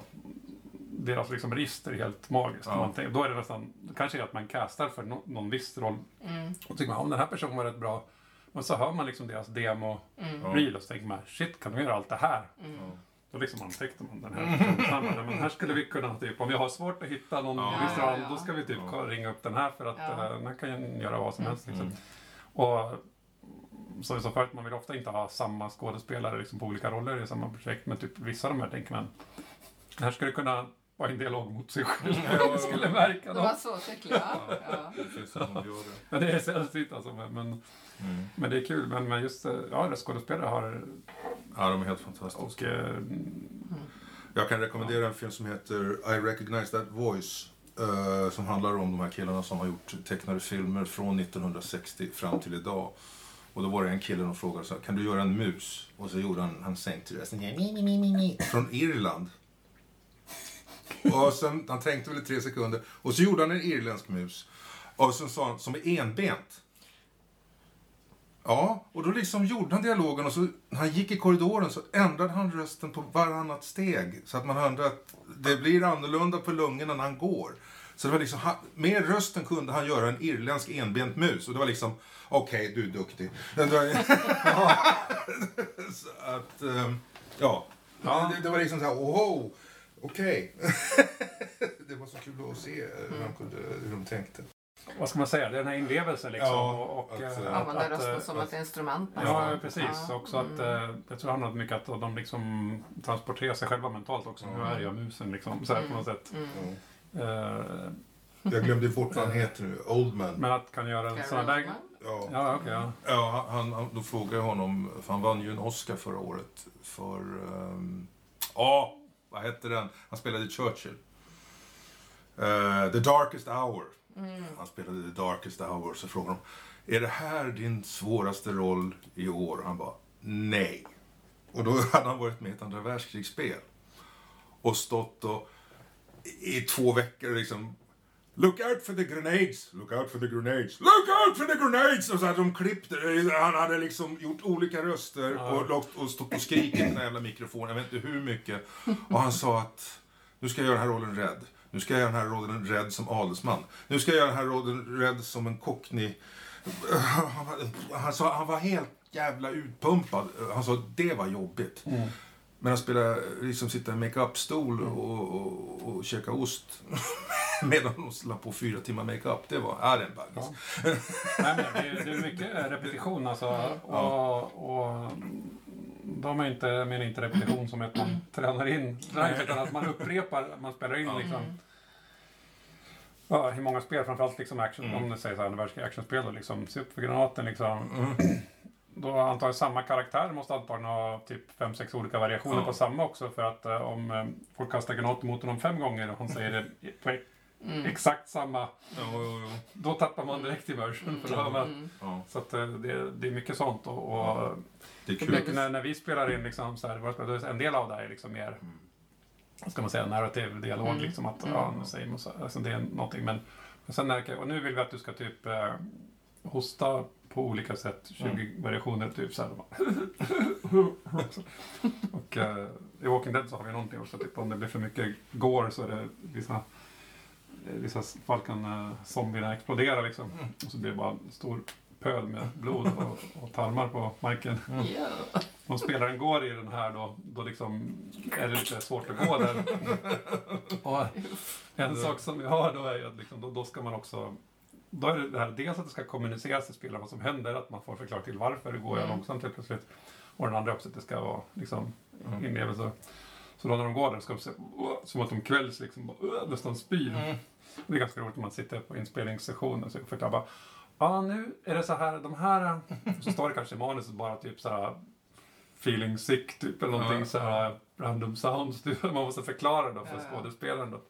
C: deras liksom register är helt magiskt.
B: Ja.
C: Man tänker, då är det nästan, kanske är att man castar för no, någon viss roll
A: Mm.
C: och tycker man om den här personen var rätt bra. Men så hör man liksom deras demo
A: Mm.
C: Reel och så tänker man shit, kan de göra allt det här?
A: Mm.
C: Då liksom antecknar man den här personen. Men här skulle vi kunna, typ, om vi har svårt att hitta någon
B: Ja,
C: viss roll,
A: ja.
C: då ska vi typ
B: Ja.
C: ringa upp den här för att
A: Ja.
C: eh, den här kan ju göra vad som helst. Liksom.
B: Mm.
C: Och som vi sa förut, man vill ofta inte ha samma skådespelare liksom, på olika roller i samma projekt. Men typ vissa av de här tänker man, här skulle kunna vara en dialog mot sig själv.
B: Ja.
C: Det skulle märka
A: Det var så skickliga. Ja.
B: Som gör det.
C: Men det är sällsynt alltså. Men, men,
B: Mm.
C: men det är kul. Men, men just, ja, skådespelare har...
B: Ja, de är helt fantastiska.
C: Och, eh,
B: Jag kan rekommendera en film som heter I recognize that voice. eh, som handlar om de här killarna som har gjort tecknade filmer från 1960 fram till idag. Och då var det en kille som frågade så här, kan du göra en mus? Och så gjorde han, han sänkte rösten, från Irland. Och sen, han tänkte väl i tre sekunder. Och så gjorde han en irländsk mus. Och så sa han, som är enbent. Ja, och då liksom gjorde han dialogen och så när han gick i korridoren så ändrade han rösten på varannat steg. Så att man hörde att det blir annorlunda på lungorna när han går. Så det var liksom, han, med rösten kunde han göra en irländsk enbent mus. Och det var liksom, okej, du är duktig. Så att, ehm, ja.
C: Ja.
B: Det, det var liksom så här, okej. det var så kul att se hur de, kunde, hur de tänkte.
C: vad ska man säga, den här inlevelsen liksom.
B: Ja,
C: och, och,
B: att,
C: eh,
B: eh,
A: Använda
C: att,
A: rösten
C: eh,
A: som ett instrument.
C: Ja,
A: nästan.
C: precis.
A: Ja.
C: Också att,
A: Mm.
C: eh, jag tror det handlar mycket att de liksom transporterar sig själva mentalt också.
B: Ja.
C: Nu är jag musen liksom, så här på något sätt.
A: Mm.
B: Ja.
C: Eh,
B: Jag glömde bort vad han heter nu, Oldman.
C: men att kan göra en sån där...
B: Ja.
C: Ja, okej. ja.
B: Ja, han, han, då frågade jag honom, för han vann ju en Oscar förra året för... ehm, Ja, vad hette den? Han spelade Churchill. Eh, The Darkest Hour.
A: Mm.
B: Han spelade The Darkest Hour. Så frågade de, är det här din svåraste roll i år? Han bara, nej. Och då hade han varit med i ett andra världskrigsspel. Och stått och i två veckor liksom Look out for the grenades! Look out for the grenades! Look out for the grenades! Och så hade de klippt. Han hade liksom gjort olika röster
C: Ja.
B: och, och stått och skrikit i den jävla mikrofonen. Jag vet inte hur mycket. Och han sa att nu ska jag göra den här rollen rädd. Nu ska jag göra den här rollen rädd som adelsman. Nu ska jag göra den här rollen rädd som en cockney. Han, var- han sa han var helt jävla utpumpad. Han sa det var jobbigt.
C: Mm.
B: Men att spela, liksom sitta i makeup-stol och, och, och käka ost medan de la på fyra timmar makeup, det var, ja det är en baggis.
C: Ja. Nej, men det, är- det är mycket repetition alltså. Och, och de är inte, menar inte repetition som att man tränar in strength, utan att man upprepar, man spelar in
B: Ja.
C: liksom.
A: Mm.
C: Ja, i många spel, framförallt liksom action,
B: Mm.
C: om det säger så här, actionspel, då, liksom, se upp för granaten liksom.
B: Mm.
C: Då antar jag samma karaktär måste antagligen ha typ fem sex olika variationer
B: Ja.
C: på samma också. För att eh, om eh, folk kastar granater mot honom fem gånger och han säger det på
A: Mm.
C: exakt samma, då tappar man direkt immersion. För har man,
A: Mm.
B: ja.
C: så att eh, det, det är mycket sånt. Och, och
B: Det är kul.
C: när, när vi spelar in liksom, så här, en del av det här är liksom mer vad ska man säga, narrativ dialog.
A: Mm.
C: Liksom, att,
A: Mm.
C: ja, nu säger man så, alltså, det är någonting. Men, men sen när, och nu vill vi att du ska typ eh, hosta på olika sätt, 20
B: Mm.
C: variationer, typ så här. och eh, i Walking Dead så har vi någonting också, typ om det blir för mycket gore så är det vissa eh, fall kan uh, zombierna explodera liksom.
B: Mm.
C: Och så blir det bara en stor pöl med blod och, och tarmar på marken.
A: Ja.
C: Om spelaren går i den här då, då liksom är det lite svårt att gå där. Och en sak som vi har då är att liksom, då, då ska man också då är det, det här, dels att det ska kommuniceras till spelaren vad som händer, att man får förklara till varför det går
A: Mm.
C: långsamt helt plötsligt. Och den andra också att det ska vara liksom,
B: Mm.
C: inlevelse. Så då när de går där ska de se, som att de kvälls liksom, nästan spyr.
B: Mm.
C: Det är ganska roligt när man sitter på inspelningssessionen så förklarar bara Ja, nu är det så här, de här... Så står det kanske i manuset bara typ så här feeling sick typ eller någonting
B: Ja.
C: så här random sounds. Typ. Man måste förklara då för skådespelaren då.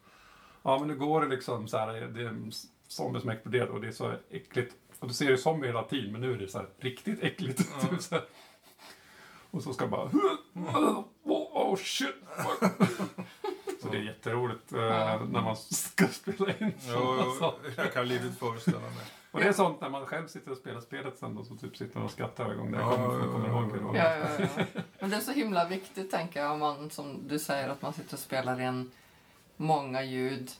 C: Ja, men nu går det liksom så här, det är en zombie som exploderar och det är så äckligt. Och du ser ju zombie hela tiden, men nu är det så här riktigt äckligt.
B: Ja.
C: Typ så här. Och så ska bara... Oh, oh shit! Så det är jätteroligt eh, när man ska spela in sådana saker.
B: jag kan livligt föreställa mig.
C: Och det är sånt när man själv sitter och spelar spelet sen då, så typ sitter man och skrattar varje gång det
B: Ja,
C: kommer,
B: ja,
C: ja, kommer ihåg hur det.
A: Ja, ja, ja. Men det är så himla viktigt, tänker jag, om man, som du säger, att man sitter och spelar in många ljud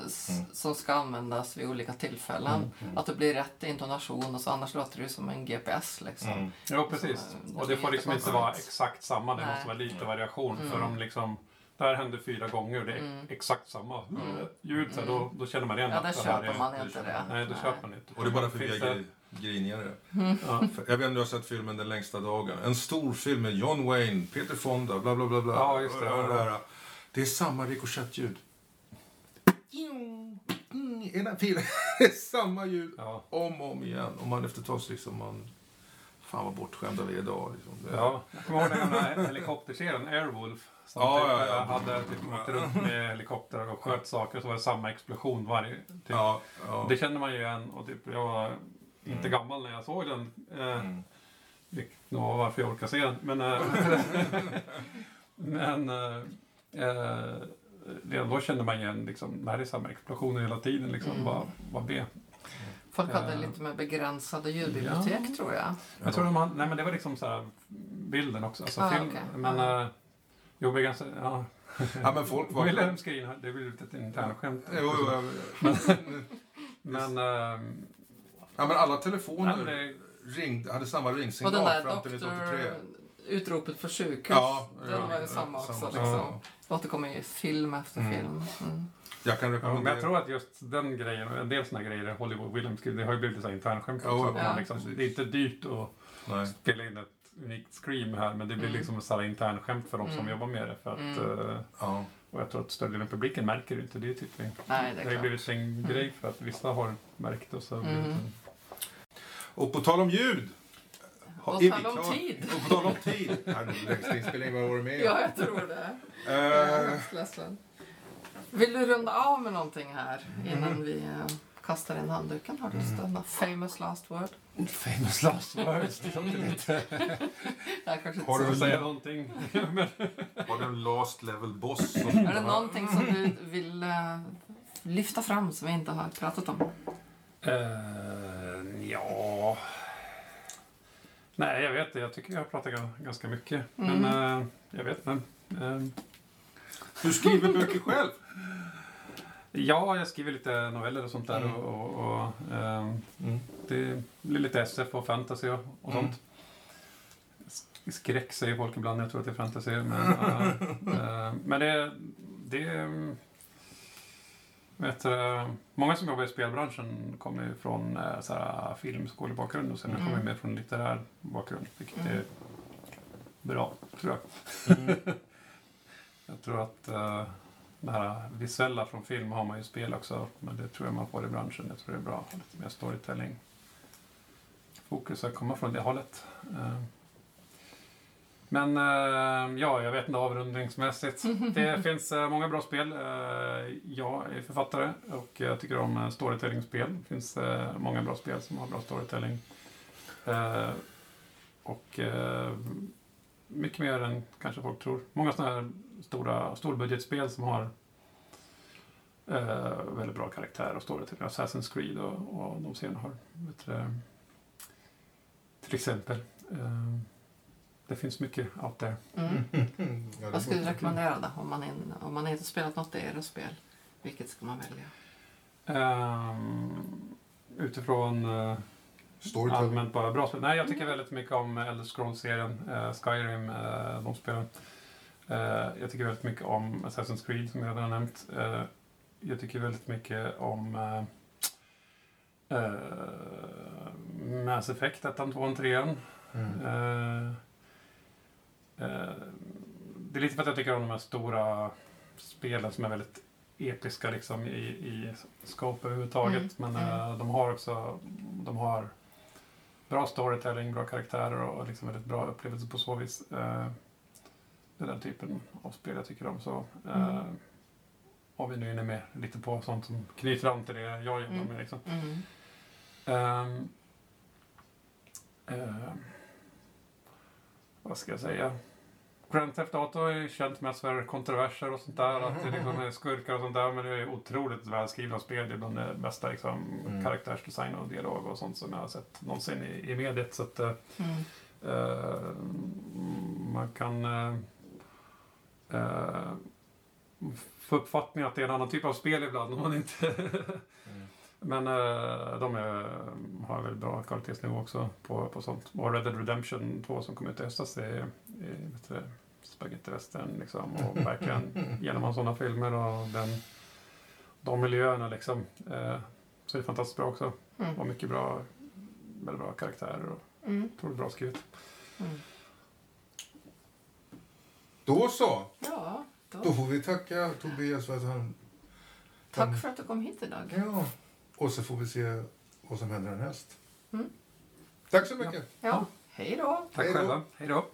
B: Mm.
A: som ska användas vid olika tillfällen. Att det blir rätt intonation, och så annars låter det ju som en GPS. Liksom.
B: Mm.
C: Jo, precis.
A: Så, det
C: Och det får liksom inte vara exakt samma, det
A: Nej.
C: måste vara lite variation.
A: Mm.
C: För om liksom, det här händer fyra gånger och det är
A: Mm.
C: exakt samma
A: Mm.
C: ljud, så då, då känner man igen
A: Ja,
C: att det här
A: köper
C: är...
A: man inte det.
C: Nej, då köper man inte.
B: Och det är bara för är grinigare.
C: Ja.
B: För- Jag vet inte om du har sett filmen Den längsta dagen. En stor film med John Wayne, Peter Fonda, bla bla bla. bla.
C: Ja, just det.
B: Det, är samma rikoschettljud. I den här. Det är samma ljud
C: Ja.
B: om och om igen. Och man efter ett tag så liksom man... Fan vad bortskämda vi är idag. Liksom.
C: Ja, jag kommer ihåg den gamla helikopterserien Airwolf. Som
B: Ja,
C: typ,
B: ja, ja.
C: hade typ, åkte runt med helikoptrar och sköt saker och så var det samma explosion varje. Typ.
B: Ja, ja.
C: Det känner man ju igen och typ, jag var inte
B: Mm.
C: gammal när jag såg den. Eh,
B: Mm.
C: vilket nog var varför jag orkar se den. Men, eh, men eh, eh, redan då kände man igen liksom, när det är samma explosioner hela tiden. Liksom,
A: Mm.
C: vad, vad det
A: Folk hade
C: Eh.
A: lite mer begränsade ljudbibliotek,
C: Ja.
A: tror jag.
C: Jag tror de hade, nej men det var liksom så här, bilden också. Alltså
A: Ah,
C: film,
A: okej.
C: Men
A: Ah.
C: eh, jo, ganska, ja.
B: Ja, men folk var...
C: Wilhelm Screen, det blir lite ett internskämt.
B: Jo, jo, jo.
C: Men, eh,
B: Ja, men alla
C: nej,
B: telefoner
C: men det,
B: ringde, hade samma ringsignal fram till 1983.
A: Utropet för sjukhus.
B: Ja,
A: den
B: ja,
A: var ju
B: ja,
A: samma också.
B: samma
A: liksom.
B: sak.
A: Återkommer i film efter
B: Mm.
A: film. Mm.
B: Jag kan
C: ja,
B: rekommendera...
C: men jag tror att just den grejen, och en del såna grejer, Hollywood Screen, det har ju blivit internskämt
B: Ja,
C: också.
B: ja,
C: att man
A: ja,
C: liksom, det är inte dyrt att
B: Nej.
C: spela in ett unikt scream här, men det blir
A: Mm.
C: liksom ett så här internskämt för de som
A: Mm.
C: jobbar med det. För att,
A: Mm.
C: eh,
B: Ja.
C: och jag tror att större delen av publiken märker det inte. Det är typ en,
A: Nej, det
C: det har blivit en grej för att vissa har märkt och så har det blivit
A: Mm.
C: en
B: Och på tal om ljud. Vi
A: tal om tid.
B: Och på tal om tid. Längsta inspelningen, vad var det med?
A: Ja, jag tror det. Jag är. Vill du runda av med någonting här innan
B: Mm.
A: vi eh, kastar in handduken? Har du denna famous last word?
C: famous last words. Det låter lite...
B: Har du
C: Får säga någonting?
B: Var det en last level boss? Som
A: Är det någonting som du vill eh, lyfta fram som vi inte har pratat om?
C: Eh, ja... Nej, jag vet det. Jag tycker jag har pratat gan- ganska mycket.
A: Mm.
C: Men eh, jag vet inte. Eh,
B: Du skriver böcker själv?
C: ja, jag skriver lite noveller och sånt där.
B: Mm.
C: Och, och, och ehm,
B: Mm.
C: det blir lite SF och fantasy och, och
B: Mm.
C: sånt. Sk- Skräck säger folk ibland. Jag tror att det är fantasy. Men, eh, men det... det mm, vet, du, många som jobbar i spelbranschen kommer ju från eh, så här, filmskolebakgrund och sen
A: Mm.
C: kommer mer från litterär bakgrund. Vilket
A: Mm.
C: är bra, tror jag.
B: Mm.
C: Jag tror att uh, det här visuella från film har man ju i spel också. Men det tror jag man får i branschen. Jag tror det är bra. Lite mer storytelling. Fokus att komma från det hållet. Men eh, ja, jag vet inte avrundningsmässigt. Det finns eh, många bra spel. Eh, jag är författare och jag tycker om storytelling-spel. Det finns många bra spel som har bra storytelling. Och mycket mer än kanske folk tror. Många sådana här stora storbudgetspel som har väldigt bra karaktär och storytelling. Assassin's Creed och, och de serierna har. Vet till exempel. Det finns mycket out there.
A: Mm.
B: Ja, det
A: Vad skulle du rekommendera då? Om man, in, om man inte spelat något era-spel? Vilket ska man välja?
C: Ehm, utifrån uh, allmänt bara bra spel. Nej, jag tycker väldigt mycket om Elder Scrolls-serien, eh, Skyrim, uh, de spelen. Eh, jag tycker väldigt mycket om Assassin's Creed som jag redan har nämnt. Eh, jag tycker väldigt mycket om uh, Mass Effect 1, 2 3
B: Mm.
C: Eh, det är lite för att jag tycker om de här stora spelen som är väldigt episka liksom i, i scope överhuvudtaget.
A: Mm,
C: Men eh, de har också de har bra storytelling, bra karaktärer och liksom väldigt bra upplevelse på så vis. Eh, det är den typen av spel jag tycker om. Så,
A: Mm.
C: Och vi nu är inne med lite på sånt som knyter an till det jag jobbar
A: Mm.
C: med. Liksom.
A: Mm.
C: Ehm, ehm, vad ska jag säga? Grand Theft Auto är känt mest för kontroverser och sånt där. Att det liksom är skurkar och sånt där. Men det är otroligt välskrivna spel. Det är bland det bästa liksom,
B: Mm.
C: karaktärsdesign och dialog och sånt som jag har sett någonsin i, i mediet. Så att, eh,
A: Mm.
C: eh, man kan eh, eh, få uppfattningen att det är en annan typ av spel ibland. Om man inte
B: Mm.
C: Men eh, de är, har väldigt bra kvalitetsnivå också på, på sånt. Och Red Dead Redemption 2 som kom ut i höstas är, är vet du, spaghetti western liksom. Och verkligen, genom sådana filmer och den, de miljöerna liksom. Eh, så är det fantastiskt bra också. Och
A: Mm.
C: mycket bra, väldigt bra karaktärer och
A: Mm.
C: otroligt bra skrivet.
A: Mm.
B: Då så.
A: Ja, då.
B: Då får vi tacka Tobias för att han...
A: Tack för att du kom hit idag.
B: Ja. Och så får vi se vad som händer härnäst.
A: Mm.
B: Tack så mycket.
A: Ja, hej då.
C: Tack
B: Hej då.
C: själva. Hej då.